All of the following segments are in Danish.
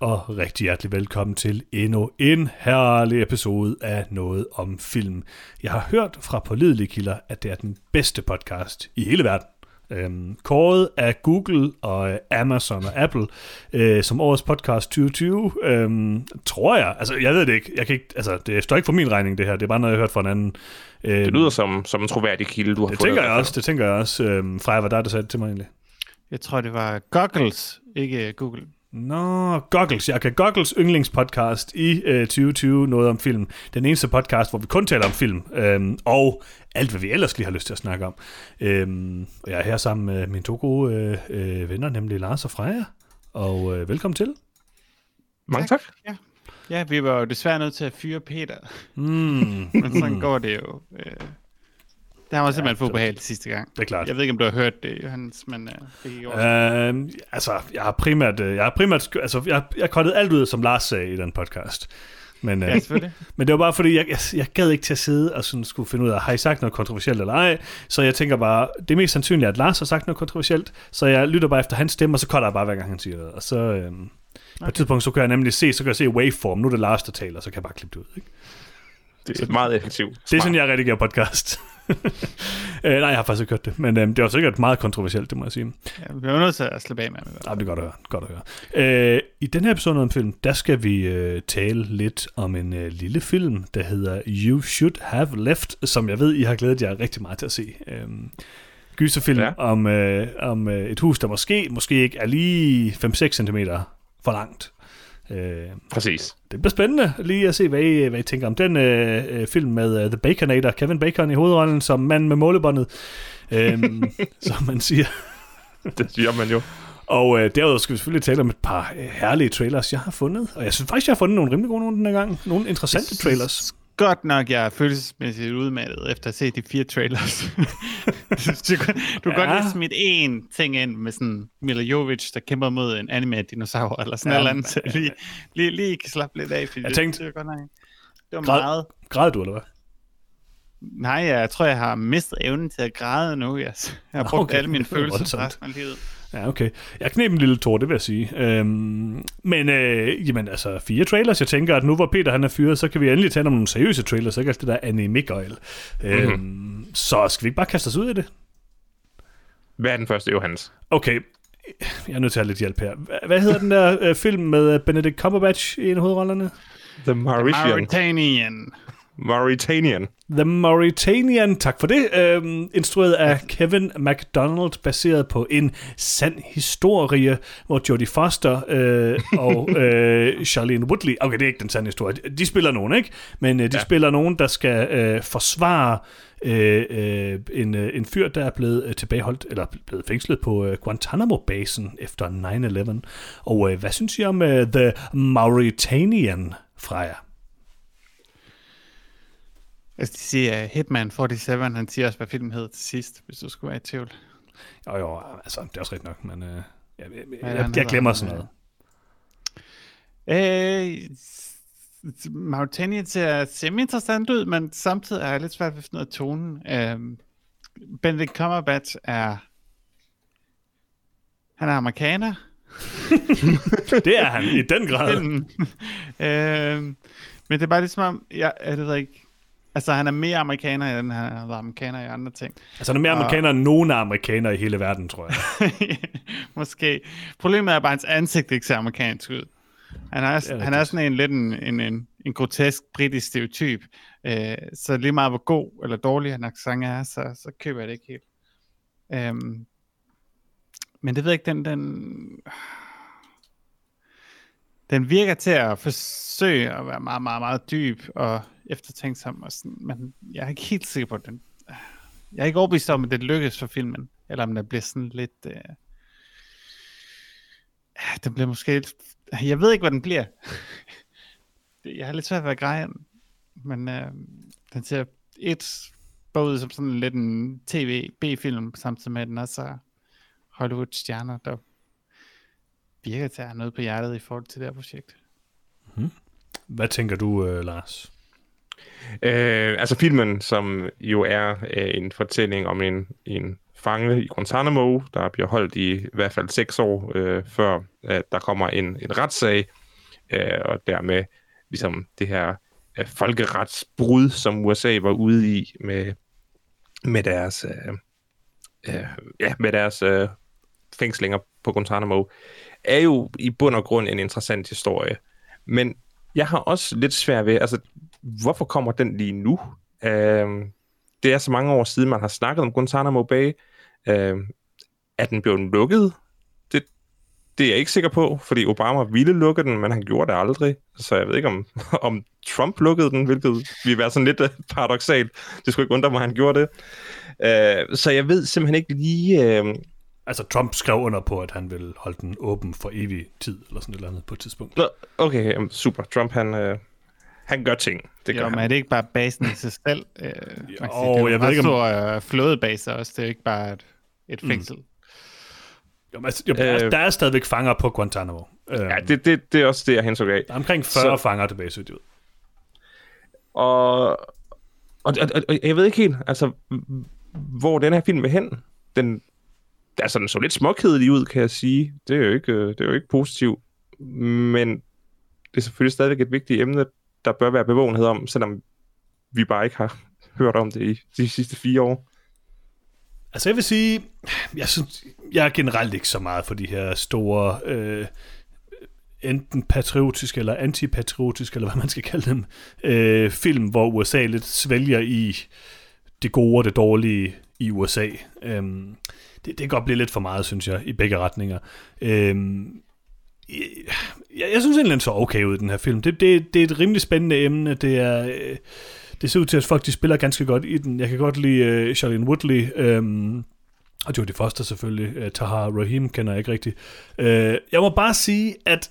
Og rigtig hjertelig velkommen til endnu en herlig episode af Noget om Film. Jeg har hørt fra pålidelige kilder, at det er den bedste podcast i hele verden. Øhm, kåret af Google og Amazon og Apple øh, som årets podcast 2020, øhm, tror jeg. Altså, jeg ved det ikke. Jeg kan ikke altså, det står ikke for min regning, det her. Det er bare noget, jeg har hørt fra en anden. Øhm, det lyder som, som en troværdig kilde, du har det fået. Tænker jeg også, det tænker jeg også. Øhm, Freja, hvad der, der sagde det til mig egentlig? Jeg tror, det var Goggles, ikke Google. Nå, Goggles. Jeg kan Goggles yndlingspodcast i øh, 2020, noget om film. Den eneste podcast, hvor vi kun taler om film, øhm, og alt, hvad vi ellers lige har lyst til at snakke om. Øhm, og jeg er her sammen med mine to gode øh, øh, venner, nemlig Lars og Freja. Og øh, velkommen til. Mange tak. tak. Ja. ja, vi var jo desværre nødt til at fyre Peter. Mm. Men sådan går det jo. Øh, det har var simpelthen ja, for ubehageligt sidste gang. Det er klart. Jeg ved ikke, om du har hørt det, Johannes, men uh, det gik over. Uh, altså, jeg har primært, jeg har primært, altså, jeg, jeg har alt ud, som Lars sagde i den podcast. Men, uh, ja, selvfølgelig. men det var bare fordi, jeg, jeg, jeg gad ikke til at sidde og sådan skulle finde ud af, har I sagt noget kontroversielt eller ej? Så jeg tænker bare, det er mest sandsynligt, at Lars har sagt noget kontroversielt, så jeg lytter bare efter hans stemme, og så cutter jeg bare, hver gang han siger det. Og så uh, okay. på et tidspunkt, så kan jeg nemlig se, så kan jeg se waveform, nu er det Lars, der taler, så kan jeg bare klippe det ud. Ikke? Det er meget effektivt. Det er sådan, jeg redigerer podcast. øh, nej, jeg har faktisk ikke hørt det, men øh, det var sikkert meget kontroversielt, det må jeg sige. Ja, vi er nødt til at slippe af med det. Ja, det er godt at høre. Godt at høre. Øh, I den her episode om film, der skal vi øh, tale lidt om en øh, lille film, der hedder You Should Have Left, som jeg ved, I har glædet jer rigtig meget til at se. Øh, gyserfilm ja. om, øh, om øh, et hus, der måske, måske ikke er lige 5-6 cm for langt. Øh, Præcis. Det bliver spændende lige at se, hvad I, hvad I tænker om den øh, øh, film med uh, The Baconator, Kevin Bacon i hovedrollen som mand med målebåndet, øh, som man siger. det siger man jo. Og øh, derudover skal vi selvfølgelig tale om et par øh, herlige trailers, jeg har fundet. Og jeg synes faktisk, jeg har fundet nogle rimelig gode nogle den her gang. Nogle interessante trailers godt nok, jeg er følelsesmæssigt udmattet efter at se de fire trailers. du du kan ja. godt lige smidt én ting ind med sådan Mila Jovic, der kæmper mod en anime-dinosaur, eller sådan ja, eller andet, så lige, lige, lige kan slappe lidt af, fordi jeg tænkte, det, det, var godt nok, det var græd, meget. Græd du, eller hvad? Nej, jeg tror, jeg har mistet evnen til at græde nu. Jeg, jeg har brugt okay. alle mine følelser resten af livet. Ja, okay. Jeg knep en lille tår, det vil jeg sige. Øhm, men, øh, jamen altså, fire trailers. Jeg tænker, at nu hvor Peter han er fyret, så kan vi endelig tale om nogle seriøse trailers, ikke alt det der anime -gøjl. Øhm, mm-hmm. Så skal vi ikke bare kaste os ud i det? Hvad er den første, Johannes? Okay, jeg er nødt til at have lidt hjælp her. Hvad hedder den der øh, film med øh, Benedict Cumberbatch i en af hovedrollerne? The Mauritian. Mauritanian. Mauritanian. The Mauritanian, tak for det. Øhm, instrueret af Kevin MacDonald, baseret på en sand historie, hvor Jodie Foster øh, og øh, Charlene Woodley, okay, det er ikke den sande historie, de spiller nogen, ikke? Men øh, de ja. spiller nogen, der skal øh, forsvare øh, øh, en, øh, en fyr, der er blevet øh, tilbageholdt, eller blevet fængslet på øh, Guantanamo-basen efter 9-11. Og øh, hvad synes I om øh, The Mauritanian, Freja? Altså, de siger uh, Hitman 47, han siger også, hvad filmen hedder til sidst, hvis du skulle være i tvivl. Jo, jo, altså, det er også rigtigt nok, men uh, jeg, jeg, jeg, jeg, jeg glemmer sådan noget. Øh, Mauritania ser semi-interessant ud, men samtidig er jeg lidt svært ved at finde noget tonen. Øh, Benedict Cumberbatch er... Han er amerikaner. det er han, i den grad. øh, men det er bare ligesom om, jeg, jeg ved ikke, Altså, han er mere amerikaner, end han har været amerikaner i andre ting. Altså, han er mere og... amerikaner end nogen af amerikanere i hele verden, tror jeg. Måske. Problemet er bare, at hans ansigt ikke ser amerikansk ud. Han er, er han er sådan en lidt en, en, en, en grotesk britisk stereotyp. Øh, så lige meget hvor god eller dårlig han accent er, så, så køber jeg det ikke helt. Øhm, men det ved jeg ikke, den, den, den virker til at forsøge at være meget, meget, meget dyb og eftertænksom, og sådan, men jeg er ikke helt sikker på, at den... Jeg er ikke overbevist om, at det lykkes for filmen, eller om den bliver sådan lidt... Øh, den bliver måske lidt... Jeg ved ikke, hvad den bliver. jeg har lidt svært ved at greje den, men øh, den ser et både som sådan lidt en tv-b-film, samtidig med, at den også er Hollywood-stjerner, der virker til at have noget på hjertet i forhold til det her projekt. Hmm. Hvad tænker du, øh, Lars? Øh, altså filmen, som jo er øh, en fortælling om en, en fange i Guantanamo, der bliver holdt i, i hvert fald seks år, øh, før at der kommer en, en retssag, øh, og dermed ligesom det her øh, folkeretsbrud, som USA var ude i med, med deres, øh, øh, ja, med deres øh, fængslinger på Guantanamo, er jo i bund og grund en interessant historie. Men jeg har også lidt svært ved, altså, hvorfor kommer den lige nu? Øh, det er så mange år siden, man har snakket om Guantanamo Bay. Øh, er den blevet lukket? Det, det er jeg ikke sikker på, fordi Obama ville lukke den, men han gjorde det aldrig. Så jeg ved ikke, om, om Trump lukkede den, hvilket ville være sådan lidt øh, uh, paradoxalt. Det skulle ikke undre mig, at han gjorde det. Øh, så jeg ved simpelthen ikke lige... Øh, Altså, Trump skrev under på, at han ville holde den åben for evig tid, eller sådan et eller andet på et tidspunkt. Okay, super. Trump, han, uh, han gør ting. Det jo, gør men han. er det ikke bare basen i sig selv? Jo, det er jo jeg ved ikke, om... stor uh, flådebase også. Det er ikke bare et, et mm. fængsel. Mm. Jo, men, altså, jo, øh, der er stadigvæk fanger på Guantanamo. Ja, det, det, det er også det, jeg henså af. Der er omkring 40 så, fanger tilbage, så ud. Og, og, og, og, og jeg ved ikke helt, altså, hvor den her film vil hen. Den, altså, den så lidt småkedelig ud, kan jeg sige. Det er jo ikke, øh, det er jo ikke positivt. Men det er selvfølgelig stadigvæk et vigtigt emne, der bør være bevågenhed om, selvom vi bare ikke har hørt om det i de sidste fire år. Altså jeg vil sige, jeg synes, jeg er generelt ikke så meget for de her store, øh, enten patriotiske eller antipatriotiske, eller hvad man skal kalde dem, øh, film, hvor USA lidt svælger i det gode og det dårlige i USA. Øhm, det, det kan godt blive lidt for meget, synes jeg, i begge retninger. Øhm, jeg, jeg synes egentlig, den så okay ud, den her film. Det, det, det er et rimelig spændende emne. Det er... Øh, det ser ud til, at folk de spiller ganske godt i den. Jeg kan godt lide øh, uh, Charlene Woodley, um, og Jodie Foster selvfølgelig. Øh, uh, Tahar Rahim kender jeg ikke rigtigt. Uh, øh, jeg må bare sige, at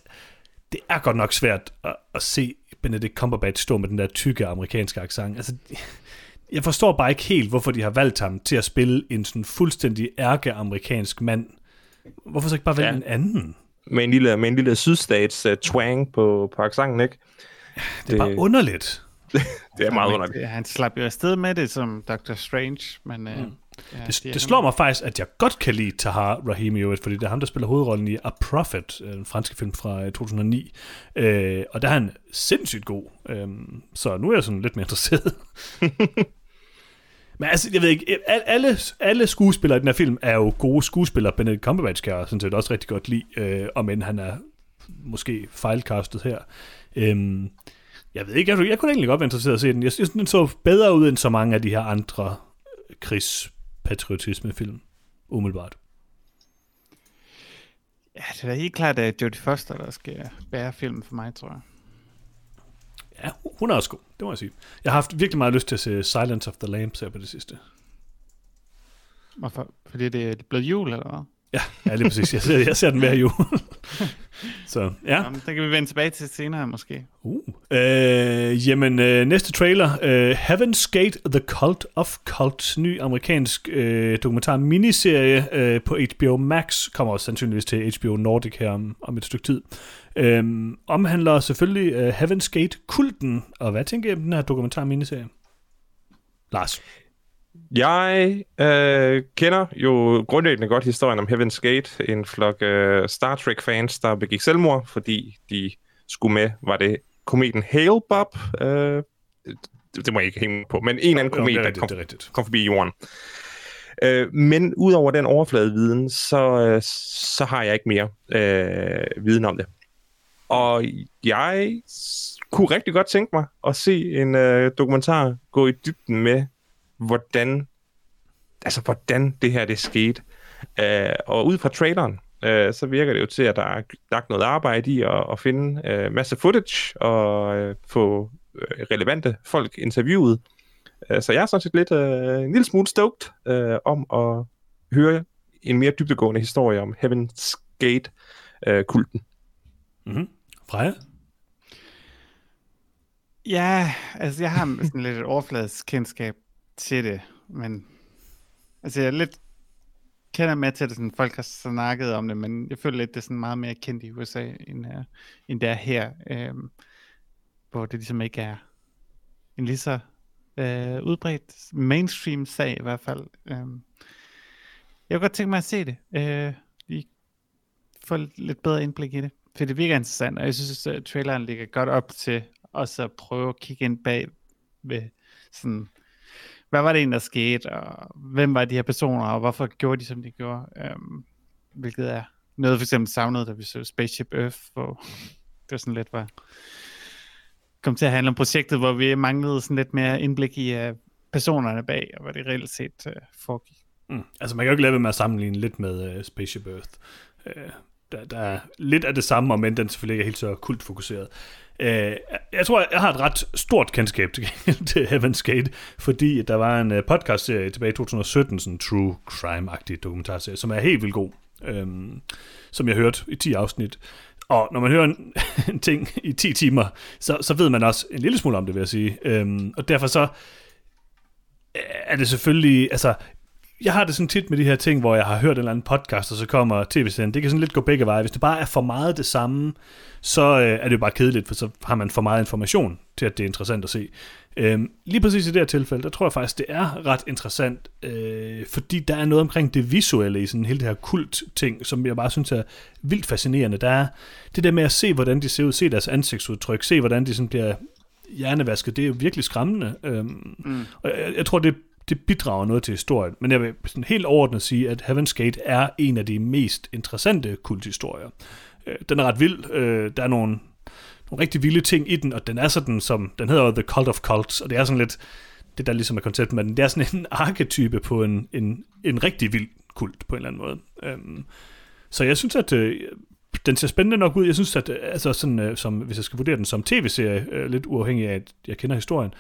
det er godt nok svært at, at se Benedict Cumberbatch stå med den der tykke amerikanske accent. Altså, jeg forstår bare ikke helt, hvorfor de har valgt ham til at spille en sådan fuldstændig ærke-amerikansk mand. Hvorfor så ikke bare vælge ja. en anden? Med en lille, med en lille sydstats uh, twang på, på accenten, ikke? Det er det... bare underligt. det er meget underligt. Han slap jo afsted med det som Doctor Strange, men... Øh, mm. Ja, det, det slår mig faktisk, at jeg godt kan lide Tahar Rahimi, fordi det er ham, der spiller hovedrollen i A Prophet, en fransk film fra 2009. Øh, og der er han sindssygt god. Øh, så nu er jeg sådan lidt mere interesseret. Men altså, jeg ved ikke, alle, alle skuespillere i den her film er jo gode skuespillere. Benedict Cumberbatch kan jeg sådan set også rigtig godt lide, øh, om end han er måske fejlkastet her. Øh, jeg ved ikke, jeg, jeg kunne egentlig godt være interesseret at se den. Jeg synes, den så bedre ud end så mange af de her andre krigspatriotisme-film, umiddelbart. Ja, det er da helt klart, at Jodie Foster, der skal bære filmen for mig, tror jeg. Ja, hun er også god, det må jeg sige. Jeg har haft virkelig meget lyst til at se Silence of the Lambs her på det sidste. Hvorfor? Fordi det er blevet jul, eller hvad? Ja, ja lige præcis. Jeg ser, jeg ser den hver jul. så, ja. Jamen, det kan vi vende tilbage til senere, måske. Uh. Øh, jamen, øh, næste trailer. Øh, Heaven's Gate, The Cult of Cults. Ny amerikansk øh, dokumentar miniserie øh, på HBO Max. Kommer også sandsynligvis til HBO Nordic her om, om et stykke tid. Øh, omhandler selvfølgelig øh, Heaven's Gate-kulten. Og hvad tænker I om den her dokumentar miniserie? Lars? Jeg øh, kender jo grundlæggende godt historien om Heaven's Gate, en flok øh, Star Trek-fans, der begik selvmord, fordi de skulle med, var det kometen Hale Bob? Øh, det, det må jeg ikke hænge på, men en anden komet, der kom, kom forbi jorden. Øh, men udover den overfladeviden, så, øh, så har jeg ikke mere øh, viden om det. Og jeg kunne rigtig godt tænke mig at se en øh, dokumentar gå i dybden med hvordan, altså, hvordan det her det skete. Uh, og ud fra traileren, uh, så virker det jo til, at der er lagt noget arbejde i at, at finde uh, masse footage og uh, få uh, relevante folk interviewet. Uh, så jeg er sådan set lidt uh, en lille smule stoked uh, om at høre en mere dybdegående historie om Heaven's Gate-kulten. Uh, mm-hmm. Freja? Ja, altså jeg har sådan lidt et overfladisk kendskab til det, men altså jeg er lidt kender med til det, sådan, folk har snakket om det, men jeg føler lidt, det er sådan meget mere kendt i USA, end, uh, end der her, uh, hvor det ligesom ikke er en lige så øh, udbredt mainstream sag i hvert fald. Uh, jeg kunne godt tænke mig at se det. øh, lige få lidt bedre indblik i det. For det virker interessant, og jeg synes, at traileren ligger godt op til også at prøve at kigge ind bag ved sådan, hvad var det egentlig, der skete, og hvem var de her personer, og hvorfor gjorde de, som de gjorde. øhm, hvilket er noget, for eksempel savnede, da vi så Spaceship Earth, hvor det var sådan lidt var kom til at handle om projektet, hvor vi manglede sådan lidt mere indblik i uh, personerne bag, og hvad det reelt set uh, foregik. Mm. Altså man kan jo ikke lade med at sammenligne lidt med uh, Spaceship Earth. Uh, der, der er lidt af det samme, om men den selvfølgelig ikke er helt så kultfokuseret. Øh, jeg tror, jeg har et ret stort kendskab til, til Heaven's Gate, fordi der var en øh, podcast-serie tilbage i 2017, sådan en true crime-agtig dokumentarserie, som er helt vildt god, øh, som jeg hørte i 10 afsnit. Og når man hører en, en ting i 10 timer, så, så ved man også en lille smule om det, vil jeg sige. Øh, og derfor så øh, er det selvfølgelig, altså jeg har det sådan tit med de her ting, hvor jeg har hørt en eller anden podcast, og så kommer tv-serien. Det kan sådan lidt gå begge veje. Hvis det bare er for meget det samme, så øh, er det jo bare kedeligt, for så har man for meget information til, at det er interessant at se. Øhm, lige præcis i det her tilfælde, der tror jeg faktisk, det er ret interessant, øh, fordi der er noget omkring det visuelle i sådan hele det her kult-ting, som jeg bare synes er vildt fascinerende. Der er det der med at se, hvordan de ser ud, se deres ansigtsudtryk, se hvordan de sådan bliver hjernevasket, det er jo virkelig skræmmende. Øhm, mm. Og jeg, jeg tror, det det bidrager noget til historien. Men jeg vil sådan helt overordnet sige, at Heaven's Gate er en af de mest interessante kulthistorier. Øh, den er ret vild. Øh, der er nogle, nogle rigtig vilde ting i den, og den er sådan som, den hedder The Cult of Cults, og det er sådan lidt, det der ligesom er konceptet med den, det er sådan en arketype på en, en, en rigtig vild kult på en eller anden måde. Øhm, så jeg synes, at øh, den ser spændende nok ud. Jeg synes, at øh, altså sådan, øh, som, hvis jeg skal vurdere den som tv-serie, øh, lidt uafhængig af, at jeg kender historien,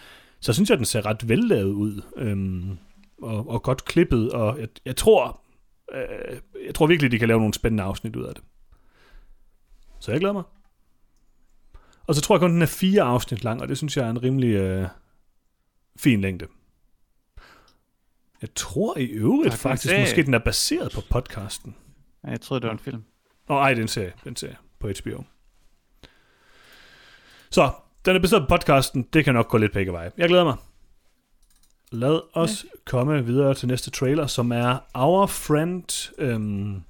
så synes jeg, den ser ret vellavet ud, øhm, og, og godt klippet, og jeg, jeg tror, øh, jeg tror virkelig, de kan lave nogle spændende afsnit ud af det. Så jeg glæder mig. Og så tror jeg kun, den er fire afsnit lang, og det synes jeg er en rimelig øh, fin længde. Jeg tror i øvrigt tak, faktisk, serie. måske den er baseret på podcasten. Ja, jeg troede, det var en film. Nå, ej, det er en serie, den serie på HBO. Så, den er baseret på podcasten. Det kan nok gå lidt begge veje. Jeg glæder mig. Lad os ja. komme videre til næste trailer, som er Our Friend. Øhm,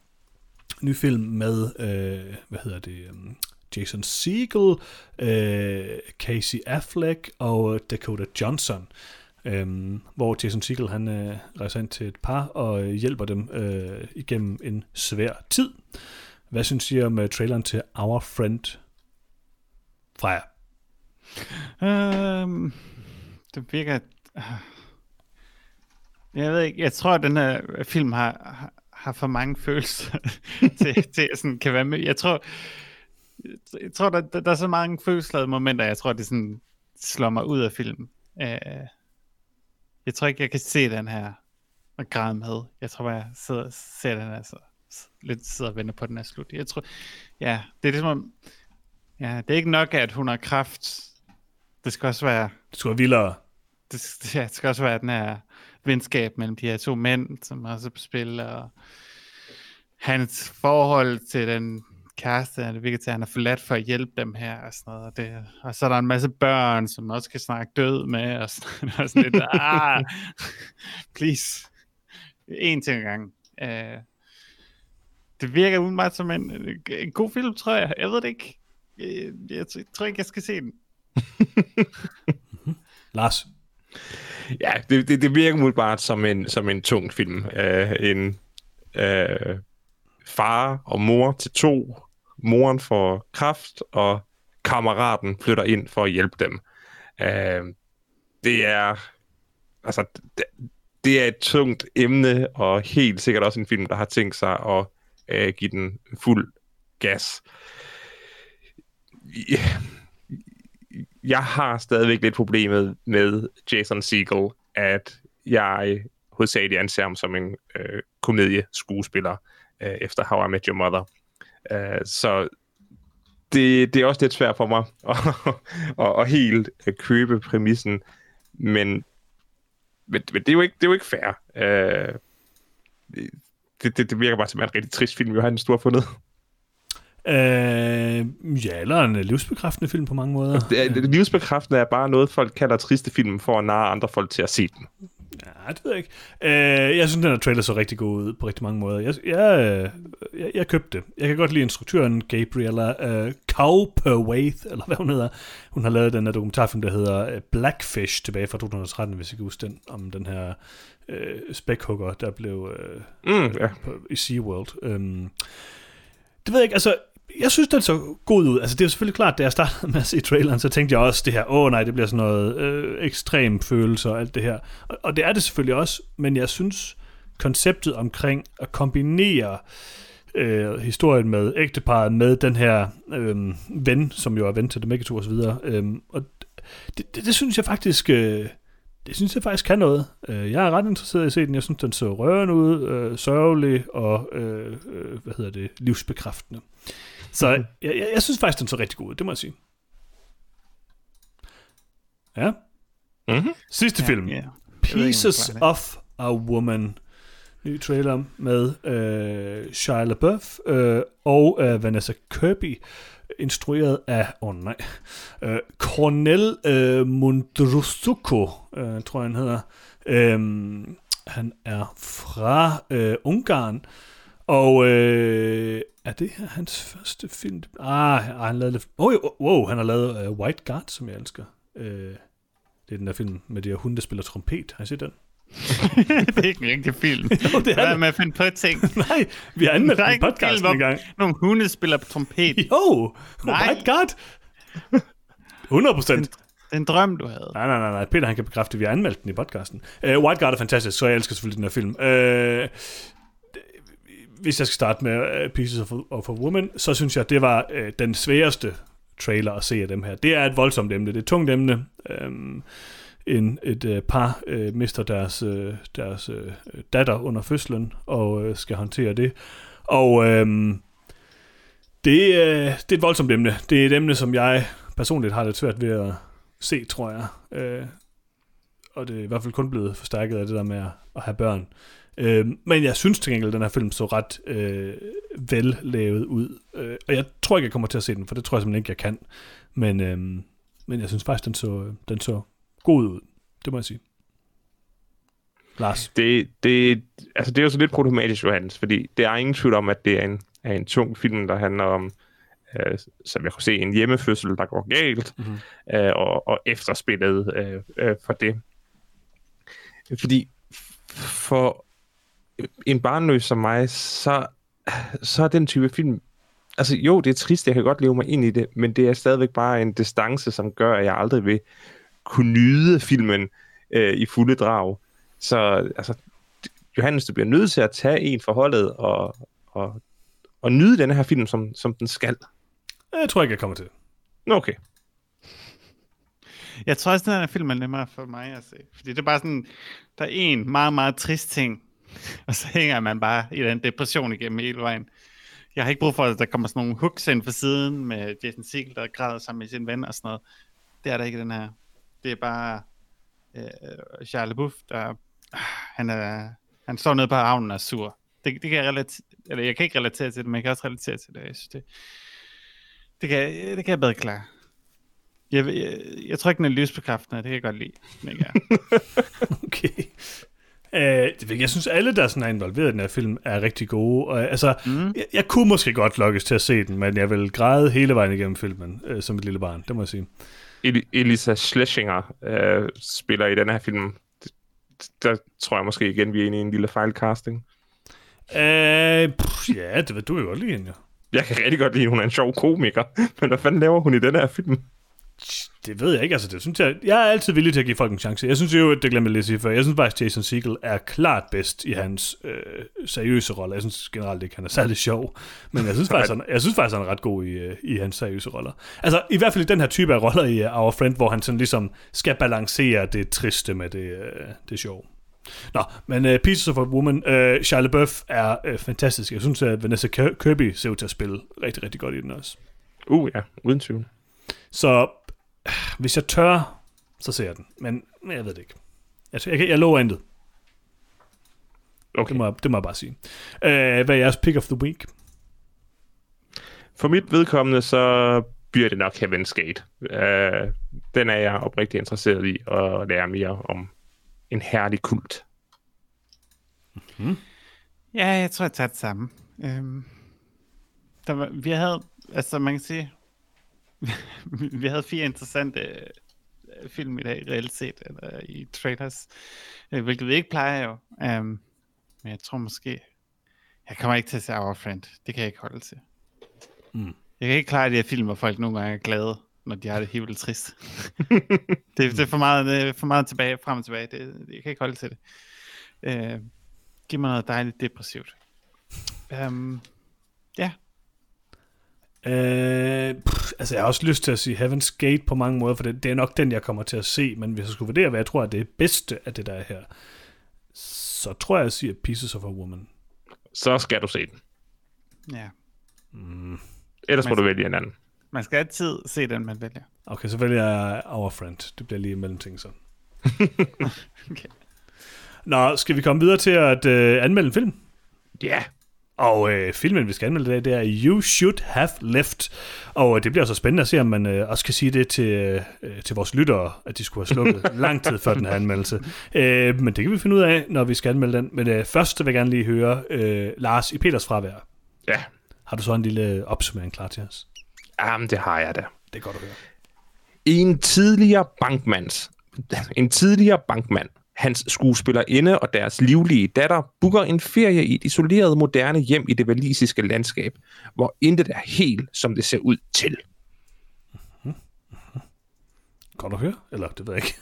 ny film med, øh, hvad hedder det, øhm, Jason Segel, øh, Casey Affleck og Dakota Johnson. Øhm, hvor Jason Segel han øh, rejser ind til et par og øh, hjælper dem øh, igennem en svær tid. Hvad synes I om uh, traileren til Our Friend? Freja. Um, det virker... Øh, jeg ved ikke, jeg tror, at den her film har, har for mange følelser til, til at sådan kan være med. Jeg tror, jeg tror der, der, der er så mange følelsesladede momenter, jeg tror, det sådan slår mig ud af filmen. Uh, øh, jeg tror ikke, jeg kan se den her og græde med. Jeg tror jeg sidder, ser den her så lidt sidder og venter på, at den er slut. Jeg tror, ja, det er ligesom, ja, det er ikke nok, at hun har kraft det skal også være... Det skal være vildere. Det, ja, det skal også være den her venskab mellem de her to mænd, som også på spil, og hans forhold til den kæreste, det virker til, at han er forladt for at hjælpe dem her, og sådan noget. Og, det, og så er der en masse børn, som også kan snakke død med, og sådan, og sådan lidt, ah, please, en ting gang. Uh, det virker udenbart som en, en god film, tror jeg. Jeg ved det ikke. Jeg, jeg, jeg tror ikke, jeg skal se den. Mm-hmm. Lars? Ja, det, det, det virker umiddelbart som en, som en tung film. Uh, en uh, far og mor til to. Moren får kraft, og kammeraten flytter ind for at hjælpe dem. Uh, det er... Altså, det, det er et tungt emne, og helt sikkert også en film, der har tænkt sig at uh, give den fuld gas. Yeah jeg har stadigvæk lidt problemet med Jason Segel, at jeg hovedsageligt anser ham som en øh, komedieskuespiller øh, efter How I Met Your Mother. Øh, så det, det er også lidt svært for mig at, at, at helt at købe præmissen, men, men, men det, er jo ikke, det er jo ikke fair. Øh, det, det, det virker bare som en rigtig trist film, Johannes, du har fundet. Øh, ja, eller en livsbekræftende film på mange måder. Det, det, livsbekræftende er bare noget, folk kalder triste film for at narre andre folk til at se den. Ja, det ved jeg ikke. Øh, jeg synes, den her trailer så rigtig god ud på rigtig mange måder. Jeg, jeg, jeg, jeg købte det. Jeg kan godt lide instruktøren Gabriella øh, Cowperwaith, eller hvad hun hedder. Hun har lavet den her dokumentarfilm, der hedder øh, Blackfish, tilbage fra 2013, hvis jeg kan huske den, om den her øh, spækhugger, der blev øh, Mm, ja. på, i SeaWorld. Øhm, det ved jeg ikke, altså, jeg synes, den så god ud. Altså, det er selvfølgelig klart, da jeg startede med at se traileren, så tænkte jeg også det her, åh oh, nej, det bliver sådan noget øh, ekstrem følelse og alt det her. Og, og det er det selvfølgelig også, men jeg synes, konceptet omkring at kombinere øh, historien med ægteparet med den her øh, ven, som jo er ven til dem Megator og så videre. Øh, og det, det, det, synes jeg faktisk... Øh, det synes jeg faktisk kan noget. Øh, jeg er ret interesseret i at se den. Jeg synes, den så rørende ud, øh, sørgelig og øh, øh hvad hedder det, livsbekræftende. Så jeg, jeg, jeg synes faktisk, den så rigtig god ud, det må jeg sige. Ja. Mm-hmm. Sidste Ja, film. ikke, jeg Pieces det. of a Woman. Ny trailer med øh, Shia LaBeouf øh, og øh, Vanessa Kirby, instrueret af, åh oh, nej, øh, Cornel øh, Mundrusuko, øh, tror jeg han hedder. Øhm, han er fra øh, Ungarn, og øh, er det her hans første film? Ah, han lavede lidt... Oh, wow, han har lavet øh, White Guard, som jeg elsker. Øh, det er den der film med de her hunde, der spiller trompet. Har I set den? det er ikke en rigtig film. Jo, det er Hvad det. med at finde på ting? Nej, vi har anmeldt den en om- en gang. Nogle hunde spiller på trompet. Jo, Nej. White Guard. 100 procent. er en drøm, du havde. Nej, nej, nej, nej. Peter han kan bekræfte, at vi har anmeldt den i podcasten. Uh, White Guard er fantastisk, så jeg elsker selvfølgelig den her film. Uh, hvis jeg skal starte med uh, Pieces of, of a Woman, så synes jeg, at det var øh, den sværeste trailer at se af dem her. Det er et voldsomt emne, det er et tungt emne. Øhm, en, et øh, par øh, mister deres, øh, deres øh, datter under fødslen og øh, skal håndtere det. Og øh, det, øh, det er et voldsomt emne. Det er et emne, som jeg personligt har lidt svært ved at se, tror jeg. Øh, og det er i hvert fald kun blevet forstærket af det der med at, at have børn. Øh, men jeg synes til gengæld, at den her film så ret øh, vellavet ud. Øh, og jeg tror ikke, jeg kommer til at se den, for det tror jeg simpelthen ikke, jeg kan. Men, øh, men jeg synes faktisk, den så, den så god ud. Det må jeg sige. Lars. Det, det, altså det er jo så lidt problematisk, Johannes, fordi det er ingen tvivl om, at det er en, er en tung film, der handler om, øh, som jeg kunne se, en hjemmefødsel, der går galt, Mhm. øh, og, og efterspillet øh, øh, for det. Fordi for en barnløs som mig, så, så er den type film, altså jo, det er trist, jeg kan godt leve mig ind i det, men det er stadigvæk bare en distance, som gør, at jeg aldrig vil kunne nyde filmen øh, i fulde drag. Så altså, Johannes, du bliver nødt til at tage en forholdet og, og, og nyde den her film, som, som den skal. Jeg tror ikke, jeg kommer til. Nå, Okay. Jeg tror også, den her film er nemmere for mig at se. Fordi det er bare sådan, der er en meget, meget trist ting, og så hænger man bare i den depression igennem hele vejen. Jeg har ikke brug for, at der kommer sådan nogle hooks ind for siden med Jason Segel, der græder sammen med sin ven og sådan noget. Det er der ikke den her. Det er bare øh, Charles Buff, der øh, han, er, han står nede på havnen og er sur. Det, det kan jeg relater, eller jeg kan ikke relatere til det, men jeg kan også relatere til det. Jeg synes, det, det, kan, det kan jeg bedre klare. Jeg, jeg, jeg tror ikke, den er lysbekræftende, Det kan jeg godt lide. Men ja. Okay. Øh, jeg, synes, alle, der sådan er involveret i den her film, er rigtig gode. Og, altså, mm. jeg, jeg kunne måske godt lokkes til at se den, men jeg vil græde hele vejen igennem filmen, øh, som et lille barn, det må jeg sige. El- Elisa Schlesinger øh, spiller i den her film. Der tror jeg måske igen, vi er inde i en lille fejlcasting. Øh, pff, ja, det ved du jo godt lige jo. Jeg kan rigtig godt lide, at hun er en sjov komiker, men hvad fanden laver hun i den her film? Det ved jeg ikke, altså det synes jeg, jeg er altid villig til at give folk en chance. Jeg synes jo, at det glemte jeg lidt sige før, jeg synes faktisk, Jason Segel er klart bedst i hans øh, seriøse roller. Jeg synes generelt ikke, han er særlig sjov, men jeg synes faktisk, han, jeg synes faktisk, han er ret god i, øh, i hans seriøse roller. Altså i hvert fald i den her type af roller i uh, Our Friend, hvor han sådan ligesom skal balancere det triste med det, øh, det sjove. Nå, men uh, Pieces of a Woman, uh, Shia LaBeouf er uh, fantastisk. Jeg synes, at Vanessa Kirby ser ud til at spille rigtig, rigtig godt i den også. Uh, ja, uden tvivl. Så øh, hvis jeg tør, så ser jeg den. Men jeg ved det ikke. Jeg, jeg, jeg, lover intet. Okay. Det må, jeg- det må jeg bare sige. Uh, hvad er jeres pick of the week? For mit vedkommende, så bliver det nok Heaven's Gate. Uh, den er jeg oprigtig interesseret i at lære mere om en herlig kult. Ja, jeg tror, jeg tager det samme. Øhm, der var, vi havde, altså man kan sige, vi havde fire interessante øh, film i dag, reelt set, eller i trailers, øh, hvilket vi ikke plejer jo. Um, men jeg tror måske, jeg kommer ikke til at se Our Friend. Det kan jeg ikke holde til. Mm. Jeg kan ikke klare de her film, hvor folk nogle gange er glade, når de har det helt vildt trist. det, det, er for meget, det er for meget tilbage, frem og tilbage. Det, jeg kan ikke holde til det. Uh, giv mig noget dejligt depressivt. Um, ja, Øh, pff, altså, jeg har også lyst til at sige Heaven's Gate på mange måder, for det, det er nok den, jeg kommer til at se, men hvis jeg skulle vurdere, hvad jeg tror er det bedste af det, der er her, så tror jeg, jeg siger Pieces of a Woman. Så skal du se den. ja. Ellers må Men- du vælge en anden. Man skal altid se den, man vælger. Okay, så vælger jeg Our Friend. Det bliver lige mellem ting så. Okay. Nå, skal vi komme videre til at øh, anmelde en film? Ja. Og øh, filmen, vi skal anmelde i dag, det er You Should Have Left. Og øh, det bliver så spændende at se, om man øh, også kan sige det til, øh, til vores lyttere, at de skulle have slukket lang tid før den her anmeldelse. Øh, men det kan vi finde ud af, når vi skal anmelde den. Men øh, først vil jeg gerne lige høre øh, Lars i Peters fravær. Ja. Har du så en lille opsummering klar til os? Jamen, det har jeg da. Det er godt at høre. En tidligere bankmands, en tidligere bankmand, hans skuespillerinde og deres livlige datter booker en ferie i et isoleret moderne hjem i det valisiske landskab, hvor intet er helt, som det ser ud til. Godt at høre? Eller det ved jeg ikke.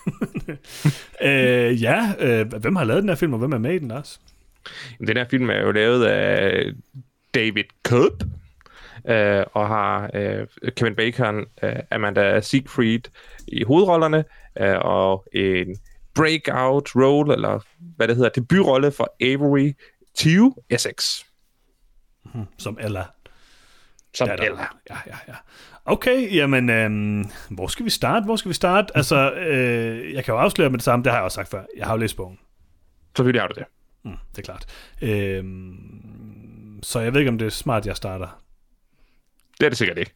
øh, ja, øh, hvem har lavet den her film, og hvem er med i den, Lars? Den her film er jo lavet af David Cope, øh, og har øh, Kevin Bacon, øh, Amanda Siegfried i hovedrollerne, øh, og en breakout role, eller hvad det hedder, debutrolle for Avery Tew Essex, Som Ella. som Ja, der- Ella. Ja, ja, ja. Okay, jamen, øhm, hvor skal vi starte? Hvor skal vi starte? Altså, øh, jeg kan jo afsløre med det samme, det har jeg også sagt før. Jeg har jo læst bogen. Selvfølgelig har du det. Mm, det er klart. Øhm, så jeg ved ikke, om det er smart, jeg starter. Det er det sikkert ikke.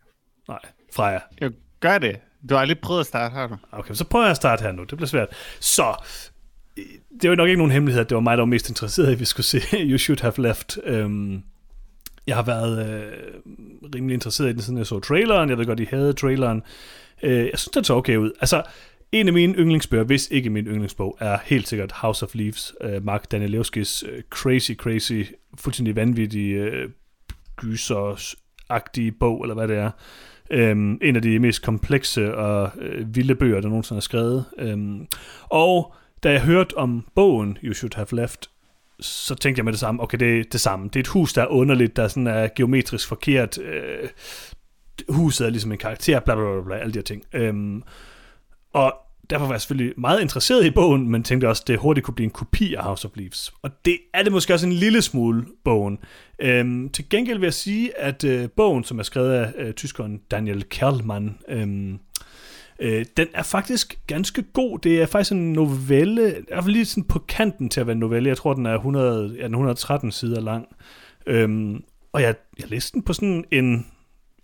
Nej, Freja. Jo, gør det. Du har lige prøvet at starte, har du? Okay, så prøver jeg at starte her nu. Det bliver svært. Så, det var nok ikke nogen hemmelighed, at det var mig, der var mest interesseret i, at vi skulle se You Should Have Left. Øhm, jeg har været øh, rimelig interesseret i den, siden jeg så traileren. Jeg ved godt, I havde traileren. Øh, jeg synes, den så okay ud. Altså, en af mine yndlingsbøger, hvis ikke min yndlingsbog, er helt sikkert House of Leaves. Øh, Mark Danielewskis øh, crazy, crazy, fuldstændig vanvittige øh, gyser-agtige bog, eller hvad det er. Øhm, en af de mest komplekse og øh, vilde bøger, der nogensinde er skrevet. Øhm, og da jeg hørte om bogen You Should Have Left, så tænkte jeg med det samme, okay, det er det samme. Det er et hus, der er underligt, der sådan er geometrisk forkert. Øh, huset er ligesom en karakter, bla bla bla, bla alle de her ting. Øhm, og derfor var jeg selvfølgelig meget interesseret i bogen, men tænkte også, at det hurtigt kunne blive en kopi af House of Leaves. Og det er det måske også en lille smule, bogen. Øhm, til gengæld vil jeg sige, at øh, bogen, som er skrevet af øh, tyskeren Daniel Kerlmann, øhm, øh, den er faktisk ganske god. Det er faktisk en novelle, i hvert fald lige sådan på kanten til at være en novelle. Jeg tror, den er 100, ja, den 113 sider lang. Øhm, og jeg, jeg læste den på sådan en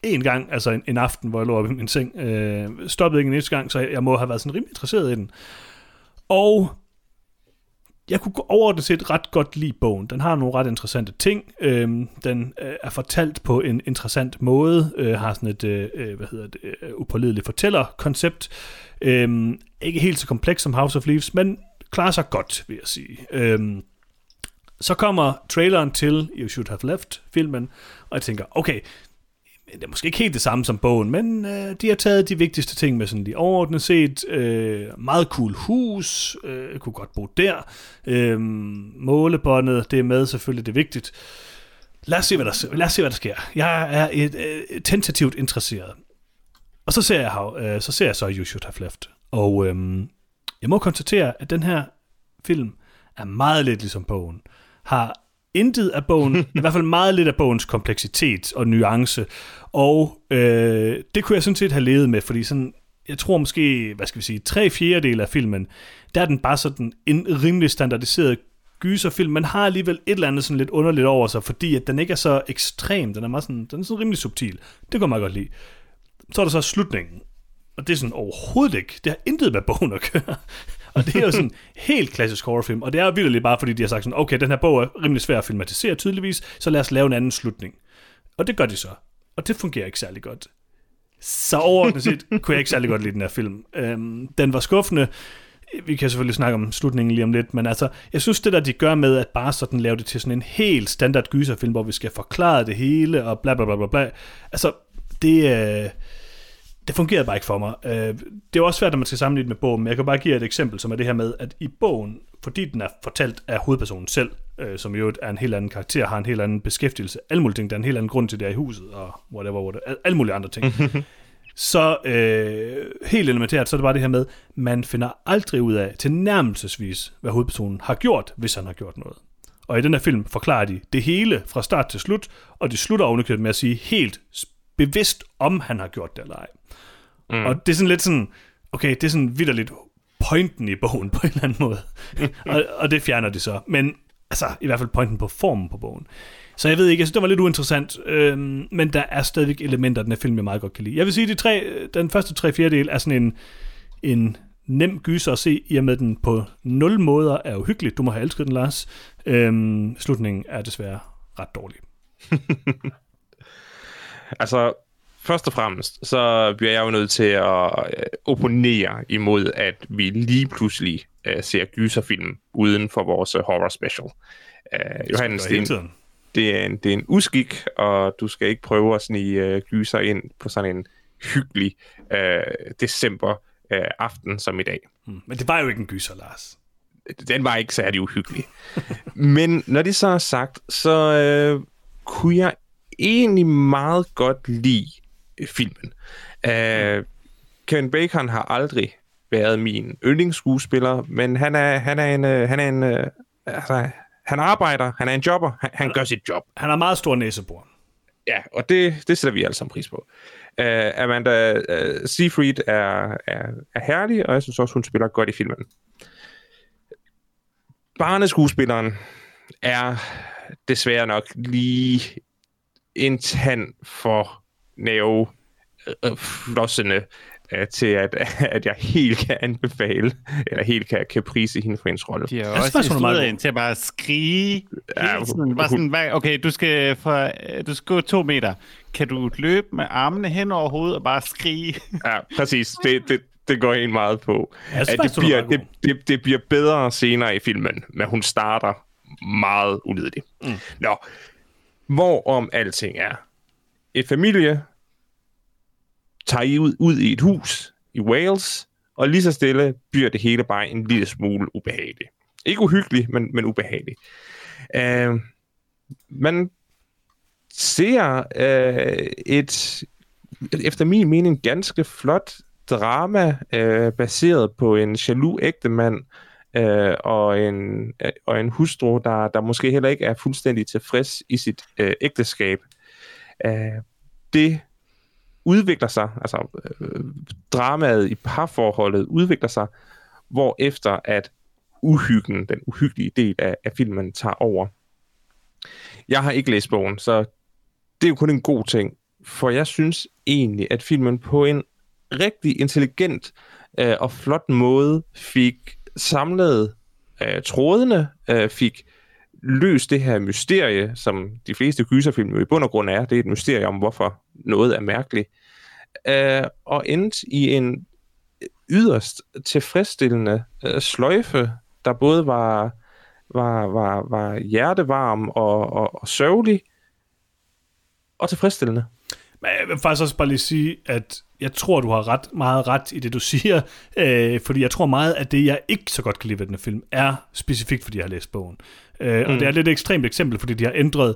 en gang, altså en, en aften, hvor jeg lå oppe i min seng. Øh, stoppede ikke en eneste gang, så jeg, jeg må have været sådan rimelig interesseret i den. Og jeg kunne gå overordnet set ret godt lide bogen. Den har nogle ret interessante ting. Øhm, den øh, er fortalt på en interessant måde. Øh, har sådan et, øh, øh, hvad hedder det, øh, upålideligt fortællerkoncept. Øhm, ikke helt så kompleks som House of Leaves, men klarer sig godt, vil jeg sige. Øhm, så kommer traileren til You Should Have Left filmen, og jeg tænker, okay, det er måske ikke helt det samme som bogen, men øh, de har taget de vigtigste ting med sådan lige overordnet set. Øh, meget cool hus, øh, jeg kunne godt bo der. Øh, målebåndet, det er med selvfølgelig, det er vigtigt. Lad os se, hvad der, lad os se, hvad der sker. Jeg er et, øh, tentativt interesseret. Og så ser jeg, øh, så ser jeg så You Should Have Left. Og øh, jeg må konstatere, at den her film er meget lidt ligesom bogen. Har intet af bogen, i hvert fald meget lidt af bogens kompleksitet og nuance. Og øh, det kunne jeg sådan set have levet med, fordi sådan, jeg tror måske, hvad skal vi sige, tre fjerdedel af filmen, der er den bare sådan en rimelig standardiseret gyserfilm, men har alligevel et eller andet sådan lidt underligt over sig, fordi at den ikke er så ekstrem, den er, meget sådan, den er sådan rimelig subtil. Det kan meget godt lide. Så er der så slutningen, og det er sådan overhovedet ikke, det har intet med bogen at gøre. Og det er jo sådan en helt klassisk horrorfilm, og det er vildt bare, fordi de har sagt sådan, okay, den her bog er rimelig svær at filmatisere tydeligvis, så lad os lave en anden slutning. Og det gør de så. Og det fungerer ikke særlig godt. Så overordnet set kunne jeg ikke særlig godt lide den her film. Øhm, den var skuffende. Vi kan selvfølgelig snakke om slutningen lige om lidt, men altså, jeg synes det der, de gør med at bare sådan lave det til sådan en helt standard gyserfilm, hvor vi skal forklare det hele, og bla bla bla bla bla. Altså, det, øh, det fungerede bare ikke for mig. Øh, det er også svært, når man skal sammenligne med bogen, men jeg kan bare give et eksempel, som er det her med, at i bogen, fordi den er fortalt af hovedpersonen selv, øh, som jo er en helt anden karakter, har en helt anden beskæftigelse, alle mulige ting, der er en helt anden grund til det er i huset, og whatever, whatever alle mulige andre ting. så øh, helt elementært, så er det bare det her med, man finder aldrig ud af til nærmelsesvis, hvad hovedpersonen har gjort, hvis han har gjort noget. Og i den her film forklarer de det hele fra start til slut, og de slutter ovenikøbet med at sige helt bevidst, om han har gjort det eller ej. Mm. Og det er sådan lidt sådan, okay, det er sådan vidderligt pointen i bogen på en eller anden måde. og, og det fjerner de så. Men altså, i hvert fald pointen på formen på bogen. Så jeg ved ikke, jeg synes, det var lidt uinteressant, øhm, men der er stadigvæk elementer af den her film, jeg meget godt kan lide. Jeg vil sige, at de tre, den første tre fjerdedel er sådan en, en nem gyser at se, i og med den på nul måder er uhyggelig. Du må have elsket den, Lars. Øhm, slutningen er desværre ret dårlig. altså, først og fremmest, så bliver jeg jo nødt til at øh, opponere imod, at vi lige pludselig uh, ser gyserfilm uden for vores horror special. Uh, Johannes, det, er en, det, er en, det er en uskik, og du skal ikke prøve at snige uh, gyser ind på sådan en hyggelig uh, december uh, aften som i dag. Hmm, men det var jo ikke en gyser, Lars. Den var ikke særlig uhyggelig. men når det så er sagt, så uh, kunne jeg egentlig meget godt lide filmen. Uh, Kevin Bacon har aldrig været min yndlingsskuespiller, men han er, han er en, uh, han er en, uh, altså, han arbejder, han er en jobber, han, han gør sit job. Han har meget stor næsebor. Ja, og det, det sætter vi alle sammen pris på. Uh, Amanda uh, Seyfried er, er, er herlig, og jeg synes også, hun spiller godt i filmen. Barneskuespilleren er desværre nok lige en tand for nerve øh, flossende øh, til, at, at jeg helt kan anbefale, eller helt kan, kan prise hende for hendes rolle. De har også instrueret hende til at bare skrige ja, hele tiden. Bare sådan, okay, du skal, fra, du skal gå to meter. Kan du løbe med armene hen over hovedet og bare skrige? Ja, præcis. Det, det, det går en meget på. At det, bliver, det, det, det bliver bedre senere i filmen, men hun starter meget ulideligt. Mm. Nå, hvorom alting er. Et familie tager I ud, ud i et hus i Wales, og lige så stille bliver det hele bare en lille smule ubehageligt. Ikke uhyggeligt, men, men ubehageligt. Uh, man ser uh, et, efter min mening, ganske flot drama, uh, baseret på en jaloux ægtemand, uh, og, en, uh, og en hustru, der, der måske heller ikke er fuldstændig tilfreds i sit uh, ægteskab øh, det udvikler sig, altså øh, dramaet i parforholdet udvikler sig, hvor efter at uhyggen, den uhyggelige del af, af filmen, tager over. Jeg har ikke læst bogen, så det er jo kun en god ting, for jeg synes egentlig, at filmen på en rigtig intelligent øh, og flot måde fik samlet øh, trådene, øh, fik løst det her mysterie, som de fleste gyserfilm jo i bund og grund er. Det er et mysterie om, hvorfor noget er mærkeligt. Øh, og endte i en yderst tilfredsstillende øh, sløjfe, der både var, var, var, var hjertevarm og, og, og sørgelig og tilfredsstillende. Men jeg vil faktisk også bare lige sige, at jeg tror, du har ret meget ret i det, du siger, øh, fordi jeg tror meget, at det, jeg ikke så godt kan lide ved den film, er specifikt, fordi jeg har læst bogen. Øh, mm. Og det er lidt et ekstremt eksempel, fordi de har ændret,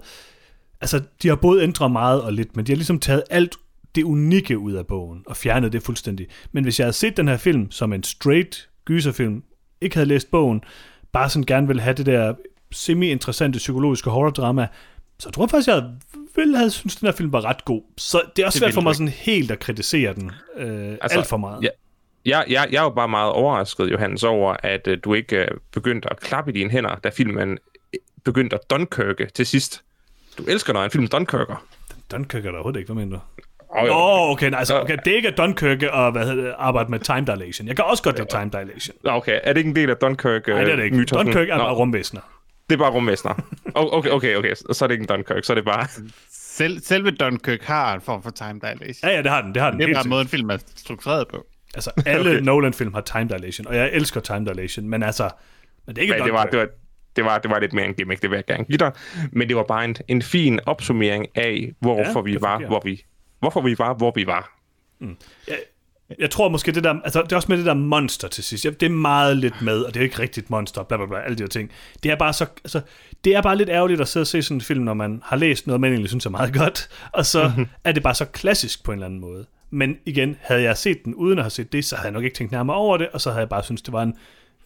altså de har både ændret meget og lidt, men de har ligesom taget alt det unikke ud af bogen, og fjernet det fuldstændig. Men hvis jeg havde set den her film som en straight gyserfilm, ikke havde læst bogen, bare sådan gerne ville have det der semi-interessante psykologiske horror-drama, så jeg tror faktisk, jeg ville have synes, den her film var ret god. Så det er også det svært for mig sådan helt at kritisere den øh, altså, alt for meget. Ja, jeg, jeg, jeg er jo bare meget overrasket, Johannes, over, at uh, du ikke uh, begyndte at klappe i dine hænder, da filmen øh, begyndte at Dunkirke til sidst. Du elsker, når en film Dunkirker. Dunkirk er der overhovedet ikke, hvad mener du? Oh, Åh, oh, okay, nej, altså, okay, det er ikke Dunkirk og hvad hedder arbejde med time dilation. Jeg kan også godt lide time dilation. Okay, er det ikke en del af Dunkirk? Nej, det er det ikke. mytosen? Dunkirk er bare rumvæsener. Det er bare rumvæsener. Oh, Okay, okay, okay. Så er det ikke en Dunkirk, så er det bare... Selv, selve Dunkirk har en form for time dilation. Ja, ja, det har den. Det har den Det er bare måden, film er struktureret på. Altså, alle okay. Nolan-film har time dilation, og jeg elsker time dilation, men altså, men det er ikke Men det var, det var, det var, det var lidt mere en gimmick, det vil jeg gerne give dig. Men det var bare en, en fin opsummering af, hvorfor Ja, vi var, fungerer. hvor vi, hvorfor vi var, hvor vi var. jeg, jeg tror måske det der, altså det er også med det der monster til sidst. Det er meget lidt med, og det er jo ikke rigtigt monster, bla bla bla, alle de her ting. Det er bare så, altså, det er bare lidt ærgerligt at sidde og se sådan en film, når man har læst noget, man egentlig synes er meget godt, og så er det bare så klassisk på en eller anden måde. Men igen, havde jeg set den uden at have set det, så havde jeg nok ikke tænkt nærmere over det, og så havde jeg bare synes det var en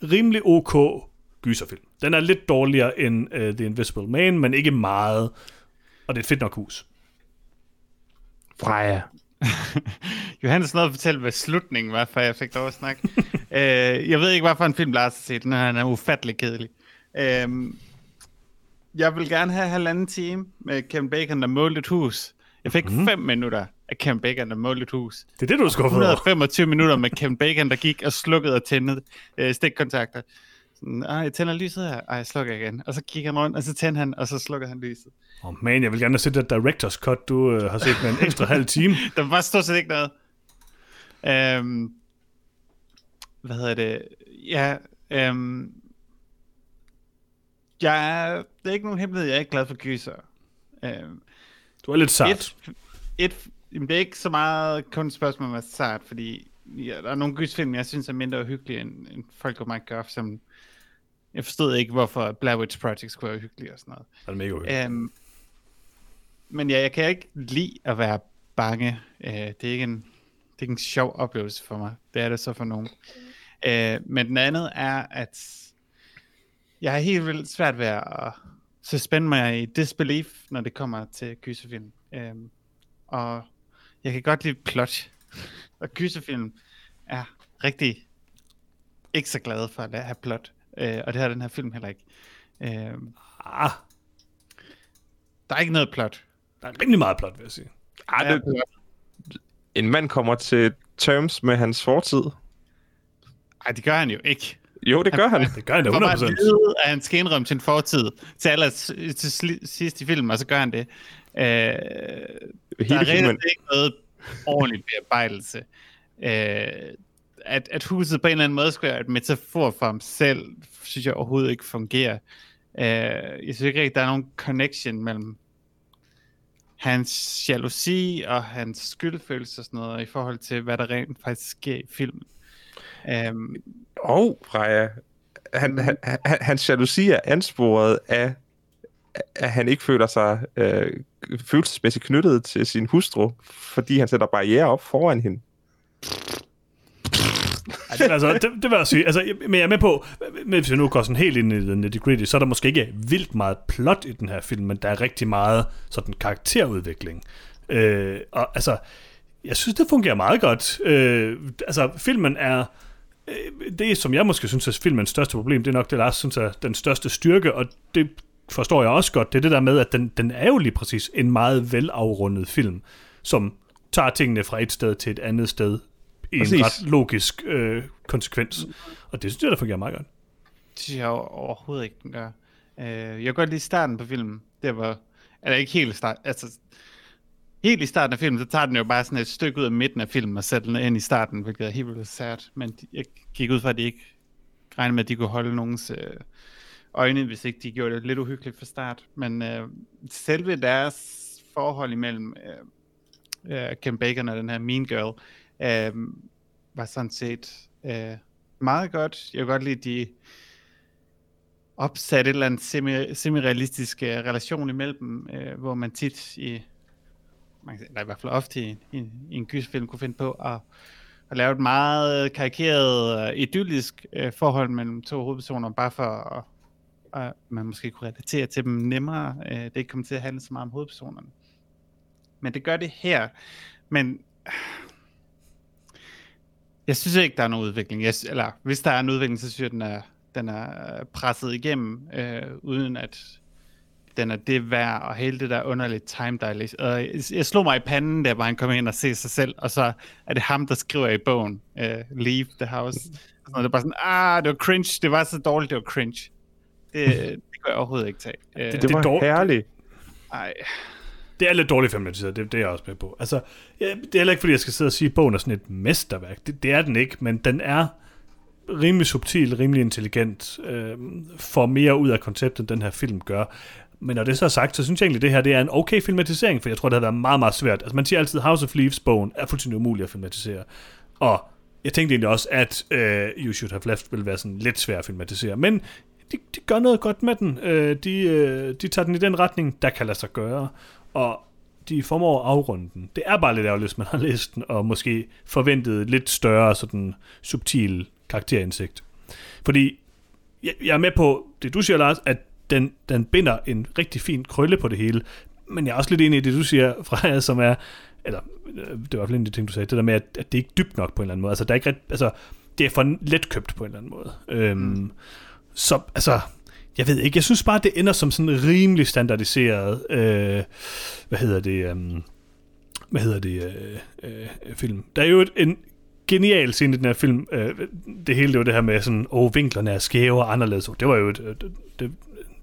rimelig ok gyserfilm. Den er lidt dårligere end uh, The Invisible Man, men ikke meget, og det er et fedt nok hus. Freja. Johannes nåede at fortælle, hvad slutningen var, før jeg fik lov at snakke. øh, jeg ved ikke, hvad for en film Lars har set. Den den er ufattelig kedelig. Øh, jeg vil gerne have halvanden time med Kevin Bacon, der målte et hus. Jeg fik 5 minutter af Kevin Bacon, der målte et hus. Det er det, du er skuffet over. 125 minutter med Kevin Bacon, der gik og slukkede og tændte øh, stikkontakter. Sådan, Ej, jeg tænder lyset her. Ej, jeg slukker igen. Og så gik han rundt, og så tændte han, og så slukker han lyset. Oh man, jeg vil gerne have set det director's cut, du øh, har set med en ekstra halv time. Der var stort set ikke noget. Øhm, hvad hedder det? Ja, øhm, jeg er, det er ikke nogen hemmelighed, jeg er ikke glad for gyser. Øhm, Du er lidt sart. et, et, jamen, det er ikke så meget kun et spørgsmål om at være sart, fordi ja, der er nogle gysfilm, jeg synes er mindre uhyggelige, end, end folk mig gør, som jeg forstod ikke, hvorfor Blair Witch Project skulle være hyggelig og sådan noget. Det er mega uhyggeligt. Øhm, men ja, jeg kan ikke lide at være bange. Øh, det, er ikke en, det er ikke en sjov oplevelse for mig. Det er det så for nogen. Øh, men den andet er, at jeg har helt vildt svært ved at suspende mig i disbelief, når det kommer til gyserfilm. Øh, og jeg kan godt lide plot. Og gyserfilm er rigtig ikke så glad for at have plot. Øh, og det har den her film heller ikke. Øh, Ah, der er ikke noget plot. der er rimelig meget plot, vil jeg sige. Ej, Ja, det, en mand kommer til terms med hans fortid. Ej, det gør han jo ikke. Jo, det gør han. Det gør han da Han bare 100%. vide, at han skal indrømme sin fortid til aller til sidst i filmen, og så gør han det. Øh, der er Hele filmen. ikke noget ordentlig bearbejdelse. Øh, at, at huset på en eller anden måde skulle være et metafor for ham selv, synes jeg overhovedet ikke fungerer. Øh, jeg synes ikke rigtig, der er nogen connection mellem hans jalousi og hans skyldfølelse og sådan noget, i forhold til, hvad der rent faktisk sker i filmen. Um, Og oh, Freja, han, han, han, hans jalousi er ansporet af, at han ikke føler sig øh, følelsesmæssigt knyttet til sin hustru, fordi han sætter barriere op foran hende. Ej, det, altså, det, det vil jeg sige. Altså, men jeg er med på, men hvis jeg nu går sådan helt ind i den nitty gritty, så er der måske ikke vildt meget plot i den her film, men der er rigtig meget sådan karakterudvikling. Øh, og altså, jeg synes, det fungerer meget godt. Øh, altså, filmen er... Øh, det, som jeg måske synes er filmens største problem, det er nok det, Lars synes er den største styrke, og det forstår jeg også godt. Det er det der med, at den, den er jo lige præcis en meget velafrundet film, som tager tingene fra et sted til et andet sted en Præcis. ret logisk øh, konsekvens. Og det synes jeg, der fungerer meget godt. Det synes jeg over- overhovedet ikke, den gør. Øh, jeg kan godt lide starten på filmen. Det var, eller ikke helt start, altså helt i starten af filmen, så tager den jo bare sådan et stykke ud af midten af filmen og sætter den ind i starten, hvilket er helt vildt sært. Men de- jeg gik ud fra, at de ikke regnede med, at de kunne holde nogens øh, øjne, hvis ikke de gjorde det lidt uhyggeligt fra start. Men øh, selve deres forhold imellem øh, øh, Kim Bacon og den her Mean Girl, øh, var sådan set øh, meget godt. Jeg kan godt lide, de opsatte et eller andet semi, semi-realistisk øh, relation imellem øh, hvor man tit i, man kan, eller i hvert fald ofte i, i, i en gysfilm kunne finde på at, at lave et meget karikeret, øh, idyllisk øh, forhold mellem to hovedpersoner, bare for at, og man måske kunne relatere til dem nemmere. Øh, det ikke kommer til at handle så meget om hovedpersonerne. Men det gør det her. Men jeg synes ikke, der er nogen udvikling. Jeg, eller hvis der er en udvikling, så synes jeg, den er, den er presset igennem, øh, uden at den er det værd, og hele det der underlige time dilation. Og jeg, jeg slog mig i panden, der hvor han kom ind og se sig selv, og så er det ham, der skriver i bogen, uh, Leave the House. Og det er bare sådan, ah, det var cringe, det var så dårligt, det var cringe. Det, det kan jeg overhovedet ikke tage. Det, Det er var dårligt. herligt. ej. Det er lidt dårligt filmatiseret, det, det er jeg også med på. Altså, ja, det er heller ikke, fordi jeg skal sidde og sige, at bogen er sådan et mesterværk. Det, det er den ikke, men den er rimelig subtil, rimelig intelligent, øh, får mere ud af konceptet, end den her film gør. Men når det så er sagt, så synes jeg egentlig, at det her det er en okay filmatisering, for jeg tror, det havde været meget, meget svært. Altså man siger altid, House of Leaves-bogen er fuldstændig umulig at filmatisere. Og jeg tænkte egentlig også, at øh, You Should Have Left ville være sådan lidt svær at filmatisere. Men de, de gør noget godt med den. Øh, de, øh, de tager den i den retning, der kan lade sig gøre. Og de formår at afrunde den. Det er bare lidt ærgerligt, hvis man har læst den, og måske forventet lidt større sådan subtil karakterindsigt. Fordi jeg, jeg er med på det, du siger, Lars, at den, den binder en rigtig fin krølle på det hele, men jeg er også lidt enig i det, du siger, Freja, som er, eller øh, det var i hvert fald en af de ting, du sagde, det der med, at, at det ikke er dybt nok på en eller anden måde. Altså, der er ikke ret, altså, det er for letkøbt på en eller anden måde. Øhm, mm. Så, altså, jeg ved ikke, jeg synes bare, det ender som sådan rimelig standardiseret, øh, hvad hedder det, øh, hvad hedder det, øh, øh, film. Der er jo et, en genial scene i den her film. Øh, det hele, det var det her med sådan, åh, vinklerne er skæve og anderledes. Det var jo et, øh, det, det,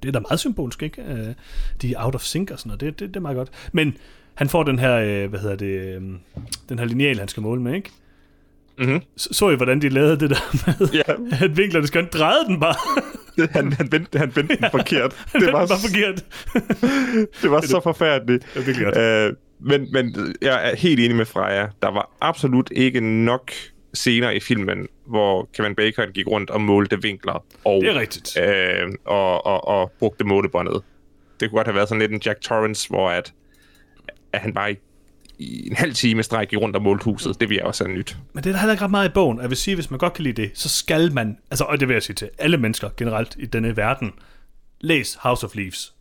det er da meget symbolsk, ikke? Øh, de er out of sync og sådan noget. Det, det, det er meget godt. Men han får den her, øh, hvad hedder det, øh, den her lineal, han skal måle med, ikke? Mm-hmm. Så, så I, hvordan de lavede det der med, Ja, at vinklerne skal han drejede den bare. han, han vendte, han vendte den forkert. Det var var, forkert. det var så forfærdeligt. Det er virkelig godt. Øh, men, men jeg er helt enig med Freja. Der var absolut ikke nok scener i filmen, hvor Kevin Bacon gik rundt og målte vinkler og, Det er rigtigt. øh, og, og, og brugte målebåndet. Det kunne godt have været sådan lidt en Jack Torrance, hvor at, at han bare i, i en halv time stræk rundt og målte huset. Det vil jeg også have nyt. Men det er der heller ikke ret meget i bogen. Og Jeg vil sige, hvis man godt kan lide det, så skal man, altså, og det vil jeg sige til alle mennesker generelt i denne verden, læs House of Leaves.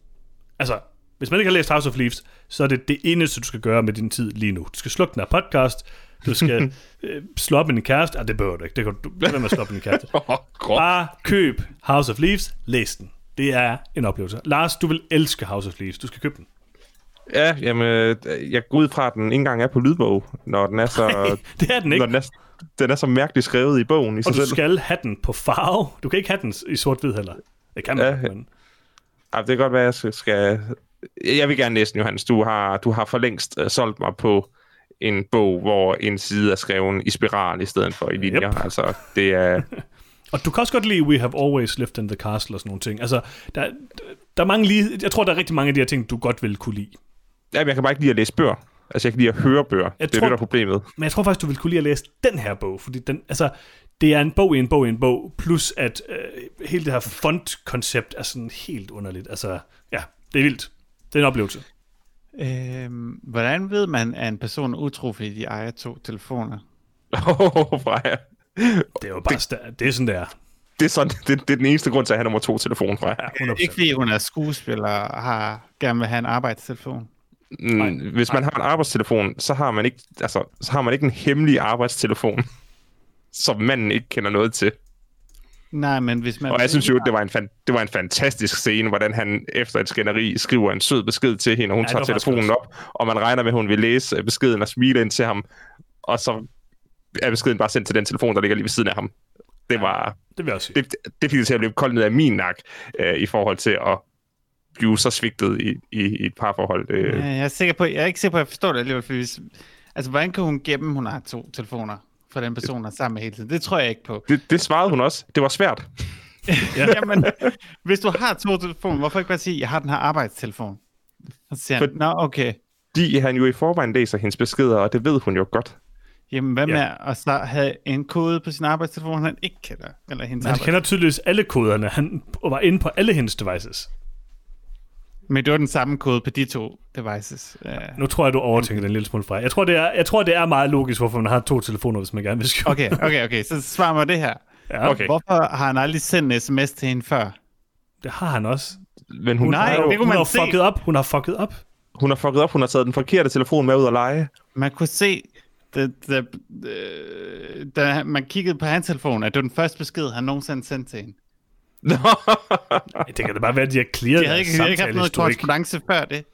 Altså, hvis man ikke har læst House of Leaves, så er det det eneste, du skal gøre med din tid lige nu. Du skal slukke den her podcast, du skal øh, slå op med din kæreste. Ah, det behøver du ikke. Det kan du med at slå op med din kæreste. Bare køb House of Leaves, læs den. Det er en oplevelse. Lars, du vil elske House of Leaves. Du skal købe den. Ja, jamen, øh, jeg går ud fra, at den ikke engang er på lydbog, når den er så, Det er den ikke. når den er, den er så mærkeligt skrevet i bogen i Og sig du selv. skal have den på farve. Du kan ikke have den i sort-hvid heller. Det kan man, Ja, ja, men... Ja, det kan godt være, at jeg skal... Jeg vil gerne læse den, Johannes. Du har, du har for længst uh, solgt mig på en bog, hvor en side er skrevet i spiral i stedet for i linjer. Yep. Altså, det er... Og du kan også godt lide We Have Always Lived in the Castle og sådan nogle ting. Altså, der, der er mange lige... Jeg tror, der er rigtig mange af de her ting, du godt vil kunne lide. Jamen, jeg kan bare ikke lide at læse bøger. Altså, jeg kan lide at høre bøger. Jeg det er tror- det, der er problemet. Men jeg tror faktisk, du vil kunne lide at læse den her bog, fordi den, altså, det er en bog i en bog i en bog, plus at øh, hele det her font-koncept er sådan helt underligt. Altså, ja, det er vildt. Det er en oplevelse. Øhm, hvordan ved man, at en person er utro, fordi de ejer to telefoner? Åh, Freja. Det er jo bare, det, det er sådan, det er. Det er, sådan, det, det er den eneste grund til at have nummer to telefon, 100%. Ikke fordi hun er skuespiller og har, gerne vil have en arbejdstelefon. Nej, Mm, Hvis man har en arbejdstelefon, så har man ikke, altså, så har man ikke en hemmelig arbejdstelefon, som manden ikke kender noget til. Nej, men hvis man... Og jeg synes jo, det var en, fan, det var en fantastisk scene, hvordan han efter et skænderi skriver en sød besked til hende, og hun Ja, tager telefonen op, og man regner med, at hun vil læse beskeden og smile ind til ham, og så er beskeden bare sendt til den telefon, der ligger lige ved siden af ham. Det var, Det vil jeg sige. det, det fik det til at blive koldt ned af min nak, øh, i forhold til at blive så svigtet i, i, i et parforhold. Øh. Ja, jeg er sikker på, jeg er ikke sikker på, at jeg forstår det alligevel, fordi hvis, altså, hvordan kan hun gemme, hun har to telefoner for den person, der er sammen med hele tiden? Det tror jeg ikke på. Det, det svarede hun også. Det var svært. Ja. Jamen, hvis du har to telefoner, hvorfor ikke bare sige, jeg har den her arbejdstelefon? Og så siger han, For- nå okay, Fordi han jo i forvejen læser hendes beskeder, og det ved hun jo godt. jamen hvad med Ja. at så have en kode på sin arbejdstelefon, han ikke kender? Eller hendes Han arbejds... kender tydeligvis alle koderne. Han var inde på alle hendes devices. Men det var den samme kode på de to devices. Uh, Nu tror jeg, du overtænker den en lille smule fra. Jeg tror, det er, jeg tror, det er meget logisk, hvorfor man har to telefoner, hvis man gerne vil skjule. okay, okay, okay, så svar mig det her. Ja, Okay. Hvorfor har han aldrig sendt en sms til hende før? Det har han også. Men hun, Nej, har, jo, det kunne hun man har se. fucket op. Hun har fucket op. hun har fucket op. Hun har taget den forkerte telefon med ud at lege. Man kunne se, da, da, øh, da man kiggede på hans telefon, at det var den første besked, han nogensinde sendte til hende. Nå. Det kan da bare være, at de har clearet Jeg havde ikke, ikke haft noget korrespondence før det.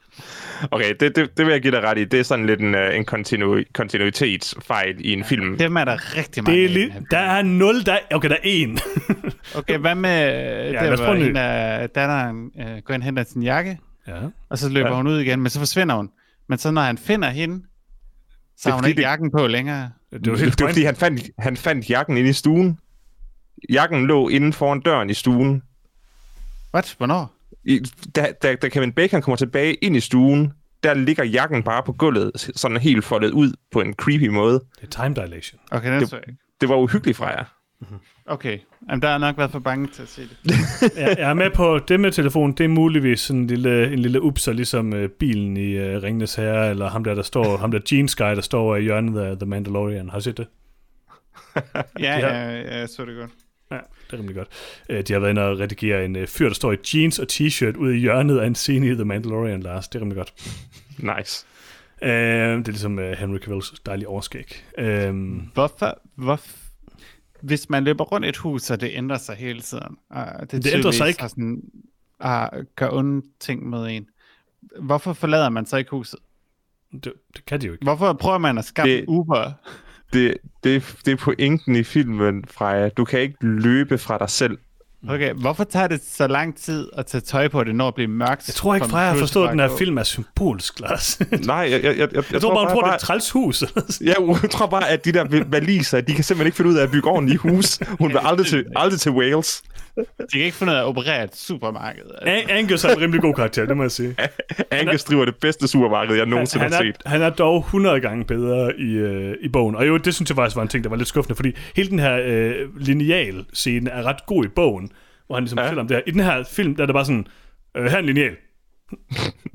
Okay, det, det, det vil jeg give dig ret i. Det er sådan lidt en, uh, en continu, kontinuitetsfejl i en film. Dem er der rigtig mange Det er af li- der er 0, der okay, der er 1. film. Okay, hvad med ja, lad der, os hvor en en af datteren øh, går ind og henter sin jakke, ja. og så løber Ja. ja. hun ud igen, men så forsvinder hun. Men så når han finder hende, så Det har hun fordi, ikke det- jakken på længere. Det var helt det var fordi, han fandt, han fandt jakken inde i stuen. Jakken lå inden foran døren i stuen. What? Hvornår? I, da, da, da Kevin Bacon kommer tilbage ind i stuen, der ligger jakken bare på gulvet, sådan helt foldet ud på en creepy måde. Det er time dilation. Okay, Det- ikke. Det var uhyggeligt fra jer. Okay, Jamen, der har nok været for bange til at se det. jeg, jeg er med på det med telefon. Det er muligvis sådan en lille, en lille upser, ligesom uh, bilen i uh, Ringnes Herre, eller ham der, der står, ham der Gene Sky, der står i hjørnet af The Mandalorian. Har du set det? Ja, Ja. ja, ja, jeg så det godt. Ja, det er rimelig godt. Uh, de har været inde og redigere en uh, fyr, der står i jeans og t-shirt ude i hjørnet af en scene i The Mandalorian, Lars. Det er rimelig godt. Nice. Uh, det er ligesom uh, Henry Cavills dejlige overskæg. Uh, Hvorfor, hvor, hvis man løber rundt et hus, så det ændrer sig hele tiden. Og det, Det ændrer sig ikke. har Sådan, uh, gør onde ting med en. Hvorfor forlader man så ikke huset? det, det kan de jo ikke. Hvorfor prøver man at skaffe Det- det... Uber? Det, det, det er pointen i filmen, Freja. Du kan ikke løbe fra dig selv. Okay, hvorfor tager det så lang tid at tage tøj på det, når det bliver mørkt? Jeg tror ikke, Freja har forstået, at den her film er symbolsk, Lars. Nej, jeg, jeg, jeg, jeg, jeg, Jeg tror bare, hun tror, det er et træls hus. Ja, jeg tror bare, at de der valiser, de kan simpelthen ikke finde ud af at bygge ordentlige hus. Hun vil aldrig til, aldrig til Wales. De kan ikke finde ud af at operere et supermarked. Altså. An- Angus er en rimelig god karakter, det må jeg sige. Angus driver det bedste supermarked, jeg nogensinde han, har er, set. han er dog 100 gange bedre i, øh, i bogen. Og jo, det synes jeg faktisk var en ting, der var lidt skuffende, fordi hele den her øh, lineal scene er ret god i bogen, hvor han ligesom ja. Fortæller om det her. I den her film, der er det bare sådan, øh, her er en lineal.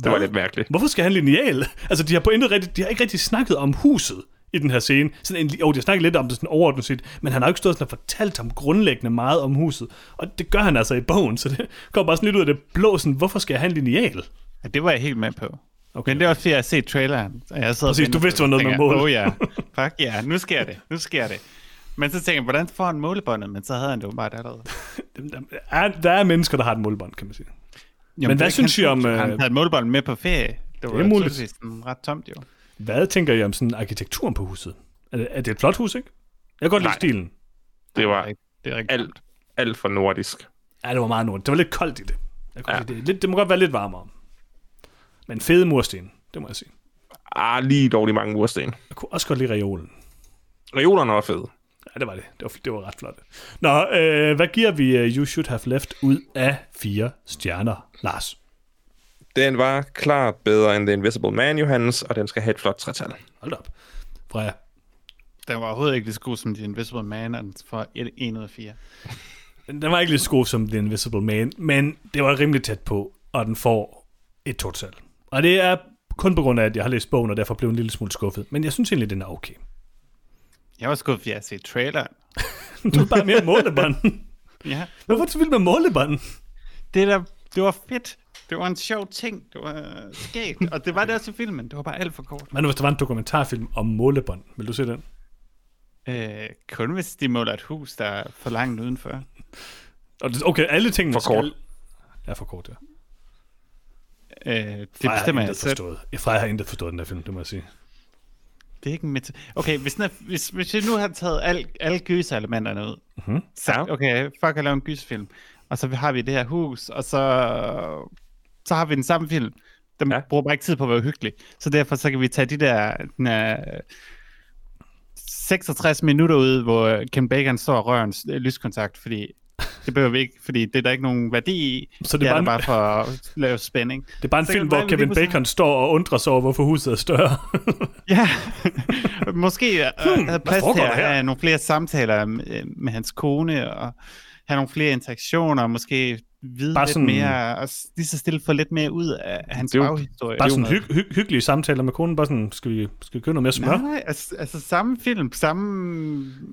Det var lidt mærkeligt. Hvorfor skal han lineal? Altså, de har på intet rigtig, de har ikke rigtig snakket om huset i den her scene. Sådan en, jo, de har snakket lidt om det sådan overordnet set, men han har jo ikke stået sådan og fortalt ham grundlæggende meget om huset. Og det gør han altså i bogen, så det går bare sådan lidt ud af det blå, sådan, hvorfor skal jeg have en lineal? Ja, det var jeg helt med på. Okay. Men det er også fordi, jeg har set traileren. Og jeg Præcis, du vidste, det var noget og med mål. Oh ja, fuck ja, nu sker det, nu sker det. Men så tænker jeg, hvordan får han målebåndet? Men så havde han det jo bare allerede. Der er, der er mennesker, der har et målbånd, kan man sige. Jo, Men hvad synes I om, hus. øh, Han havde et målebånd med på ferie. Det var Det er muligt. sådan ret tomt jo. Hvad tænker I om sådan arkitekturen på huset? Er det, er det et flot hus, ikke? Jeg kan godt lide Nej. stilen. Det var Det er rigtig alt, alt for nordisk. Ja, det var meget nordligt. Det var lidt koldt i det. Jeg kunne Ja. det. Lidt, det må godt være lidt varmere. Men fede mursten, det må jeg sige. Ah, lige dårligt mange mursten. Jeg kunne også godt lide reolen. Reolerne var fede. Ja, det var det. Det var, det var ret flot. Nå, øh, hvad giver vi uh, You Should Have Left ud af fire stjerner, Lars? Den var klart bedre end The Invisible Man, Johannes, og den skal have et flot tretal. Hold op. Freja. Den var overhovedet ikke lige så god som The Invisible Man, og den får et- en ud af fire. Den var ikke lige så god som The Invisible Man, men det var rimelig tæt på, og den får et total. Og det er kun på grund af, at jeg har læst bogen, og derfor blev en lille smule skuffet. Men jeg synes egentlig, den er okay. Jeg var skuffet, fordi jeg har set traileren. Du er bare mere målebånd. Ja, Hvorfor er du så vild med målebånd? det, der, det var fedt. Det var en sjov ting. Det var skægt. Og det var det også i filmen. Det var bare alt for kort. Men nu, hvis der var en dokumentarfilm om målebånd, vil du se den? Øh, kun hvis de måler et hus, der er for langt udenfor. Og det- Okay, alle tingene For kort. skal... Ja, for kort, ja. Øh, det Freja bestemmer har jeg intet selv. forstået. Ja, Freja har intet forstået den der film, det må jeg sige. Det er ikke en meta- Okay, hvis, den er, hvis, hvis vi nu har taget al, alle gyserelementerne ud, Mhm. så, Ja. okay, fuck at lave en gyserfilm, og så har vi det her hus, og så, så har vi den samme film. Den Ja. bruger bare ikke tid på at være hyggelig. Så derfor så kan vi tage de der den er, 66 minutter ud, hvor Ken Bacon står og rører en lyskontakt, fordi det behøver vi ikke, fordi det er der ikke nogen værdi i. Så det er er der bare bare for at lave spænding. Det er bare en Så film, hvor Kevin Bacon står og undrer sig over, hvorfor huset er større. Ja, måske uh, hmm, havde plads til at have nogle flere samtaler med, med hans kone, og have nogle flere interaktioner, måske vide Bare lidt sådan- mere, og lige så stille få lidt mere ud af hans Det jo- baghistorie. bare Det sådan hyg, hyg, hyggelige samtaler med konen. Bare sådan, skal vi, skal vi købe noget mere smør? Nej, nej, altså, altså samme film, samme...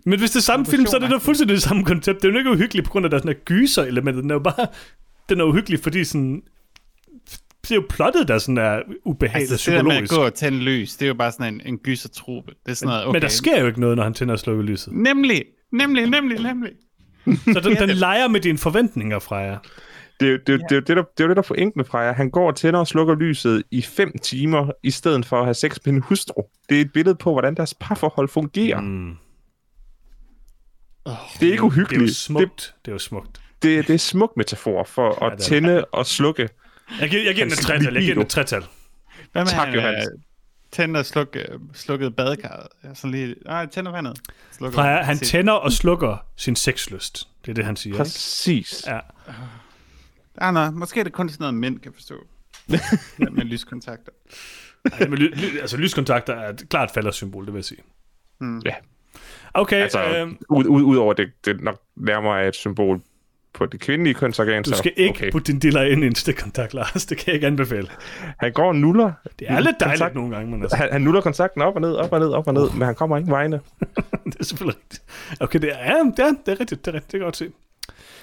Men hvis det er samme film, så er det da fuldstændig det samme koncept. Det er jo ikke uhyggeligt på grund af, at der er sådan et gyser-element. Den er jo bare... Den er uhyggelig, fordi sådan... Det er jo plottet, der sådan er ubehageligt Altså, det der med at psykologisk. gå og tænde lys, det er jo bare sådan en, en gysertrupe. Det er sådan noget, okay. Men der sker jo ikke noget, når han tænder og slukker lyset. Nemlig, nemlig, nemlig, nemlig. Så den, den leger med dine forventninger, Freja. Det, er jo- det, er det, er jo det, der, det er jo det, der enken fra jer. Han går og tænder og slukker lyset i fem timer, i stedet for at have sex med en hustru. Det er et billede på, hvordan deres parforhold fungerer. Mm. Mm. Det er ikke Det er jo uhyggeligt. Det, smukt. Det er jo smukt. det, det er smuk metafor for Ja, at det er tænde og slukke. Jeg giver, jeg giver den et tretal. Jeg giver den et tretal. Hvad med Tak, han, Johannes. Tænder og sluk, øh, slukket badekarret? Ja, så lige, nej, tænder vandet. Slukker Freja, han sit- tænder og slukker sin sexlyst. Det er det, han siger. Ikke? Præcis. Ja. Ah, nej, måske er det kun sådan noget, mænd kan forstå. med, med lyskontakter. Ej, men ly, ly, altså, lyskontakter er et klart faldersymbol, det vil jeg sige. Ja. Okay, Altså, øh, ud, ud, ud over det, det nok nærmere er et symbol på det kvindelige kønsorgan. du så, skal ikke okay. putte din diller ind i en stikkontakt, Lars. Det kan jeg ikke anbefale. Han går og nuller. Det er lidt dejligt Kontakt. nogle gange, men altså, Han, han nuller kontakten op og ned, op og ned, op og ned, men han kommer ingen vegne. det er selvfølgelig rigtigt. Okay, det er, ja, det er, det er rigtigt. Det er rigtigt. Det kan jeg godt se.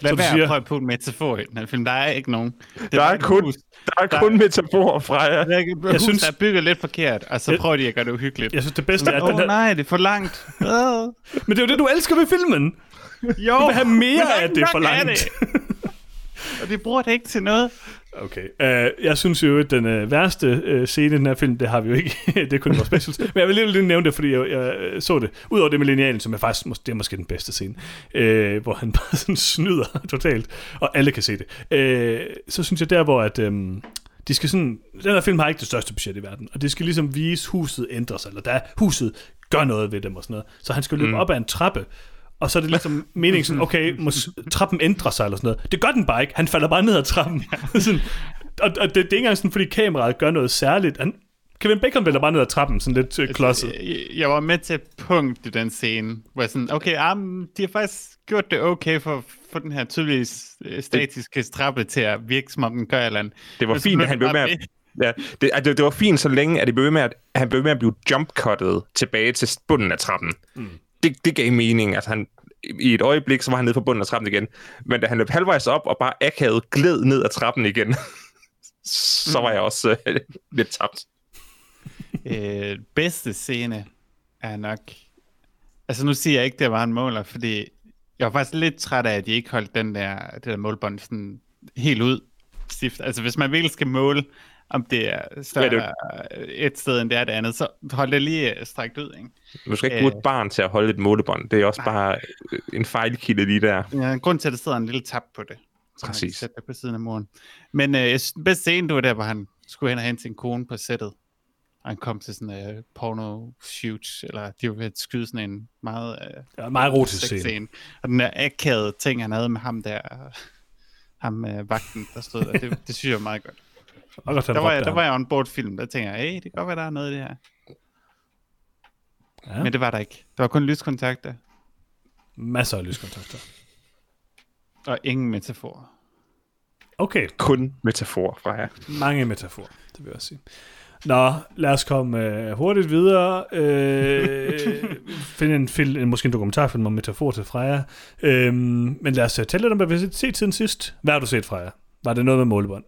Lad være siger- at prøve på en metafor i den her film. Der er ikke nogen. Det Der er et kun, hus. der er Der- kun metaforer fra jer. Der er et hus, Jeg synes- der er bygget lidt forkert, og så Jeg- prøver de at gøre det uhyggeligt. Jeg synes, det bedste er, at den oh, her... nej, det er for langt. Men det er jo det, du elsker ved filmen. Jo, Du vil have mere af det for langt. det. og de bruger det ikke til noget. Okay. Uh, jeg synes jo, at den uh, værste uh, scene i den her film, det har vi jo ikke. det kunne være specials. Men jeg vil lige, lige nævne det, fordi jeg, jeg så det. Udover det med linealen, som er faktisk mås- det er måske den bedste scene, uh, hvor han bare sådan snyder totalt, og alle kan se det. Uh, så synes jeg der, hvor at, um, de skal sådan, den her film har ikke det største budget i verden, og det skal ligesom vise, huset ændrer sig, eller der huset gør noget ved dem og sådan noget. Så han skal løbe mm. op ad en trappe, og så er det ligesom meningen sådan, okay, må trappen ændrer sig eller sådan noget. Det gør den bare ikke. Han falder bare ned ad trappen. sådan, og, og det, det er ikke engang sådan, fordi kameraet gør noget særligt. Han, Kevin Bacon vælter bare ned ad trappen, sådan lidt øh, klodset. Jeg, jeg var med til et punkt i den scene, hvor jeg sådan, okay, um, de har faktisk gjort det okay for få den her tydelige øh, statiske trappe til at virke, som om den gør et eller andet. Det var Men fint, at han blev med at, ja, det, altså, det, det var fint så længe, at, det blev med at han blev med at blive jumpcuttet tilbage til bunden af trappen. Mm. Det, det gav mening. at han, I et øjeblik, så var han nede på bunden af trappen igen. Men da han løb halvvejs op og bare akavet gled ned ad trappen igen, så var jeg også øh, lidt tabt. øh, bedste scene er nok... Altså nu siger jeg ikke, det var en måler, fordi jeg var faktisk lidt træt af, at de ikke holdt den der, det der målbånd sådan helt ud stift. Altså hvis man virkelig skal måle, om det er større Ja, ja, et sted end det er det andet, så hold det lige øh, strækt ud, ikke? Du skal ikke bruge Øh. et barn til at holde et målebånd. Det er også Nej. bare øh, en fejlkilde lige der. Ja, en grund til, at der sidder en lille tab på det. Præcis. sætte det på siden af muren. Men øh, jeg synes, den bedste scene, det var der, hvor han skulle hen og hente sin kone på sættet. Og han kom til sådan en uh, porno shoot, eller de var ved at skyde sådan en meget, uh, Ja, meget erotisk sex scene. Og den der akavede ting, han havde med ham der, ham uh, vagten, der stod der, det, det synes jeg var meget godt. Der var, jeg, der var jeg on board film, der tænker jeg, hey, det kan godt være, der er noget i det her. Ja. Men det var der ikke. Der var kun lyskontakter, Masser af lyskontakter. og ingen metaforer. Okay, Kun metafor fra jer. mange metaforer, det vil jeg sige. Nå, lad os komme øh, hurtigt videre. Øh, finde en, film, en, måske en dokumentarfilm om metafor til Freja. Øh, men lad os øh, tale lidt om, hvad vi har set siden sidst. Hvad har du set, Freja? Var det noget med målebånd?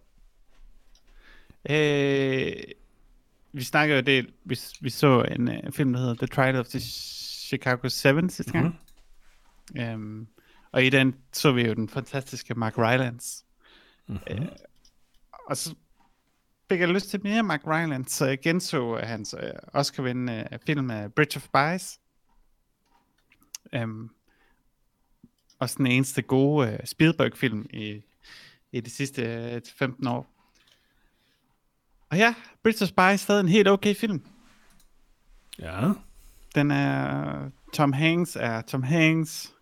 Øh, vi snakker jo det, vi, vi så en uh, film, der hedder The Trial of the Chicago 7 sidste gang. Mm-hmm. Um, og i den så vi jo den fantastiske Mark Rylance. Mm-hmm. Uh, og så fik jeg lyst til mere Mark Rylance, så jeg genså hans uh, Oscar-vindende uh, film uh, Bridge of Spies. Um, og sådan den eneste gode uh, Spielberg-film i, i de sidste uh, 15 år. Og ja, Bridge of Spies er stadig en helt okay film. Ja. Den er... Tom Hanks er Tom Hanks.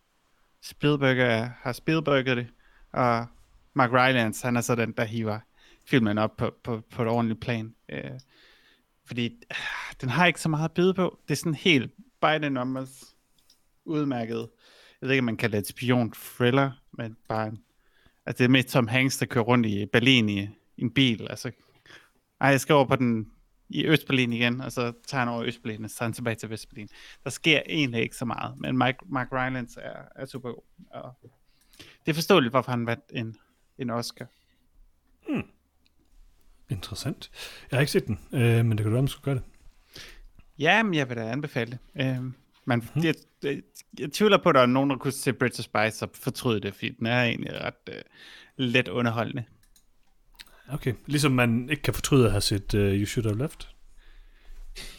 Spielberg er, har Spielberget det. Og Mark Rylance, han er så den, der hiver filmen op på, på, på et ordentligt plan. Øh, fordi øh, den har ikke så meget at byde på. Det er sådan helt by the numbers udmærket. Jeg ved ikke, om man kalder det et spion-thriller, men bare en, altså det er mest Tom Hanks, der kører rundt i Berlin i, i en bil. Altså, ej, jeg skal over på den i Østberlin igen, og så tager han over Østberlin, og så tager han tilbage til Vestberlin. Der sker egentlig ikke så meget, men Mike, Mark Rylance er, er super god. Og det er forståeligt, hvorfor han vandt en, en Oscar. Interessant. Jeg har ikke set den, øh, men det kan du være, man skulle gøre det. Ja, men jeg vil da anbefale det. Øhm, Man, mm. jeg, jeg, jeg tvivler på, at der er nogen, der kunne se Bridge of Spice og fortryde det, fordi den er egentlig ret uh, let underholdende. Okay, ligesom man ikke kan fortryde at have set uh, You Should Have Left.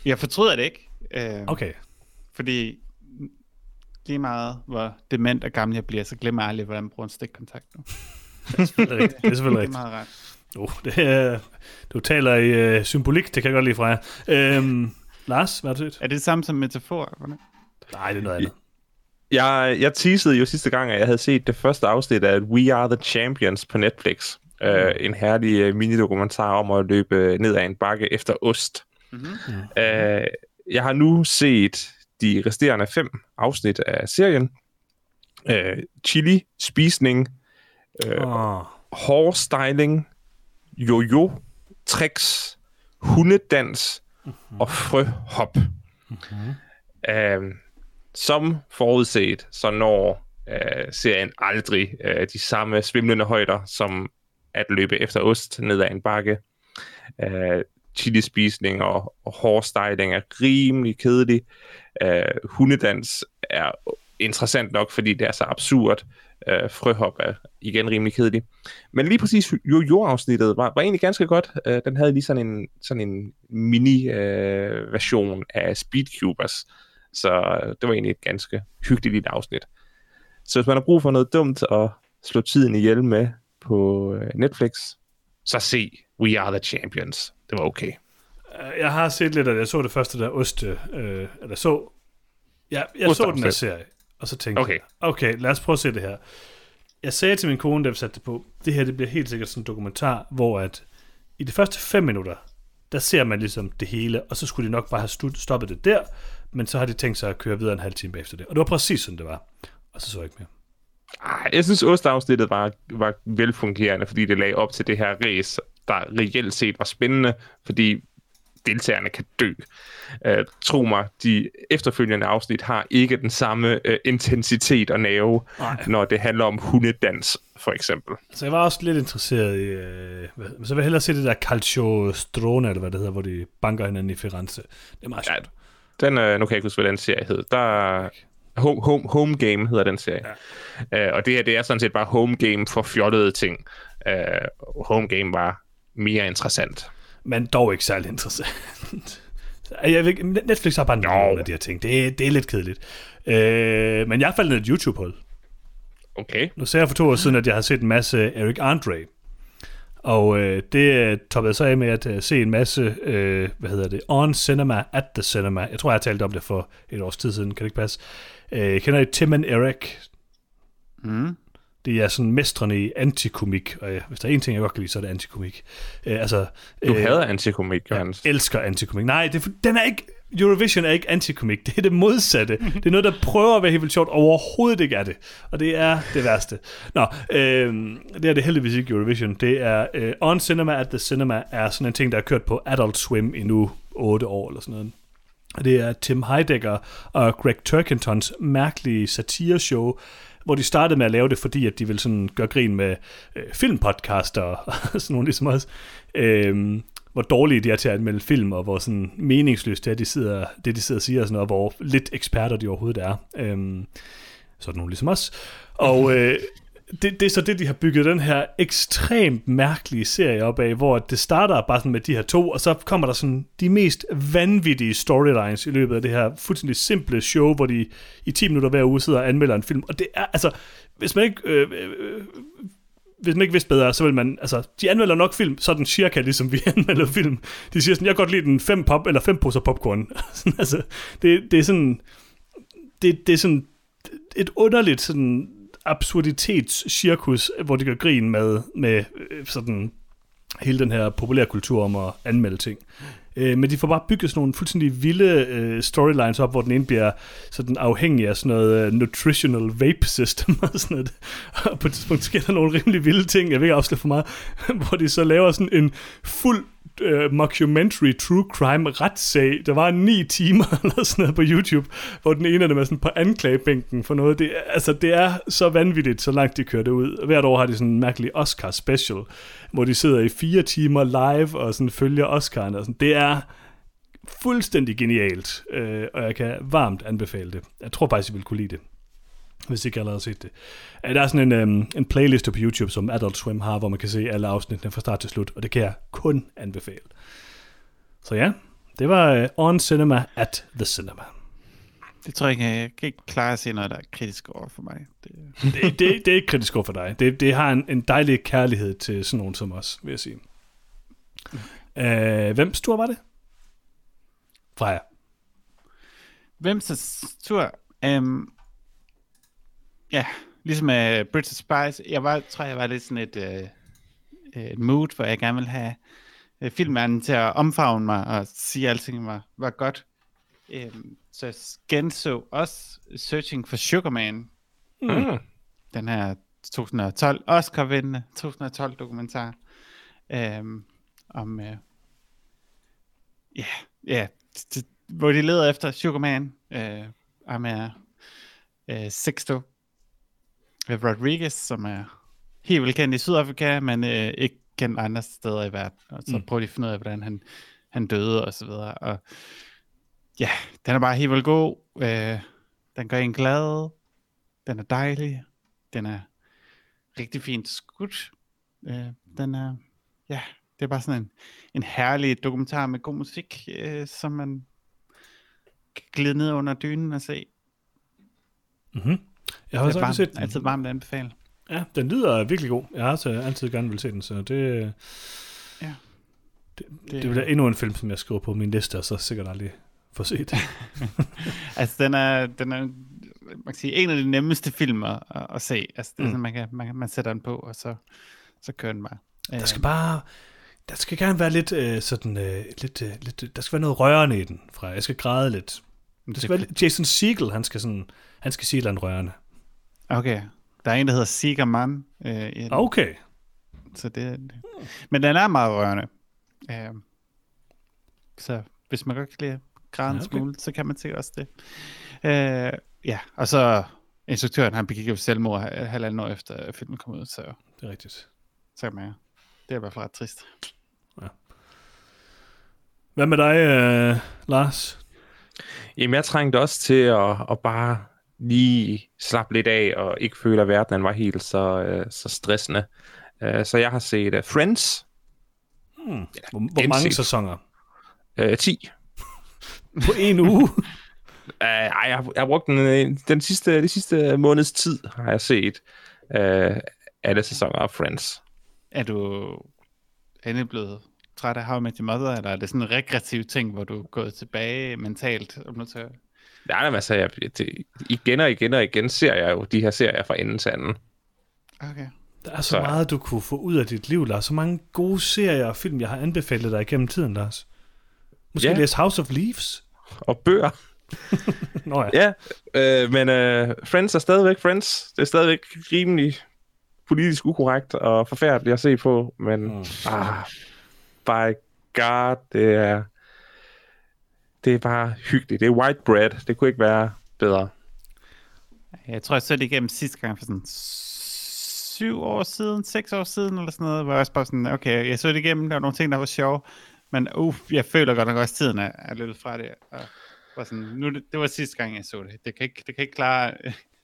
Jeg fortryder det ikke. Uh, Okay. Fordi lige meget, hvor dement og gammel jeg bliver, så glemmer jeg aldrig, hvordan man bruger en stikkontakt nu. Det er selvfølgelig rigtigt. Det er selvfølgelig Det er rigtigt. meget rart. Oh, det er, du taler i uh, symbolik, det kan jeg godt lide fra jer. Øhm, Lars, hvad har du set? Er det det samme som metafor? Hvordan? Nej, det er noget andet. Jeg, jeg teasede jo sidste gang, at jeg havde set det første afsnit af We Are The Champions på Netflix. Mm. Uh, en herlig uh, minidokumentar om at løbe ned ad en bakke efter ost. Mm-hmm. Uh, jeg har nu set de resterende fem afsnit af serien. Uh, chili, spisning, uh, Oh. hårstyling, jojo, tricks, hundedans mm-hmm. og frøhop. Mm-hmm. Uh, som forudset, så når uh, serien aldrig uh, de samme svimlende højder, som at løbe efter ost ned ad en bakke. Uh, chilispisning og, og hårstyling er rimelig kedelig. Uh, hundedans er interessant nok, fordi det er så absurd. Uh, frøhop er igen rimelig kedelig. Men lige præcis Jojo-afsnittet var, var egentlig ganske godt. Uh, den havde lige sådan en, sådan en mini-version uh, af Speedcubers. Så det var egentlig et ganske hyggeligt lille afsnit. Så hvis man har brug for noget dumt at slå tiden ihjel med på uh, Netflix, så se We Are The Champions. Det var okay. Øh, Jeg har set lidt af det. Jeg så det første der oste. Øh, eller så... Ja, jeg så den der serie. Og så tænkte Okay. jeg, okay, lad os prøve at se det her. Jeg sagde til min kone, da vi satte det på, det her det bliver helt sikkert sådan en dokumentar, hvor at i de første fem minutter, der ser man ligesom det hele, og så skulle de nok bare have stoppet det der, men så har de tænkt sig at køre videre en halv time efter det. Og det var præcis sådan, det var. Og så så jeg ikke mere. Ej, Jeg synes, Osteafsnittet var, var velfungerende, fordi det lagde op til det her race, der reelt set var spændende, fordi deltagerne kan dø. Uh, tro mig, de efterfølgende afsnit har ikke den samme uh, intensitet og nerve, Nej. når det handler om hundedans, for eksempel. Så jeg var også lidt interesseret i, øh, så vil jeg hellere se det der Calcio Strone, eller hvad det hedder, hvor de banker hinanden i Firenze. Det er meget Ja, sjovt. Den, uh, nu kan jeg ikke huske, hvad den serie hed. Der, home, home, home Game hedder den serie. Ja. Uh, og det her, det er sådan set bare Home Game for fjollede ting. Uh, home Game var mere interessant. men dog ikke særlig interessant. Jeg ved, Netflix har bare nogle af de her ting. Det, er- det er lidt kedeligt. Øh, men jeg faldt ned et YouTube-hul. Okay. Nu sagde jeg for to år siden, at jeg har set en masse Eric Andre. Og øh, det øh, toppede jeg så af med at øh, se en masse, øh, hvad hedder det, On Cinema, At The Cinema. Jeg tror, jeg har talt om det for et års tid siden, kan det ikke passe? Øh, kender I Tim and Eric? Mm. Det er sådan mestrene i antikomik, og ja, hvis der er en ting, jeg godt kan lide, så er det antikomik. Øh, altså, Du øh, hader antikomik, Johannes. Jeg elsker antikomik. Nej, det den er ikke... Eurovision er ikke antikomik. Det er det modsatte. Det er noget, der prøver at være helt vildt sjovt. Overhovedet ikke er det. Og det er det værste. Nå, øh, det er det heldigvis ikke Eurovision. Det er øh, On Cinema at the Cinema er sådan en ting, der er kørt på Adult Swim i nu 8 år eller sådan noget. Det er Tim Heidecker og Greg Turkingtons mærkelige satireshow, hvor de startede med at lave det, fordi at de ville sådan gøre grin med øh, filmpodcaster og sådan nogle ligesom os. Øh, hvor dårlige de er til at anmelde film, og hvor sådan meningsløst det er, de sidder, det de sidder og siger, og sådan noget, hvor lidt eksperter de overhovedet er. Øhm, sådan nogle ligesom os. Og øh, det, det er så det, de har bygget den her ekstremt mærkelige serie op af, hvor det starter bare sådan med de her to, og så kommer der sådan de mest vanvittige storylines i løbet af det her fuldstændig simple show, hvor de i 10 minutter hver uge sidder og anmelder en film. Og det er, altså, hvis man ikke... Øh, øh, øh, hvis man ikke vidste bedre, så vil man, altså, de anmelder nok film, sådan cirka ligesom vi anmelder film. De siger sådan, jeg kan godt lide den fem pop, eller fem poser popcorn. Sådan, altså, det, det er sådan, det, det er sådan et underligt sådan absurditetscirkus, hvor de gør grin med, med øh, sådan hele den her populærkultur om at anmelde ting. Øh, men de får bare bygget sådan nogle fuldstændig vilde øh, storylines op, hvor den ene bliver sådan afhængig af sådan noget øh, nutritional vape system og sådan noget. Og på et tidspunkt sker der nogle rimelig vilde ting, jeg vil ikke afsløre for meget, hvor de så laver sådan en fuld øh, mockumentary true crime retssag. Der var ni timer eller sådan noget på YouTube, hvor den ene af dem er sådan på anklagebænken for noget. Det, altså, det er så vanvittigt, så langt de kørte ud. Hvert år har de sådan en mærkelig Oscar special, hvor de sidder i fire timer live og sådan følger Oscar'en. Og sådan. Det er fuldstændig genialt, øh, og jeg kan varmt anbefale det. Jeg tror faktisk, I vil kunne lide det, hvis ikke allerede har set det. Øh, Der er sådan en, øh, en playlist på YouTube, som Adult Swim har, hvor man kan se alle afsnittene fra start til slut, og det kan jeg kun anbefale. Så ja, det var øh, On Cinema at the Cinema. Det tror jeg ikke, jeg kan ikke klare at se noget, der er kritisk over for mig. Det, det, det, det er ikke kritisk over for dig. Det, det har en, en dejlig kærlighed til sådan nogen som os, vil jeg sige. Øh, hvem stor var det? Freja. Hvem så tur? Um, ja, ligesom uh, British Spice. Jeg var, tror, jeg var lidt sådan et, uh, et mood, hvor jeg gerne ville have uh, filmverdenen til at omfavne mig og sige, at alting var, var godt. Um, så jeg genså også Searching for Sugar Man, Mm. den her 2012 Oscar-vindende 2012 dokumentar um, om uh, ja, ja, t- t- hvor de leder efter Sugarman, uh, ham er uh, Sixto Rodriguez, som er helt vildt kendt i Sydafrika, men uh, ikke kendt andre steder i verden. Og så Mm. prøver de at finde ud af, hvordan han, han døde og så videre. Og ja, den er bare helt vildt god. Uh, den gør en glad. Den er dejlig. Den er rigtig fint skudt. Uh, den er, ja, det er bare sådan en, en herlig dokumentar med god musik, øh, som man kan glide ned under dynen og se. Mm-hmm. Jeg har også aldrig set varmt, den. altid varmt anbefale. Ja, den lyder virkelig god. Jeg har også altid gerne vil se den, så det, Ja. det, det, det bliver endnu en film, som jeg skriver på min liste, og så sikkert aldrig få set. Altså, den er, den er man kan sige, en af de nemmeste film at, at, se. Altså, det er Mm. sådan, man, kan, man, man sætter den på, og så, så kører den bare. Der skal bare... Der skal gerne være lidt øh, sådan... Øh, lidt, øh, lidt, der skal være noget rørende i den, fra. Jeg skal græde lidt. Det skal være lidt, Jason Segel, han skal sådan... Han skal sige et rørende. Okay. Der er en, der hedder Seeger Man. Øh, i den, Okay. så det, det. Men den er meget rørende. Øh, så hvis man godt kan lide græde en Ja, okay. smule, så kan man sikkert også det. Øh, ja, og så instruktøren, han begik jo selvmord hal- halvanden år efter at filmen kom ud, så, Det er rigtigt. så kan man, det er i hvert fald ret trist. Hvad med dig, øh, Lars? Jamen, jeg trængte også til at, at bare lige slappe lidt af, og ikke føle, at verden var helt så, øh, så stressende. Uh, så jeg har set uh, Friends Hmm. Hvor, hvor mange genset. sæsoner? uh, 10. På en uge? Uh, ej, jeg, har- jeg har brugt den, øh, den sidste, de sidste måneds tid, har jeg set uh, alle sæsoner af Friends. Er du endelig blevet træt af How I Met Your Mother, eller er det sådan en regressiv ting, hvor du er gået tilbage mentalt? Om du tager... Nej, men altså, jeg, det, igen og igen og igen ser jeg jo de her serier fra enden til anden. Okay. Der er så, Så- meget, du kunne få ud af dit liv, Lars. Så mange gode serier og film, jeg har anbefalet dig igennem tiden, Lars. Måske Ja. yeah. læse House of Leaves? Og bøger. Nå ja. Ja, øh, men øh, Friends er stadigvæk Friends. Det er stadigvæk rimelig politisk ukorrekt og forfærdeligt at se på, men mm. ah, by god, det er det er bare hyggeligt. Det er white bread. Det kunne ikke være bedre. Jeg tror, jeg så det igennem sidste gang for sådan syv år siden, seks år siden, eller sådan noget, hvor jeg også bare sådan, okay, jeg så det igennem, der var nogle ting, der var sjove, men uh, jeg føler godt nok også, tiden er, er løbet fra det, og var sådan, nu, det, det var sidste gang, jeg så det. Det kan ikke, det kan ikke klare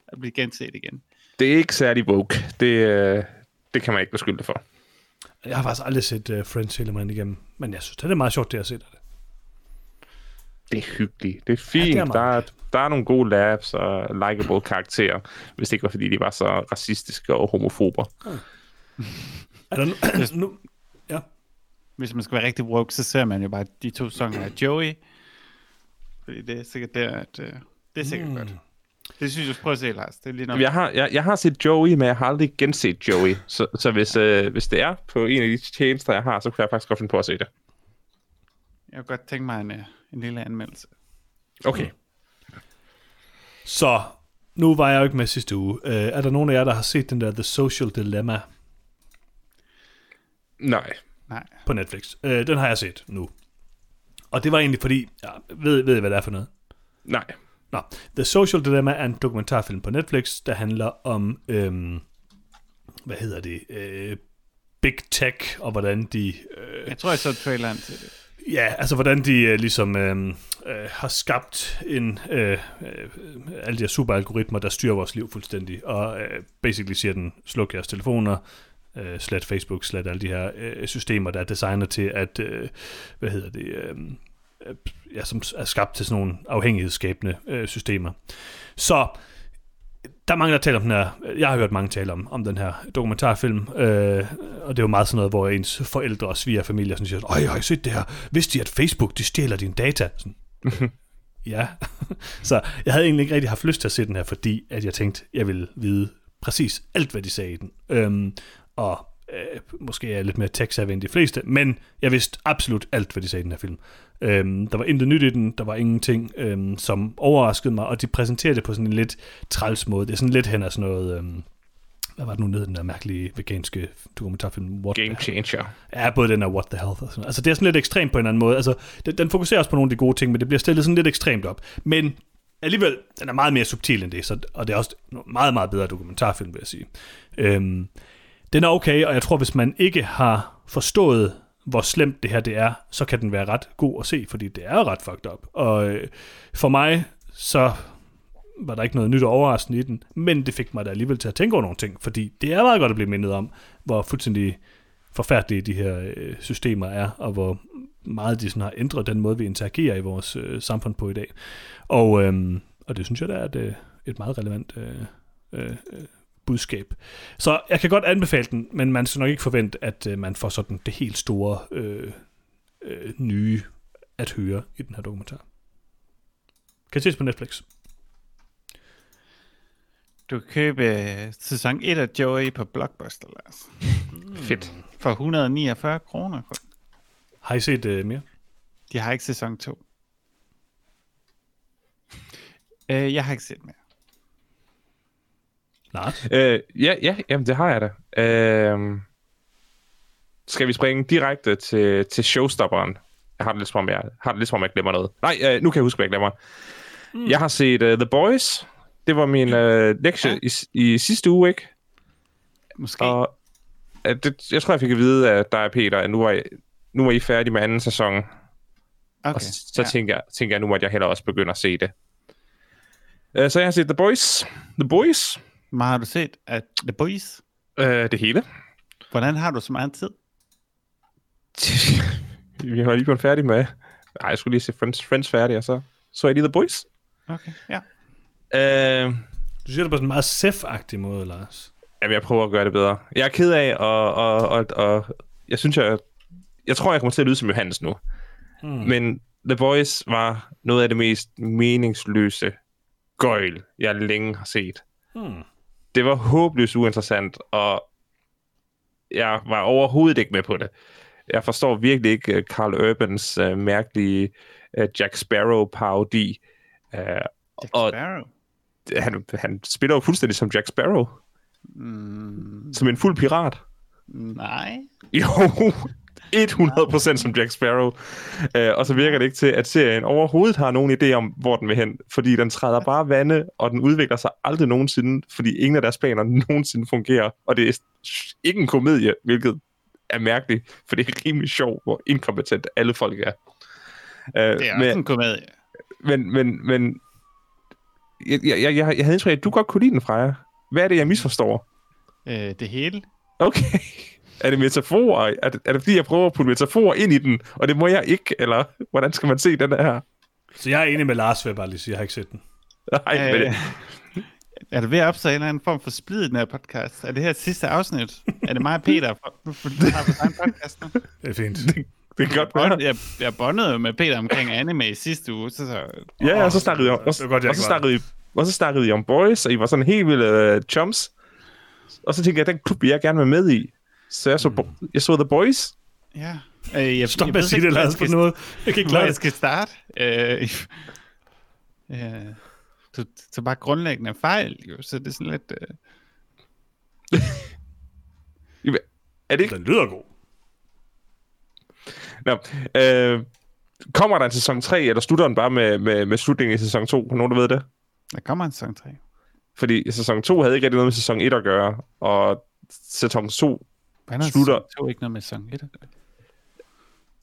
at blive genset igen. Det er ikke særlig woke. Det, øh, det kan man ikke beskylde det for. Jeg har faktisk aldrig set uh, Friends hele vejen igennem, men jeg synes, det er meget sjovt, det set af det. Det er hyggeligt. Det er fint. det er Ja, meget der, er, der er nogle gode labs og likable karakterer, hvis det ikke var, fordi de var så racistiske og homofober. Er der nu, nu, ja. Hvis man skal være rigtig woke, så ser man jo bare de to sæsoner af Joey, fordi det er sikkert der, at øh, det er sikkert mm. godt. Det synes jeg, prøve at se, Lars. Det er lige nok. Jeg har, jeg, jeg har set Joey, men jeg har aldrig genset Joey. Så, så hvis, øh, hvis det er på en af de tjenester, jeg har, så kunne jeg faktisk godt finde på at se det. Jeg kunne godt tænke mig en, øh, en lille anmeldelse. Okay. Så, nu var jeg jo ikke med sidste uge. Uh, er der nogen af jer, der har set den der The Social Dilemma Nej. Nej. på Netflix? Uh, den har jeg set nu. Og det var egentlig fordi, ja, ved, ved I, hvad det er for noget? Nej. Nå, The Social Dilemma er en dokumentarfilm på Netflix, der handler om, øhm, hvad hedder det, øh, Big Tech, og hvordan de... Øh, Jeg tror, jeg så traileren til det. Ja, altså hvordan de øh, ligesom øh, øh, har skabt en øh, øh, alle de her superalgoritmer, der styrer vores liv fuldstændig, og øh, basically siger den, sluk jeres telefoner, øh, slet Facebook, slet alle de her øh, systemer, der er designet til at, øh, hvad hedder det, øh, ja, som er skabt til sådan nogle afhængighedsskabende øh, systemer. Så der er mange, der taler om den her, jeg har hørt mange tale om, om den her dokumentarfilm, øh, og det er jo meget sådan noget, hvor ens forældre og svigerfamilier sådan siger, øj, har I set det her? Vidste de, at Facebook, de stjæler dine data? Sådan, ja. så jeg havde egentlig ikke rigtig haft lyst til at se den her, fordi at jeg tænkte, jeg ville vide præcis alt, hvad de sagde i den. Øhm, og øh, måske er lidt mere tech end de fleste, men jeg vidste absolut alt, hvad de sagde i den her film. Øhm, der var intet nyt i den, der var ingenting, øhm, som overraskede mig, og de præsenterede det på sådan en lidt træls måde. Det er sådan lidt hen af sådan noget... Øhm, hvad var det nu nede, den der mærkelige veganske dokumentarfilm? What Game changer. Ja, både den og What the Health. Og sådan. Altså, det er sådan lidt ekstremt på en eller anden måde. Altså, den, den fokuserer også på nogle af de gode ting, men det bliver stillet sådan lidt ekstremt op. Men alligevel, den er meget mere subtil end det, så, og det er også meget, meget bedre dokumentarfilm, vil jeg sige. Øhm, den er okay, og jeg tror, hvis man ikke har forstået, hvor slemt det her det er, så kan den være ret god at se, fordi det er ret fucked up. Og øh, for mig, så var der ikke noget nyt og overraskende i den, men det fik mig da alligevel til at tænke over nogle ting, fordi det er meget godt at blive mindet om, hvor fuldstændig forfærdelige de her øh, systemer er, og hvor meget de sådan har ændret den måde, vi interagerer i vores øh, samfund på i dag. Og, øh, og det synes jeg, der er et, øh, et meget relevant øh, øh, budskab. Så jeg kan godt anbefale den, men man skal nok ikke forvente, at øh, man får sådan det helt store øh, øh, nye at høre i den her dokumentar. Kan ses på Netflix. Du kan købe øh, sæson 1 af Joey på Blockbuster, Lars. Fedt. For 149 kroner. Har I set øh, mere? De har ikke sæson 2. Øh, jeg har ikke set mere. Lars? Øh, ja, ja, jamen det har jeg da. Øh, skal vi springe direkte til, til showstopperen? Jeg har det lidt som om, jeg, har det lidt som om, jeg glemmer noget. Nej, øh, nu kan jeg huske, hvad jeg glemmer. Mm. Jeg har set uh, The Boys. Det var min uh, lektie Ja. i, i sidste uge, ikke? Måske. Og uh, det, jeg tror, jeg fik at vide af dig, Peter, at nu var, I, nu var I færdige med anden sæson. Okay. Og så, så ja. tænker, jeg, tænker jeg, nu måtte jeg heller også begynde at se det. Uh, så jeg har set The Boys. The Boys. Men har du set at The Boys? Uh, det hele. Hvordan har du så meget tid? Vi har lige blevet færdige med... Nej, jeg skulle lige se Friends, Friends færdig, og så så jeg lige The Boys. Okay, ja. Uh, Du siger det på sådan en meget sef-agtig måde, Lars. jamen, jeg prøver at gøre det bedre. Jeg er ked af, og, og, og, og jeg synes, jeg... Jeg tror, jeg kommer til at lyde som Johannes nu. Hmm. Men The Boys var noget af det mest meningsløse gøjl, jeg længe har set. Hmm. Det var håbløst uinteressant, og jeg var overhovedet ikke med på det. Jeg forstår virkelig ikke uh, Carl Urbans uh, mærkelige uh, Jack Sparrow-parodi. Uh, Jack Og- Sparrow. han, han spiller jo fuldstændig som Jack Sparrow. Mm, Som en fuld pirat. nej. Jo, 100% som Jack Sparrow. Uh, og så virker det ikke til, at serien overhovedet har nogen idé om, hvor den vil hen. Fordi den træder bare vande, og den udvikler sig aldrig nogensinde, fordi ingen af deres planer nogensinde fungerer. Og det er ikke en komedie, hvilket er mærkeligt, for det er rimelig sjovt, hvor inkompetent alle folk er. Uh, Det er også men, en komedie. men, men, men jeg, jeg, jeg, jeg havde indtryk af, at du godt kunne lide den, Freja. Hvad er det, jeg misforstår? Øh, det hele. Okay. Er det metaforer? Er det, er det fordi, jeg prøver at putte metaforer ind i den, og det må jeg ikke? Eller hvordan skal man se den her? Så jeg er enig med Lars, vil jeg bare lige sige. Jeg har ikke set den. Nej, men, Øh, er du ved at opstå en eller anden form for splid i den her podcast? Er det her sidste afsnit? er det mig og Peter, for, for, for, for egen podcast nu? Det er fint. det kan godt være. Jeg, jeg bondede med Peter omkring anime i sidste uge, så, så Ja, og så snakkede I om, og, Det godt, jeg og, så snakkede I, og så snakkede I om boys, og I var sådan helt vilde uh, chums. Og så tænkte jeg, den klub vil jeg gerne være med i. Så jeg så, mm. jeg så The Boys. ja. Øh, jeg, Stop jeg med at sige det, Lars, på skal- noget. Jeg kan ikke klare jeg skal starte. Øh, øh, du så bare grundlæggende fejl, jo, så det er sådan lidt... Øh, Er det ikke? Den lyder god. Nå, øh, kommer der en sæson 3, eller slutter den bare med, med, med slutningen i sæson 2? Har nogen, der ved det? der kommer en sæson 3. Fordi sæson 2 havde ikke rigtig noget med sæson 1 at gøre, og sæson 2, Har Slutter. 2 ikke noget med sæson 1 at gøre?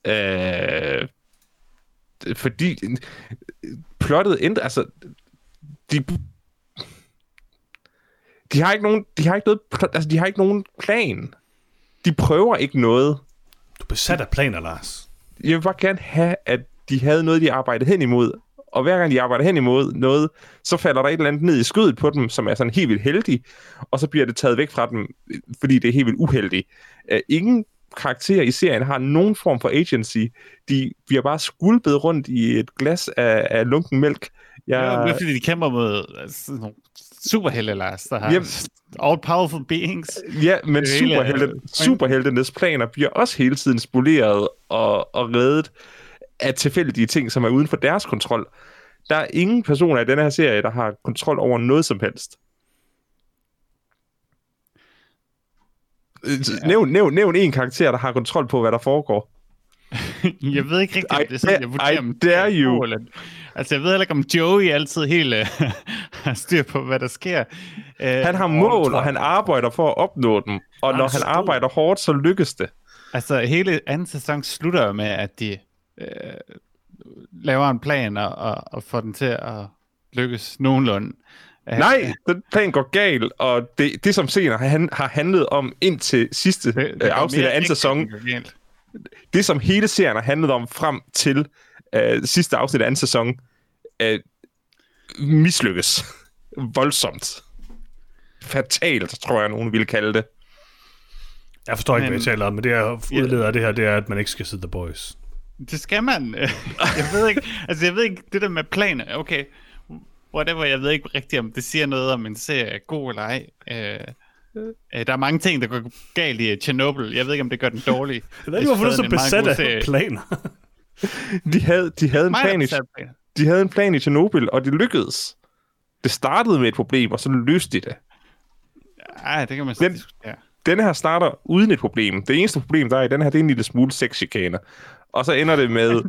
Øh, fordi plottet ændrer, altså, de, de har ikke nogen, de har ikke noget, altså, de har ikke nogen plan. De prøver ikke noget. Du er besat af planer, Lars. Jeg vil bare gerne have, at de havde noget, de arbejdede hen imod. Og hver gang de arbejder hen imod noget, så falder der et eller andet ned i skødet på dem, som er sådan helt vildt heldig, og så bliver det taget væk fra dem, fordi det er helt vildt uheldigt. Uh, ingen karakterer i serien har nogen form for agency. De bliver bare skulpet rundt i et glas af, af lunken mælk. Ja, Jeg, det er fordi, de kæmper mod altså, nogle superhelte, Lars, der har Jamen- all-powerful beings. ja, men er- superhelte, superheltenes planer bliver også hele tiden spoleret og, og reddet af tilfældige ting, som er uden for deres kontrol. Der er ingen personer i denne her serie, der har kontrol over noget som helst. Ja. Nævn, nævn, nævn en karakter, der har kontrol på, hvad der foregår. Jeg ved ikke rigtig, om det er sådan, jeg vurderer, I dare det er you. Eller... Altså, jeg ved heller ikke, om Joey altid helt øh, har styr på, hvad der sker. Uh, Han har mål, og han arbejder for at opnå dem. Og når han arbejder hårdt, så lykkes det. Altså, hele anden sæson slutter med, at de øh, laver en plan og, og, og får den til at lykkes nogenlunde. Øh, Nej, den plan går galt, og det, det som senere han, har handlet om indtil sidste det, øh, afsnit af anden sæson, det som hele serien har handlet om frem til øh, sidste afsnit af anden sæson, øh, mislykkes voldsomt. Fatalt, tror jeg, nogen ville kalde det. Jeg forstår ikke, Men- hvad jeg taler om, men det jeg udleder af det her, det er, at man ikke skal se The Boys. Det skal man. jeg ved ikke, altså jeg ved ikke, det der med planer, okay, whatever, jeg ved ikke rigtigt, om det siger noget om en serie er god eller ej. Øh, øh, der er mange ting, der går galt i Chernobyl. Jeg ved ikke, om det gør den dårlig. Jeg ved ikke, hvorfor du er så besat af planer. De havde, de havde en Mig, plan i, de havde en plan i Chernobyl, og det lykkedes. Det startede med et problem, og så løste de det. Ej, det kan man så Den- diskutere. Denne her starter uden et problem. Det eneste problem, der er i den her, det er en lille smule sexchikaner. Og så ender det med...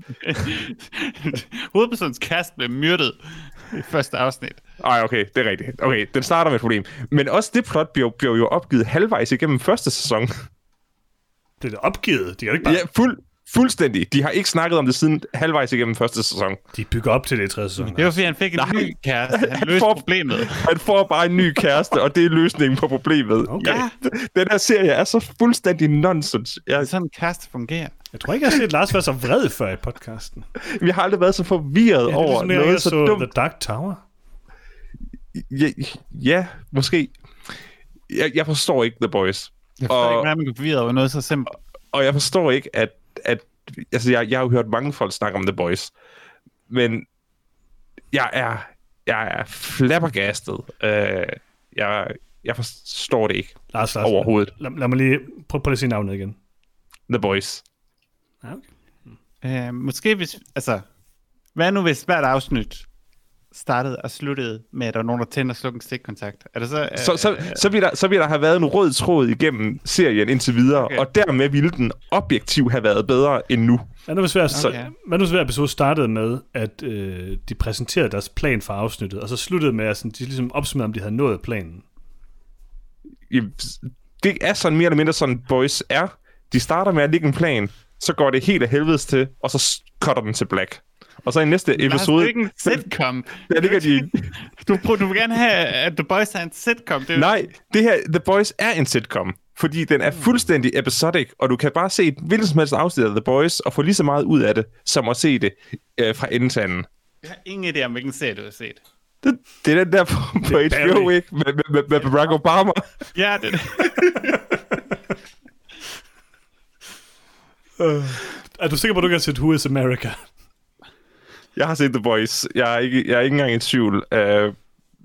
Hovedpersonens kæreste blev myrdet i første afsnit. Ej, okay, det er rigtigt. Okay, den starter med et problem. Men også det plot bliver, bliver jo opgivet halvvejs igennem første sæson. Det er da opgivet. De kan jo ikke bare... Ja, fuld, fuldstændig. De har ikke snakket om det siden halvvejs igennem første sæson. De bygger op til det i tredje sæson. Det var fordi, han fik en Nej. ny kæreste. Han Han løste får- problemet. Han får bare en ny kæreste, og det er løsningen på problemet. Okay. Ja, Den her serie er så fuldstændig nonsens. det er Jeg, sådan en kæreste fungerer. Jeg tror ikke, jeg har set Lars være så vred før i podcasten. vi har aldrig været så forvirret Ja, det er over ligesom, jeg noget så så dumt. The Dark Tower. Ja, ja, måske. Jeg, jeg forstår ikke The Boys. Jeg forstår Og- ikke, hvordan man kan forvirre over noget så simpelt. Og jeg forstår ikke, at... at altså, jeg, jeg har jo hørt mange folk snakke om The Boys. Men jeg er, jeg er flabbergastet. Uh, jeg, jeg forstår det ikke Lars, Lars, overhovedet. Lad, lad mig lige prøve, prøve at sige navnet igen. The Boys. Ja, okay. Øh, måske hvis, altså, hvad nu hvis hvert afsnit startede og sluttede med, at der var nogen, der tænder og slukker en stikkontakt? Er det så... Øh, Så, så, så, vil der, så vil der have været en rød tråd igennem serien indtil videre, Okay. og dermed ville den objektivt have været bedre end nu. Hvad nu hvis hver, Okay. okay. hvad nu hver episode startede med, at øh, de præsenterede deres plan for afsnittet, og så sluttede med, at sådan, de ligesom opsummerede, om de havde nået planen? Det er sådan mere eller mindre sådan, Boys er. De starter med at lægge en plan, så går det helt af helvedes til, og så cutter den til black. Og så i næste Lars, det episode, er ikke en sitcom. der ligger de... Du, prøver- du vil gerne have, at The Boys er en sitcom. Det er Nej, det her, The Boys er en sitcom, fordi den er fuldstændig episodic, og du kan bare se et hvilket som helst afsnit af The Boys, og få lige så meget ud af det, som at se det øh, fra ende til anden. Jeg har ingen idé om, hvilken serie du har set. Det, det er den der på, på Det HBO, ikke? Med, med, med, med Barack Obama. Ja, det er det. Er du sikker på, at du har set Who is America? Jeg har set The Boys. Jeg er ikke, jeg er ikke engang i tvivl. Øh,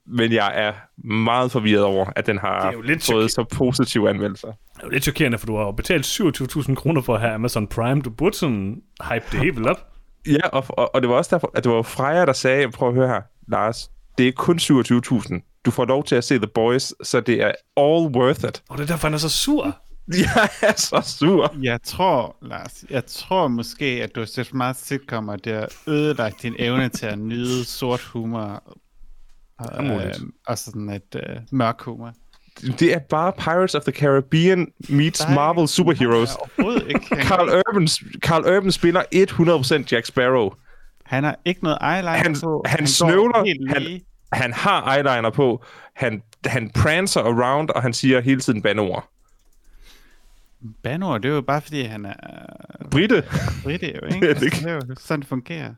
men jeg er meget forvirret over, at den har fået så positive anmeldelser. Det er jo lidt chokerende, for du har jo betalt 27.000 kroner for at have Amazon Prime. Du burde sådan hype det helt op. Ja, og, og, og det var også derfor, at det var Freja, der sagde, prøv at høre her, Lars, det er kun 27.000. Du får lov til at se The Boys, så det er all worth it. Og det er derfor, han er så sur. Jeg er så sur. Jeg tror, Lars, jeg tror måske, at du har set for meget sitcom, og det har ødelagt din evne til at nyde sort humor. Og, øh, og sådan et øh, mørk humor. det er bare Pirates of the Caribbean meets er Marvel Superheroes. Nej, ikke. Han, Carl Urban, Carl Urban spiller 100% Jack Sparrow. han har ikke noget eyeliner Han, på. han, går snøvler, han, han har eyeliner på, han, han prancer around, og han siger hele tiden bandeord. Banor, det er jo bare fordi, han er Britte, brite, jo, ikke? det Altså, det er jo sådan, det fungerer.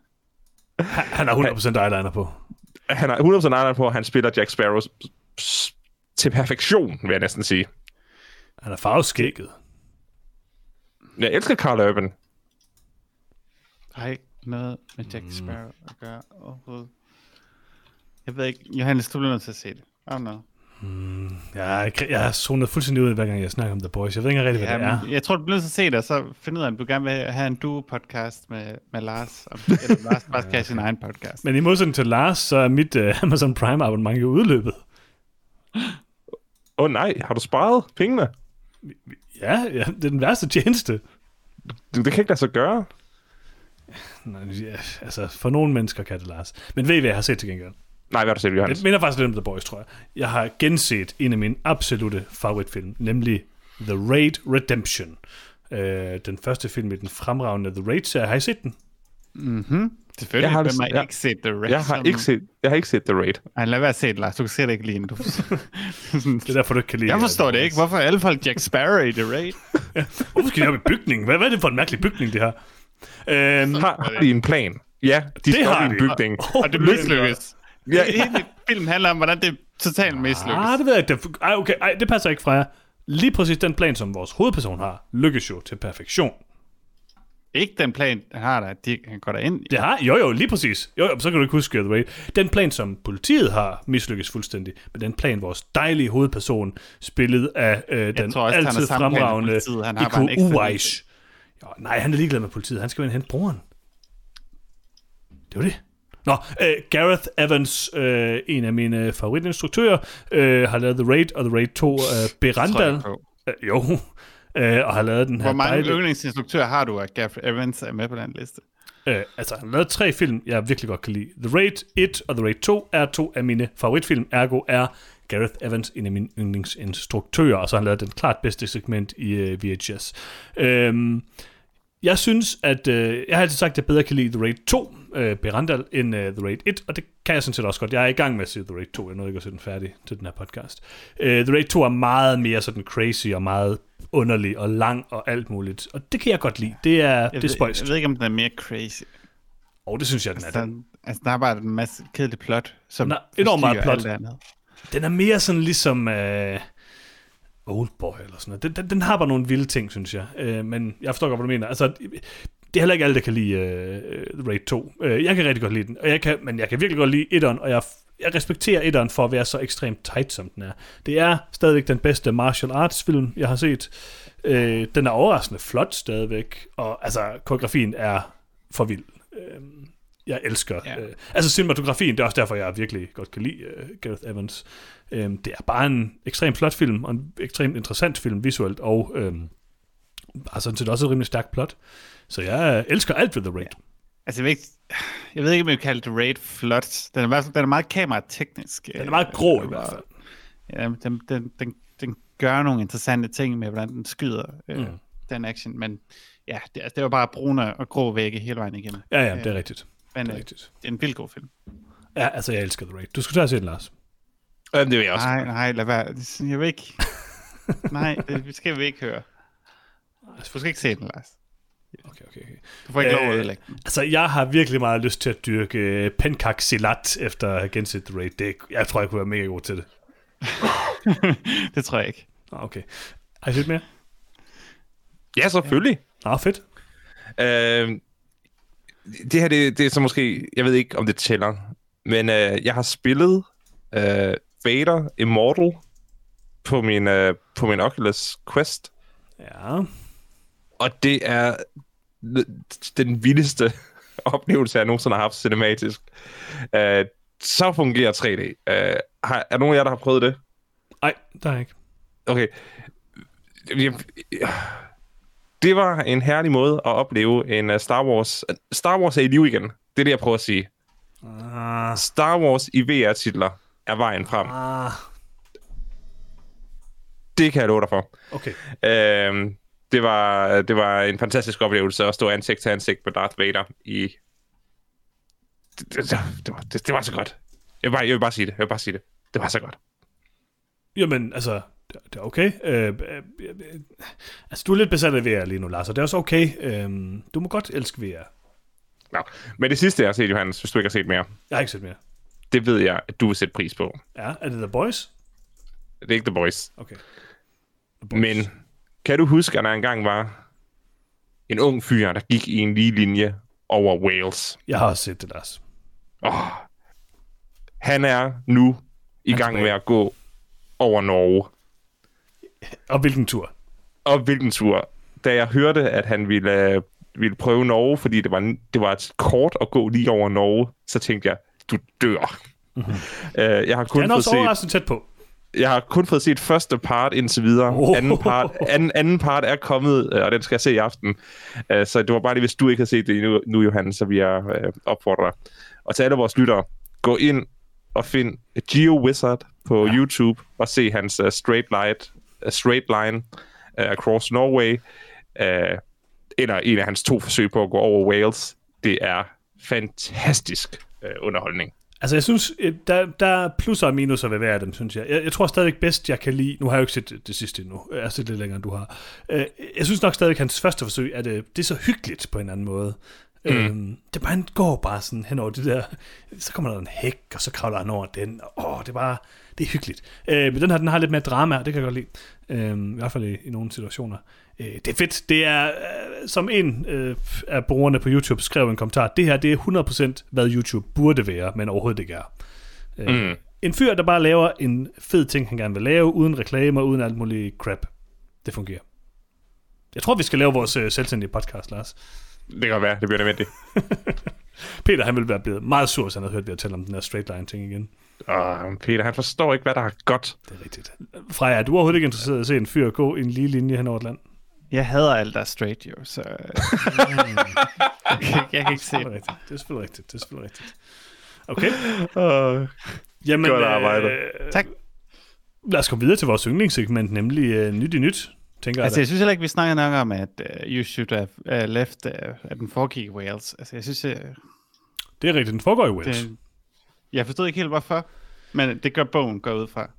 Han har 100% eyeliner på. han har 100% eyeliner på, og han spiller Jack Sparrow til perfektion, vil jeg næsten sige. Han er farveskægget. Jeg elsker Carl Urban. Har ikke noget med Mm. Jack Sparrow at gøre overhovedet. Jeg ved ikke, Johannes, du bliver nødt til at se det. I don't know. Jeg, jeg har zonet fuldstændig ud, hver gang jeg snakker om The Boys. Jeg ved ikke rigtig, hvad Ja, det er. jeg tror, du bliver nødt til at se det, og så finde ud af, om du gerne vil have en duo-podcast med, med Lars. Om, eller Lars bare skal have sin egen podcast. Men i modsætning til Lars, så er mit uh, Amazon Prime abonnement jo udløbet. Åh oh, nej, har du sparet pengene? Ja, ja, det er den værste tjeneste. Du, det kan ikke lade sig gøre. Nå, Ja, altså, for nogle mennesker kan det, Lars. Men ved I, hvad jeg har set til gengæld? Nej, hvad har du set, Johannes? Det minder faktisk lidt om The Boys, tror jeg. Jeg har genset en af mine absolute favoritfilm, nemlig The Raid Redemption. Øh, den første film i den fremragende The Raid-serie. Har I set den? Mm-hmm. Selvfølgelig, Jeg har har jeg- ikke set The Raid? Jeg har, ikke set, jeg har ikke set The Raid. Ej, lad være at se det, Lars. Du kan se det ikke lige nu. Det er derfor, du ikke kan lide jeg forstår det ikke. Hvorfor er alle folk Jack Sparrow i The Raid? Hvorfor skal de op i bygningen? Hvad, hvad er det for en mærkelig bygning, det her? Øhm, Har, har de en plan? Ja, de har op i en bygning. Og det mislykkes. Ja. Hele filmen handler om, hvordan det er totalt mislykkes. Ah, det ved jeg ikke. Ej, okay, ej, det passer ikke fra jer. Lige præcis den plan, som vores hovedperson har, lykkes jo til perfektion. Ikke den plan, han har der, de, han går derind. Det har, jo jo, lige præcis. Jo, jo, så kan du ikke huske The Raid. Den plan, som politiet har, mislykkes fuldstændig. Men den plan, vores dejlige hovedperson, spillet af øh, den også, altid fremragende. Han ekstra Uweiss. Jo, nej, han er ligeglad med politiet. Han skal vel hente broren. Det var det. Nå, øh, Gareth Evans, øh, en af mine favoritinstruktører, øh, har lavet The Raid og The Raid 2 øh, Berandal. Øh, jo, øh, og har lavet den her Hvor mange dejlige... yndlingsinstruktører har du, at Gaff Evans er med på den liste? Øh, altså, han har lavet tre film, jeg virkelig godt kan lide. The Raid 1 og The Raid 2 er to af mine favoritfilm, ergo er Gareth Evans en af mine yndlingsinstruktører, og så har han lavet den klart bedste segment i øh, VHS. Øhm, jeg synes, at øh, jeg har altid sagt, at jeg bedre kan lide The Raid 2, øh, Berandal, end øh, The Raid 1, og det kan jeg sådan set også godt. Jeg er i gang med at se The Raid 2, jeg nåede ikke at se den færdig til den her podcast. Øh, The Raid 2 er meget mere sådan crazy og meget underlig og lang og alt muligt, og det kan jeg godt lide. Det er, Jeg det er spøjst. jeg ved ikke, om den er mere crazy. Og det synes jeg, den er. Altså, Den, altså der er bare en masse kedelig plot, som enormt meget plot. den er mere sådan ligesom uh, Oldboy eller sådan noget. Den, den, den har bare nogle vilde ting, synes jeg. Uh, men jeg forstår godt, hvad du mener. Altså, det er heller ikke alle, der kan lide uh, The Raid 2. Uh, jeg kan rigtig godt lide den, og jeg kan, men jeg kan virkelig godt lide etteren, og jeg, jeg respekterer etteren for at være så ekstremt tight, som den er. Det er stadigvæk den bedste martial arts film, jeg har set. Uh, den er overraskende flot stadigvæk, og altså, koreografien er for vild. Uh, jeg elsker. Ja. Øh, altså cinematografien, det er også derfor, jeg virkelig godt kan lide uh, Gareth Evans. Øhm, det er bare en ekstremt flot film, og en ekstremt interessant film visuelt, og øhm, har sådan set også et rimelig stærkt plot. Så jeg elsker alt ved The Raid. Ja. Altså, jeg ved ikke, jeg ved ikke om jeg vil kalde det Raid flot. Den er, meget- den er meget kamerateknisk. Den er meget grå i hvert fald. Ja, den, den, den, den gør nogle interessante ting med, hvordan den skyder øh, Mm. den action, men ja, det, altså, det var bare brune og grå vægge hele vejen igennem. Ja, ja, det er rigtigt. Men Det er øh, rigtigt. det er en vildt god film. Ja, altså jeg elsker The Raid. Du skulle tage og se den, Lars. Øhm, det vil jeg også. Nej, nej, lad være. Jeg vil ikke. nej, det skal vi ikke høre. Du skal ikke se den, Lars. Okay, okay, okay. Du får ikke lov at Øh, ødelægge den. Altså, jeg har virkelig meget lyst til at dyrke øh, penkak silat efter at have genset The Raid. Det, jeg tror, jeg kunne være mega god til det. det tror jeg ikke. Ah, okay. Har I set mere? Ja, selvfølgelig. Ah, fedt. Øh, det her, det, det er så måske... Jeg ved ikke, om det tæller. Men øh, jeg har spillet øh, Vader Immortal på min, øh, på min Oculus Quest. Ja. Og det er den vildeste oplevelse, jeg nogensinde har haft cinematisk. Øh, så fungerer 3D. Øh, har, er nogen af jer, der har prøvet det? Ej, der er ikke. Okay. Det var en herlig måde at opleve en uh, Star Wars... Star Wars er i liv igen. Det er det, jeg prøver at sige. Ah, Star Wars i VR-titler er vejen frem. ah. Det kan jeg love dig for. Okay. Øhm, det, var, det var en fantastisk oplevelse at stå ansigt til ansigt med Darth Vader i... Det, det, det, var, det, det var så godt. Jeg vil, bare, jeg vil bare sige det. Jeg vil bare sige det. Det var så godt. Jamen, altså, det, det er okay. Øh, øh, øh, altså, du er lidt besat af VR lige nu, Lars, og det er også okay. Øh, du må godt elske VR. Nå. Men det sidste, jeg har set, Johannes, hvis du ikke har set mere, Jeg har ikke set mere. det ved jeg, at du vil sætte pris på. Ja, er det The Boys? Det er ikke The Boys. Okay. The Boys. Men kan du huske, at der engang var en ung fyr, der gik i en lige linje over Wales? Jeg har set det, Lars. Oh, han er nu i Han gang med tilbage. at gå over Norge. Og hvilken tur? Og hvilken tur? Da jeg hørte, at han ville, øh, ville prøve Norge, fordi det var, det var et kort at gå lige over Norge, så tænkte jeg, du dør. Mm-hmm. Uh, jeg, har kun Han er også set, overraskende tæt på. Jeg har kun fået set første part indtil videre. Oh. Anden, part, anden, anden part er kommet, øh, og den skal jeg se i aften. Uh, så det var bare lige, hvis du ikke har set det endnu, nu, Johan, så vil jeg uh, opfordre dig. Og til alle vores lyttere, gå ind og find Geo Wizard på ja. YouTube og se hans uh, straight, light, uh, straight line uh, across Norway. Uh, eller en af hans to forsøg på at gå over Wales. Det er fantastisk uh, underholdning. Altså, jeg synes, øh, der, der er plusser og minuser ved hver af dem, synes jeg. jeg. Jeg tror stadigvæk bedst, jeg kan lide... Nu har jeg jo ikke set det, det sidste endnu. Jeg har set lidt længere, end du har. Øh, Jeg synes nok stadigvæk, hans første forsøg, at det, det er så hyggeligt på en anden måde. Mm. Øhm, det bare, han går bare sådan hen over det der... Så kommer der en hæk, og så kravler han over den. Og, åh, det er bare... Det er hyggeligt. Øh, men den her, den har lidt mere drama, og det kan jeg godt lide. Øh, I hvert fald i, i nogle situationer. Øh, det er fedt. Det er, øh, som en øh, af brugerne på YouTube skrev en kommentar, det her, det er 100% hvad YouTube burde være, men overhovedet ikke er. Øh, Mm. En fyr, der bare laver en fed ting, han gerne vil lave, uden reklamer, uden alt muligt crap. Det fungerer. Jeg tror, vi skal lave vores øh, selvstændige podcast, Lars. Det kan være, det bliver nødvendigt. Peter, han ville være blevet meget sur, hvis han havde hørt, vi havde talt om den her straight line ting igen. Og Peter, han forstår ikke, hvad der er godt. Det er rigtigt. Freja, er du overhovedet ikke interesseret i at se en fyr gå i en lige linje hen over et land? Jeg hader alt, der er straight, jo, så... øh, jeg, kan, ikke- jeg kan ikke se Det er det. rigtigt. Det er selvfølgelig rigtigt. Det er selvfølgelig rigtigt. Okay. Uh, Jamen, Godt arbejde. Øh, Tak. Lad os komme videre til vores yndlingssegment, nemlig øh, nyt i nyt, tænker Altså, jeg. jeg synes heller ikke, vi snakker nok om, at uh, You Should Have uh, Left, uh, at den foregik i Wales. Altså, jeg synes, uh. Det er rigtigt, den foregår i Wales. det, jeg forstod ikke helt, hvorfor, men det gør bogen går ud fra.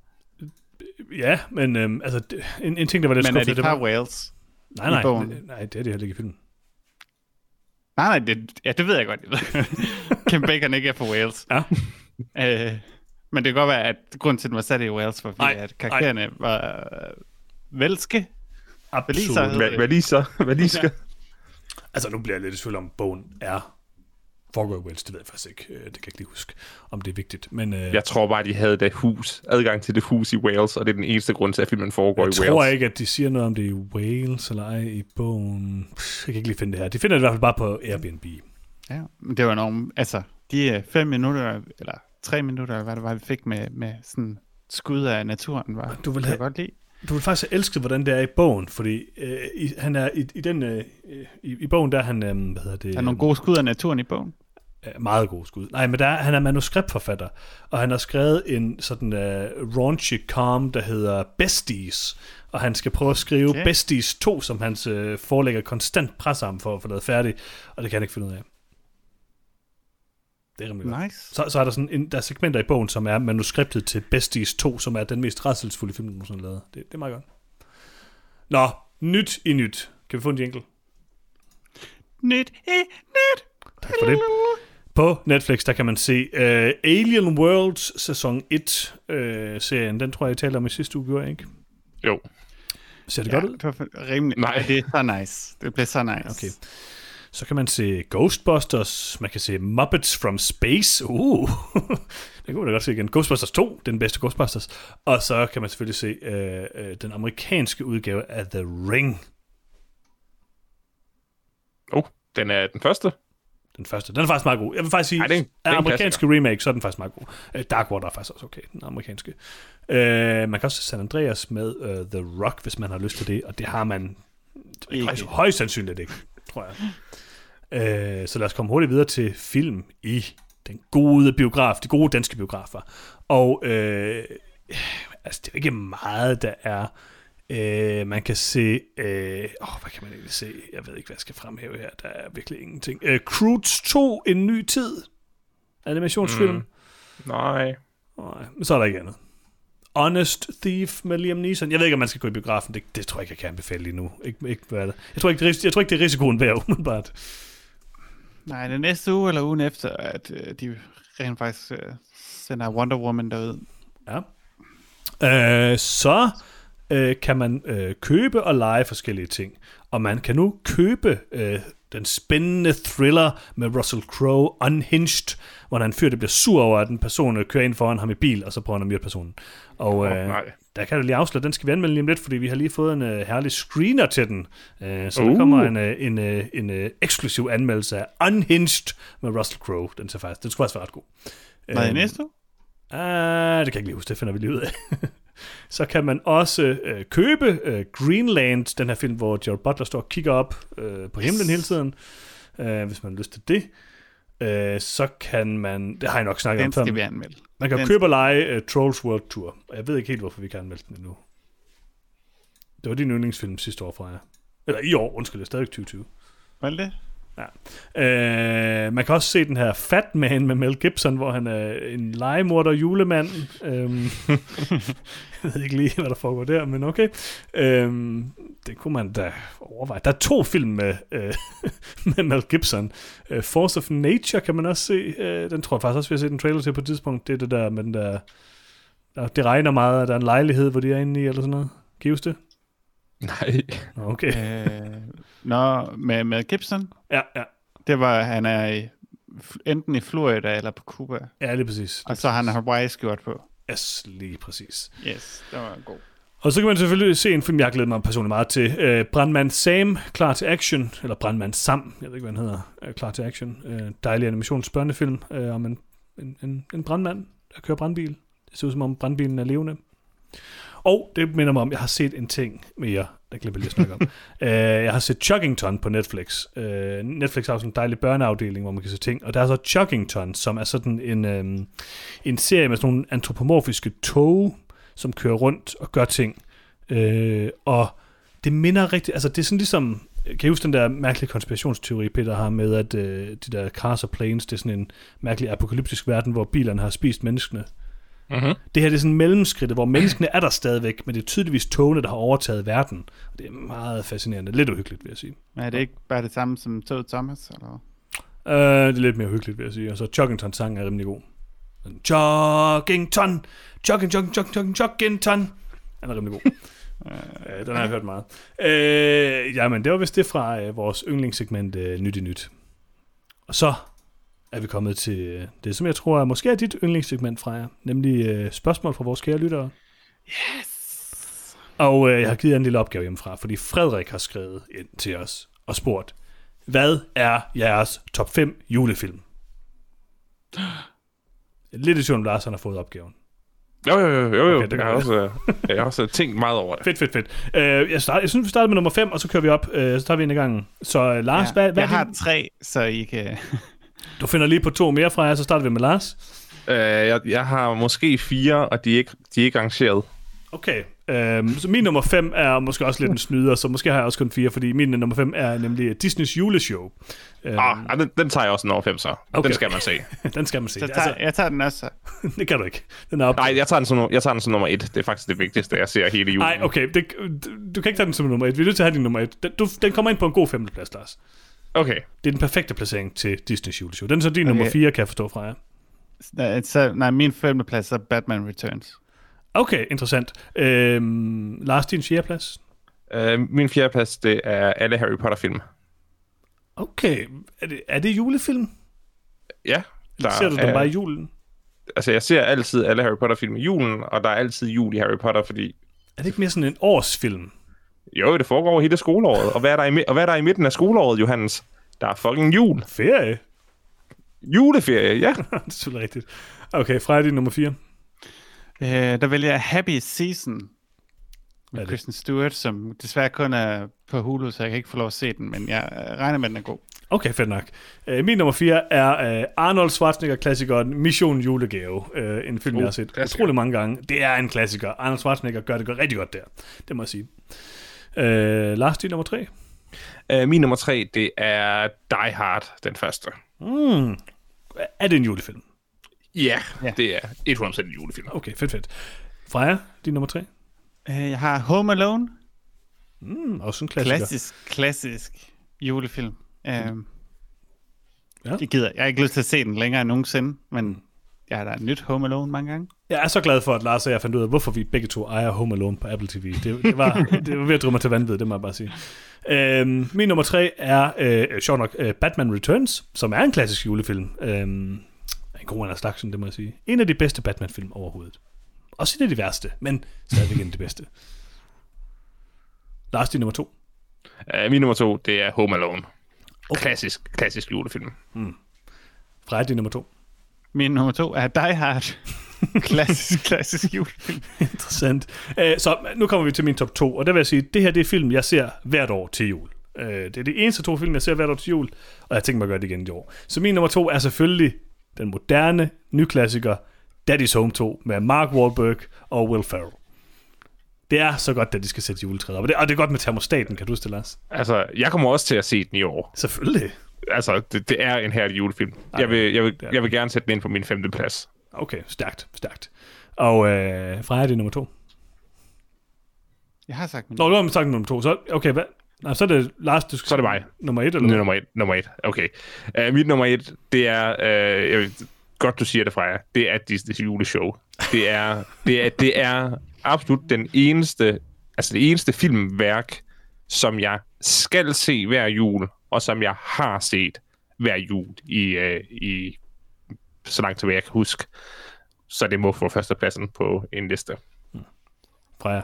Ja, men øhm, altså, det- en, en ting, der var lidt Men er skuffende, de det fra var... Wales? Nej, i nej, bogen? det, nej, det er det heller ikke i filmen. Nej, nej, det, ja, det ved jeg godt. Kim Bacon ikke er fra Wales. Ja. Øh, men det kan godt være, at grunden til, at den var sat i Wales, var fordi, Nej, at karaktererne var øh, velske. Absolut. så? Hvad lige skal? Altså, nu bliver jeg lidt i tvivl om, bogen er foregår i Wales. Det ved jeg faktisk ikke. Øh, Det kan jeg ikke lige huske, om det er vigtigt. Men øh, Jeg tror bare, de havde det hus, adgang til det hus i Wales, og det er den eneste grund til, at filmen foregår jeg i tror Wales. ikke, at de siger noget om det er i Wales eller ej i bogen. Jeg kan ikke lige finde det her. De finder det i hvert fald bare på Airbnb. Ja, men det var nogle, altså, de øh, fem minutter, eller tre minutter, hvad det var, vi fik med, med sådan skud af naturen, var, Du vil have- jeg godt lide. Du vil faktisk have elsket, hvordan det er i bogen, fordi øh, i, han er i, i den øh, i, i bogen der er han øh, hvad hedder det? Der er nogle gode skud af naturen i bogen. øh, meget god skud. Nej, men der, er- han er manuskriptforfatter, og han har skrevet en sådan uh, raunchy com, der hedder Besties, og han skal prøve at skrive Okay. Besties 2, som hans uh, forlægger konstant presser ham for at få lavet færdig, og det kan han ikke finde ud af. Det er rimelig godt. Nice. Så, så er der, sådan en, der er segmenter i bogen, som er manuskriptet til Besties 2, som er den mest rædselsfulde film, der nogensinde lavet. Det, det er meget godt. Nå, nyt i nyt. Kan vi få en jingle? Nyt i nyt. Tak for det. På Netflix, der kan man se uh, Alien Worlds sæson 1 uh, serien. Den tror jeg, jeg talte om i sidste uge, gjorde jeg ikke? Jo. Ser det Ja, godt ud? det var rimelig. Nej. Det er så nice. Det blev så nice. Okay. Så kan man se Ghostbusters, man kan se Muppets from Space. Uh, det kunne man da godt se igen. Ghostbusters 2, den bedste Ghostbusters. Og så kan man selvfølgelig se uh, uh, den amerikanske udgave af The Ring. Oh, den er den første. Den første. Den er faktisk meget god. Jeg vil faktisk sige, Ej, det er en- det er af en amerikanske remake, så er den faktisk meget god. Uh, Dark Water er faktisk også okay, den amerikanske. Uh, man kan også se San Andreas med uh, The Rock, hvis man har lyst til det, og det har man Ikke. højst sandsynligt ikke, tror jeg. Uh, så lad os komme hurtigt videre til film i den gode biograf, de gode danske biografer. Og uh, altså, det er ikke meget, der er Øh, man kan se... Øh, åh, hvad kan man egentlig se? Jeg ved ikke, hvad jeg skal fremhæve her. Der er virkelig ingenting. Øh, Croods 2, En ny tid. Animationsfilm. Mm. Nej. Nej, men så er der ikke andet. Honest Thief med Liam Neeson. Jeg ved ikke, om man skal gå i biografen. Det, det tror jeg ikke, jeg kan anbefale lige nu. Ikke, ikke, hvad det? Jeg, tror ikke, det, jeg tror ikke, det er risikoen værd, umiddelbart. Nej, det næste uge eller ugen efter, at øh, de rent faktisk øh, sender Wonder Woman derud. Ja. Øh, så øh, kan man øh, købe og lege forskellige ting. Og man kan nu købe øh, den spændende thriller med Russell Crowe, Unhinged, hvor der er en fyr, der bliver sur over, at en person øh, kører ind foran ham i bil, og så prøver han at myrde personen. Og øh, nej. der kan jeg lige afsløre, den skal vi anmelde lige om lidt, fordi vi har lige fået en øh, herlig screener til den. Øh, så uh. der Uh. kommer en, øh, en, øh, en øh, eksklusiv anmeldelse af Unhinged med Russell Crowe. Den, ser faktisk, den skulle faktisk være ret god. Hvad er Øhm, næste? Ah, det kan jeg ikke lige huske, det finder vi lige ud af. så kan man også øh, købe øh, Greenland, den her film, hvor Gerald Butler står og kigger op øh, på himlen hele tiden, øh, hvis man har lyst til det. Øh, så kan man, det har jeg nok snakket Den om før, skal vi anmelde. man kan den købe og lege uh, Trolls World Tour, og jeg ved ikke helt, hvorfor vi kan anmelde den endnu. Det var din yndlingsfilm sidste år fra jer. Eller i år, undskyld, det er stadig 2020. Var det Ja. Øh, man kan også se den her Fat Man med Mel Gibson, hvor han er en legemorder julemand. Øhm, jeg ved ikke lige, hvad der foregår der, men okay. Øhm, det kunne man da overveje. Der er to film med, øh, med Mel Gibson. Øh, Force of Nature kan man også se. Øh, den tror jeg faktisk også, vi har set en trailer til på et tidspunkt. Det er det der med den der... der det regner meget, og der er en lejlighed, hvor de er inde i, eller sådan noget. Gives det? Nej. Nå, Okay. Øh, Nå, med, med Gibson, Ja, ja. det var, han er i, enten i Florida eller på Cuba. Ja, lige præcis. Og så har han Hawaii-skjort på. Yes, lige præcis. Yes, det var god. Og så kan man selvfølgelig se en film, jeg har glædet mig personligt meget til. Øh, Brandmand Sam, klar til action. Eller Brandmand Sam, jeg ved ikke, hvad han hedder. Øh, klar til action. Øh, dejlig animationsbørnefilm øh, om en, en, en, en brandmand, der kører brandbil. Det ser ud som om brandbilen er levende. Og det minder mig om, jeg har set en ting mere, der glemte jeg lige at snakke om. øh, jeg har set Chuggington på Netflix. Øh, Netflix har sådan en dejlig børneafdeling, hvor man kan se ting. Og der er så Chuggington, som er sådan en, øh, en serie med sådan nogle antropomorfiske tog, som kører rundt og gør ting. Øh, og det minder rigtig, altså det er sådan ligesom, kan I huske den der mærkelige konspirationsteori, Peter har med, at øh, de der cars og planes, det er sådan en mærkelig apokalyptisk verden, hvor bilerne har spist menneskene. Mm-hmm. Det her det er sådan en mellemskridt, hvor menneskene er der stadigvæk, men det er tydeligvis togene, der har overtaget verden. Og det er meget fascinerende. Lidt uhyggeligt, vil jeg sige. Men er det ikke bare det samme som Toad Thomas? Eller? Uh, det er lidt mere uhyggeligt, vil jeg sige. Og så Chuggington sang er rimelig god. Chuggington, Chugging, Chugging, Chugging, Chugging, Chuggington. Den er rimelig god. uh, den har jeg hørt meget. Uh, jamen, det var vist det fra uh, vores yndlingssegment uh, Nyt i Nyt. Og så er vi kommet til det, som jeg tror er måske er dit yndlingssegment fra jer, nemlig uh, spørgsmål fra vores kære lyttere. Yes! Og uh, jeg har givet jer en lille opgave hjemmefra, fordi Frederik har skrevet ind til os og spurgt, hvad er jeres top 5 julefilm? Lidt i tvivl om Lars han har fået opgaven. Jo, jo, jo, jo, jo. Okay, det jeg, har også, øh, jeg har også tænkt meget over det. Fedt, fedt, fedt. Uh, jeg, start, jeg synes, vi starter med nummer 5, og så kører vi op. Uh, så tager vi en i gangen. Så uh, Lars, Ja, hvad, hvad jeg er har din- tre, så I kan... Du finder lige på to mere fra jer, så starter vi med Lars. Uh, jeg, jeg har måske fire, og de er ikke, de er ikke arrangeret. Okay, øhm, så min nummer 5 er måske også lidt en snyder, så måske har jeg også kun fire, fordi min nummer 5 er nemlig Disneys juleshow. Øhm, Ah, den, den tager jeg også en over fem, så. Okay. Den skal man se. den skal man se. Så Altså, tager, jeg tager den også. så. det kan du ikke. Den er op. Nej, jeg tager, den som, nummer- jeg tager den som nummer et. Det er faktisk det vigtigste, jeg ser hele julen. Nej, okay, det, du, du kan ikke tage den som nummer 1. Vi er nødt til at have din nummer 1. Den, du, den kommer ind på en god femteplads, Lars. Okay. Det er den perfekte placering til Disneys juleshow. Den er så din Okay. nummer 4, kan jeg forstå fra jer. Nej, så, nej min femteplads er Batman Returns. Okay, interessant. Øhm, Lars, din fjerdeplads? Uh, min fjerde plads, det er alle Harry Potter-film. Okay, er det, er det julefilm? Ja. Eller ser du den er, bare i julen? Altså, jeg ser altid alle Harry Potter-film i julen, og der er altid jul i Harry Potter, fordi... Er det ikke mere sådan en årsfilm? Jo, det foregår over hele skoleåret. Og hvad er der i, og hvad er der i midten af skoleåret, Johannes? Der er fucking jul. Ferie? Juleferie, ja. det er selvfølgelig rigtigt. Okay, fra din nummer 4. Øh, der vælger jeg Happy Season. Med? Kristen Stewart, som desværre kun er på Hulu, så jeg kan ikke få lov at se den, men jeg øh, regner med, at den er god. Okay, fedt nok. Uh, min nummer 4 er uh, Arnold Schwarzenegger-klassikeren Mission Julegave. Uh, en film, Oh, jeg har set klassiker. utrolig mange gange. Det er en klassiker. Arnold Schwarzenegger gør det godt- rigtig godt der. Det må jeg sige. Uh, Lars, din nummer 3? Uh, min nummer tre, det er Die Hard, den første. Mm. Er det en julefilm? Ja, Ja. det er 100% en julefilm. Okay, fedt, fedt. Freja, din nummer 3? Øh, Jeg har Home Alone. Mm, også en klassiker. Klassisk, klassisk julefilm. Um, Ja. Jeg gider. Jeg har ikke lyst til at se den længere end nogensinde, men jeg har da nyt Home Alone mange gange. Jeg er så glad for, at Lars og jeg fandt ud af, hvorfor vi begge to ejer Home Alone på Apple TV. Det, det, var, det var ved at mig til vanvid, det må jeg bare sige. Øhm, min nummer tre er, øh, sjovt nok, øh, Batman Returns, som er en klassisk julefilm. Øhm, en god en af slagsen, det må jeg sige. En af de bedste Batman-film overhovedet. Også en af de værste, men stadigvæk en af de bedste. Lars, din nummer to. Uh, min nummer to, det er Home Alone. Okay. Klassisk, klassisk julefilm. Freja, din nummer to. Min nummer to er Die Hard. klassisk, klassisk julefilm. Interessant. Øh, så nu kommer vi til min top 2, og der vil jeg sige, det her det er film, jeg ser hvert år til jul. Øh, det er de eneste to film, jeg ser hvert år til jul, og jeg tænker mig at gøre det igen i år. Så min nummer 2 er selvfølgelig den moderne, nyklassiker, Daddy's Home 2, med Mark Wahlberg og Will Ferrell. Det er så godt, at de skal sætte juletræet op. Og det, og det er godt med termostaten, kan du det, Lars? Altså, jeg kommer også til at se den i år. Selvfølgelig. Altså, det, det er en herlig julefilm. Ej, Jeg vil, jeg, vil, jeg vil gerne sætte den ind på min femte plads. Okay, stærkt, stærkt. Og øh, Freja, det er nummer 2. Jeg har sagt min Nå, du har sagt nummer 2, så okay, hvad? Nej, så er det Lars, du skal Så er det mig. Nummer 1, eller hvad? er nummer et. Nummer et. Okay. Uh, mit nummer et, det er... Uh, jeg ved, godt, du siger det, Freja. Det er Disney's juleshow. Det er, det er, det er absolut den eneste... Altså det eneste filmværk, som jeg skal se hver jul, og som jeg har set hver jul i, uh, i så langt tilbage jeg kan huske. Så det må få førstepladsen på en liste. Freja.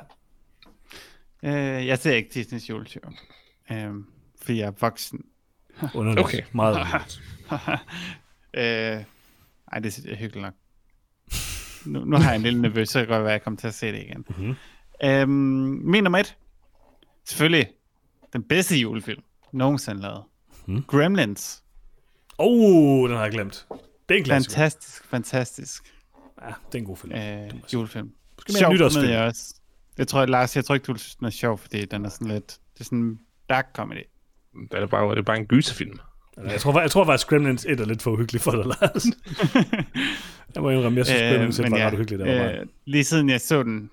Øh, jeg ser ikke Disney's juleshow. Um, fordi jeg er voksen. Underligt. Okay. Meget underligt. øh, ej, det er hyggeligt nok. Nu, nu har jeg en lille nervøs, så kan godt være, at jeg kommer til at se det igen. Mhm. Um, min nummer et. Selvfølgelig den bedste julefilm nogensinde lavet. Mhm. Gremlins. Oh, den har jeg glemt. Det er en klassiker. Fantastisk, fantastisk Ja, det er en god film. øh, julefilm. Måske mere en nytårsfilm. komedie også. Jeg tror, Lars, jeg tror ikke, du synes, den er sjov, fordi den er sådan lidt, det er sådan en dark comedy. Det er bare, det er bare en gyserfilm. Jeg tror, jeg tror faktisk, Gremlins 1 er lidt for uhyggeligt for dig, Lars. jeg må indrømme, jeg synes, Øh, Gremlins 1 men var ja, ret uhyggeligt. Der var øh, lige siden jeg så den,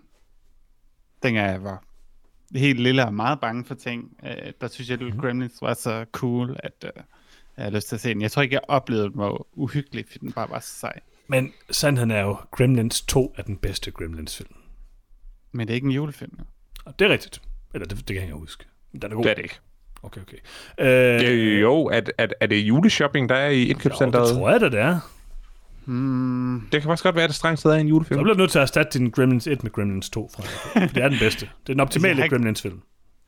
dengang jeg var helt lille og meget bange for ting, øh, der synes jeg, at Mhm. Gremlins var så cool, at øh, jeg har lyst til at se den. Jeg tror ikke, jeg oplevede den var uhyggelig, fordi den bare var så sej. Men sandheden er jo, Gremlins 2 er den bedste Gremlins-film. Men det er ikke en julefilm. jo. Og det er rigtigt. Eller det, det kan jeg ikke huske. Den er god. Det er det ikke. Okay, okay. Øh, Øh, jo, er, er, er det juleshopping, der er i jo, indkøbscenteret? det tror jeg da, det er. Hmm, Det kan faktisk godt være, at det strengt taget er en julefilm. Så bliver du nødt til at erstatte din Gremlins 1 med Gremlins 2. Fra for det er den bedste. Det er den optimale Altså, jeg ikke- Gremlins-film.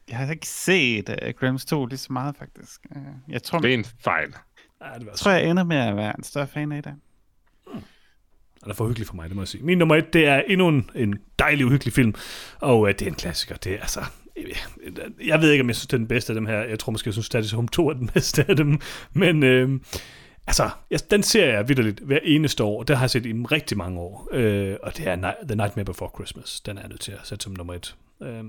jeg har ikke set uh, Gremlins 2 lige så meget, faktisk. Uh, jeg tror, Det er en fejl. Ja, det var jeg tror, jeg ender med at være en større fan af det. Den er for hyggelig for mig, det må jeg sige. Min nummer et, det er endnu en, en dejlig, uhyggelig film. Og uh, det er en klassiker. Det er altså... Jeg ved ikke, om jeg synes, det er den bedste af dem her. Jeg tror måske, jeg synes, Daddy's Home 2 er den bedste af dem. Men øh, altså, jeg, den ser jeg vidderligt hver eneste år. Det har jeg set i rigtig mange år. Øh, og det er Ni- The Nightmare Before Christmas. Den er jeg nødt til at sætte som nummer et. Øh,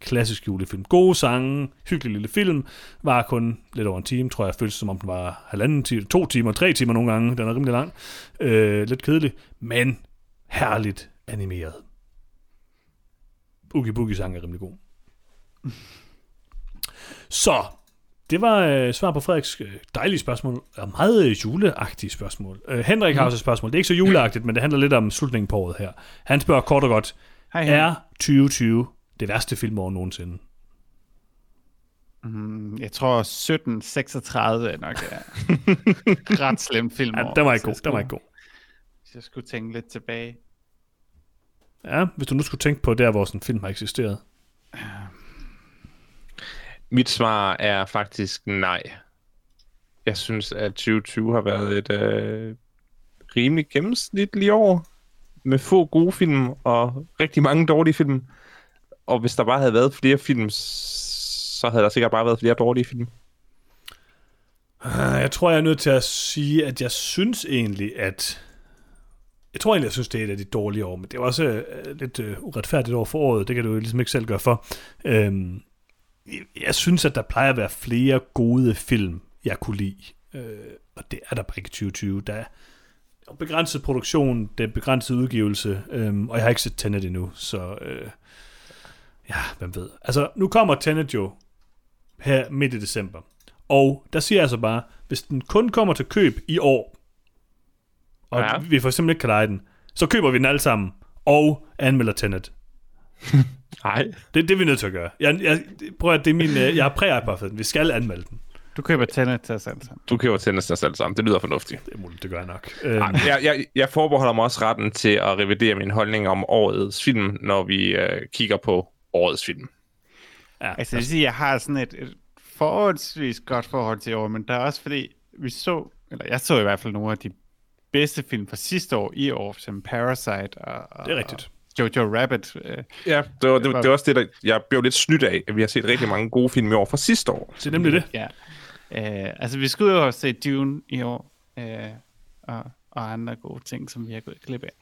klassisk julefilm. Gode sange, hyggelig lille film. Var kun lidt over en time, tror jeg. Føltes som om den var halvanden time, to timer, tre timer nogle gange. Den er rimelig lang. Øh, lidt kedelig, men herligt animeret. Oogie Boogie sang er rimelig god. Så, det var øh, svar på Frederiks øh, dejlige spørgsmål, og meget øh, juleagtige spørgsmål. Øh, Henrik har også et spørgsmål. Det er ikke så juleagtigt, men det handler lidt om slutningen på året her. Han spørger kort og godt, Hej, hej. er 2020 det værste filmår nogensinde? Mm, jeg tror 1736 er nok er ret slem film. Ja, den var ikke god, den var ikke god. Hvis jeg skulle tænke lidt tilbage. Ja, hvis du nu skulle tænke på der, hvor sådan en film har eksisteret. Mit svar er faktisk nej. Jeg synes, at 2020 har været et øh, rimelig gennemsnitligt år. Med få gode film og rigtig mange dårlige film. og hvis der bare havde været flere film, så havde der sikkert bare været flere dårlige film. Øh, jeg tror, jeg er nødt til at sige, at jeg synes egentlig, at... Jeg tror egentlig, jeg synes, det er et af de dårlige år, men det er også øh, lidt øh, uretfærdigt over for året. Det kan du jo ligesom ikke selv gøre for. Øhm, jeg, synes, at der plejer at være flere gode film, jeg kunne lide. Uh, og det er der bare ikke i 2020. Der er begrænset produktion, det er begrænset udgivelse, øhm, og jeg har ikke set Tenet endnu, så øh, ja, hvem ved. Altså, nu kommer Tenet jo her midt i december. Og der siger jeg altså bare, hvis den kun kommer til køb i år, og ja. vi for eksempel ikke kan lege den, så køber vi den alle sammen, og anmelder Tenet. Nej. Det, det er vi nødt til at gøre. Jeg, jeg, prøv at det er min, øh, jeg har præ for den. Vi skal anmelde den. Du køber Tenet til os alle sammen. Du køber tændes dig selv sammen. Det lyder fornuftigt. Det er muligt, det gør jeg nok. Ej, Øhm, jeg, jeg, jeg forbeholder mig også retten til at revidere min holdning om årets film, når vi øh, kigger på årets film. ja, Altså, det vil sige, jeg har sådan et, et forholdsvis godt forhold til år, men der er også fordi, vi så, eller jeg så i hvert fald nogle af de bedste film fra sidste år i år, som Parasite og, og det er rigtigt. Jojo Rabbit. Øh, Ja, det var, det, det var også det, der jeg blev lidt snydt af, at vi har set rigtig mange gode film i år fra sidste år. Det er nemlig det. ja. Øh, altså, vi skulle jo have set Dune i år, øh, og, og andre gode ting, som vi har gået glip af.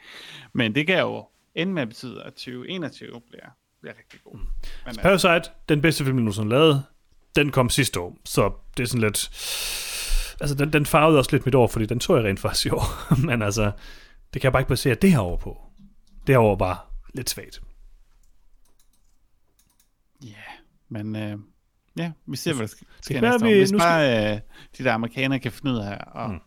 Men det kan jo ende med at betyde, at 2021 bliver, bliver rigtig god. Men, altså, Parasite, den bedste film, jeg nogensinde har lavet, den kom sidste år, så det er sådan lidt... Altså, den, den farvede også lidt mit år, fordi den så jeg rent faktisk i år. Men altså, det kan jeg bare ikke basere det her over på. Det år var lidt svagt. Ja, men øh, ja, vi ser, hvad der sk- sker være, næste år. vi- Hvis nu skal- bare øh, de der amerikanere kan finde ud af at, Mm.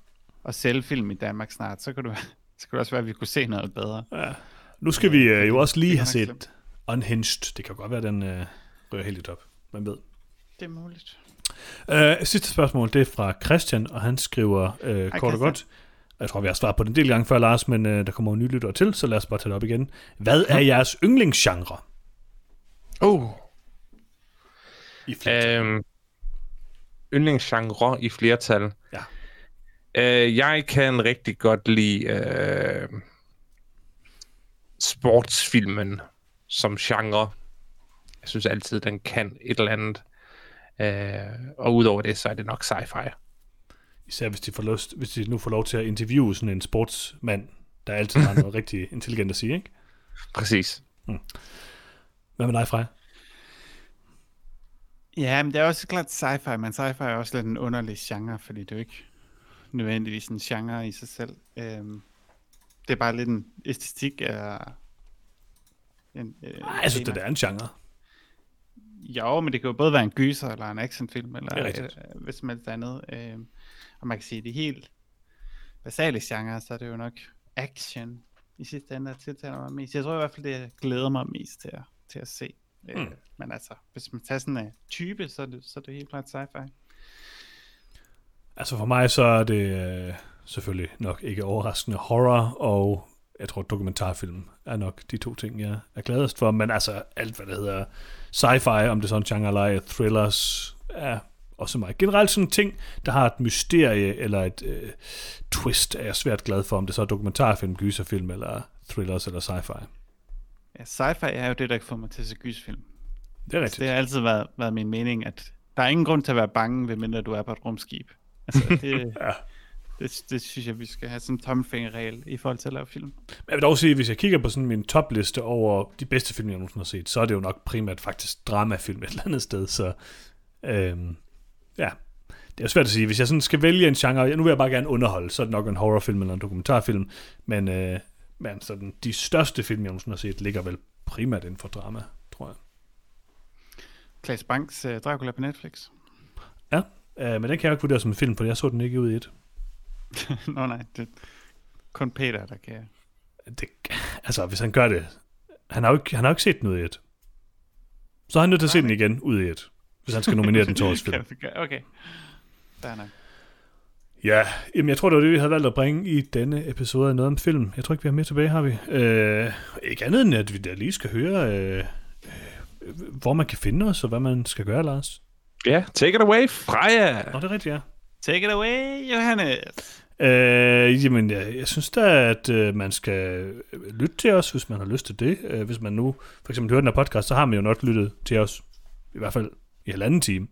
at sælge film i Danmark snart, så kan, du, så kan det også være, at vi kunne se noget bedre. Ja. Nu skal vi øh, jo også lige det have set Unhinged. Det kan godt være, den øh, rører helt op. Man ved. Det er muligt. Øh, sidste spørgsmål, det er fra Christian, og han skriver øh, kort og Christian. godt. Jeg tror, vi har svaret på den en del gange før, Lars, men øh, der kommer jo nye lyttere til, så lad os bare tage det op igen. Hvad er jeres yndlingsgenre? Oh. I flertal? Øhm, yndlingsgenre i flertal. Ja. Øh, jeg kan rigtig godt lide øh, sportsfilmen som genre. Jeg synes altid, den kan et eller andet. Øh, og udover det, så er det nok sci-fi. Især hvis de, får lyst, hvis de nu får lov til at interviewe sådan en sportsmand, der altid har noget rigtig intelligent at sige, ikke? Præcis. Hvad med dig, Freja? Ja, men det er også klart sci-fi, men sci-fi er også lidt en underlig genre, fordi det er jo ikke nødvendigvis en genre i sig selv. Øhm, det er bare lidt en æstetik af... En, øh, Nej, jeg synes, det er en genre. Jo, men det kan jo både være en gyser eller en actionfilm, eller er rigtigt. øh, hvad som helst andet. Øh, og man kan sige, at de helt basale genre, så er det jo nok action i sidste ende, der tiltaler mig mest. Jeg tror i hvert fald, det jeg glæder mig mest til at, til at se. Øh, Mm. Men altså, hvis man tager sådan en type, så er det, så er det helt klart sci-fi. Altså for mig så er det øh, selvfølgelig nok ikke overraskende horror, og jeg tror dokumentarfilm er nok de to ting, jeg er gladest for. Men altså alt, hvad der hedder sci-fi, om det er sådan en genre eller thrillers, er også mig. Generelt sådan en ting, der har et mysterie eller et øh, twist, er jeg svært glad for, om det så er dokumentarfilm, gyserfilm eller thrillers eller sci-fi. Ja, sci-fi er jo det, der får mig til at se gysfilm. Det er Altså, rigtigt. det har altid været, været min mening, at der er ingen grund til at være bange, medmindre du er på et rumskib. Altså, det, Ja. det, det synes jeg, vi skal have sådan en tomfingerregel i forhold til at lave film. Men jeg vil dog sige, hvis jeg kigger på sådan min topliste over de bedste film, jeg nogensinde har set, så er det jo nok primært faktisk dramafilm et eller andet sted, så øhm, ja, det er jo svært at sige. Hvis jeg sådan skal vælge en genre, nu vil jeg bare gerne underholde, så er det nok en horrorfilm eller en dokumentarfilm, men, øh, men sådan, de største film, jeg nogensinde har set, ligger vel primært inden for drama, tror jeg. Klaas Banks uh, Dracula på Netflix. Ja, øh, men den kan jeg ikke vurdere som en film, for jeg så den ikke ud i et. Nå nej, det kun Peter, der kan... Det, altså, hvis han gør det, han har jo ikke, han har jo ikke set den ud i et. Så er han nødt til at se den igen ud i et, hvis han skal nominere den til årets film. Okay. Der er nok. Ja, jamen jeg tror, det var det, vi havde valgt at bringe i denne episode af Noget om Film. Jeg tror ikke, vi har mere tilbage, har vi? Øh, ikke andet end, at vi da lige skal høre, øh, øh, hvor man kan finde os, og hvad man skal gøre, Lars. Ja, take it away, Freja. Nå, det er rigtigt, ja. Take it away, Johannes. Øh, jamen, jeg, jeg synes da, at øh, man skal lytte til os, hvis man har lyst til det. Øh, hvis man nu for eksempel hører den her podcast, så har man jo nok lyttet til os, i hvert fald i halvanden time.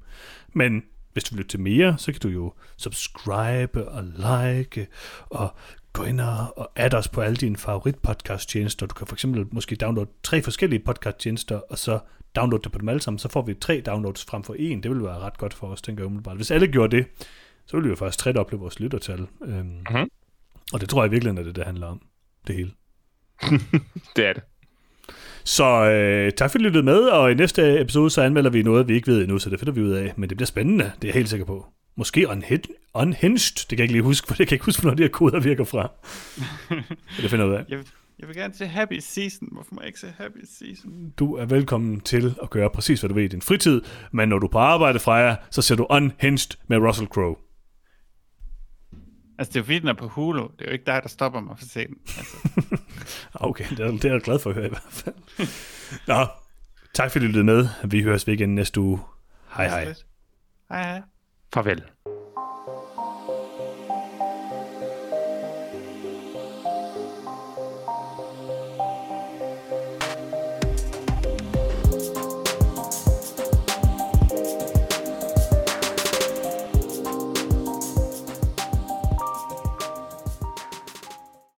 Men hvis du vil lytte til mere, så kan du jo subscribe og like og gå ind og, add os på alle dine favorit podcast tjenester. Du kan for eksempel måske downloade tre forskellige podcast tjenester, og så downloade det på dem alle sammen. Så får vi tre downloads frem for en. Det ville være ret godt for os, tænker jeg umiddelbart. Hvis alle gjorde det, så ville vi jo faktisk tredoble vores lyttertal. Øhm, Mhm. Og det tror jeg virkelig er det, det handler om. Det hele. Det er det. Så øh, tak fordi I lyttede med, og i næste episode så anmelder vi noget, vi ikke ved endnu, så det finder vi ud af. Men det bliver spændende, det er jeg helt sikker på. Måske unhid- unhinged, det kan jeg ikke lige huske, for det kan jeg ikke huske, hvornår de her koder virker fra. Det finder jeg ud af. Jeg, jeg vil gerne se Happy Season. Hvorfor må jeg ikke se Happy Season? Du er velkommen til at gøre præcis, hvad du vil i din fritid, men når du er på arbejde, Freja, så ser du Unhinged med Russell Crowe. Altså, det er jo fordi, den er på Hulu. Det er jo ikke dig, der stopper mig for at se den. Altså, Okay, det er, det er jeg glad for at høre i hvert fald. Nå, tak fordi du lyttede med. Vi høres ved igen næste uge. Hej hej. Hej hej. Farvel.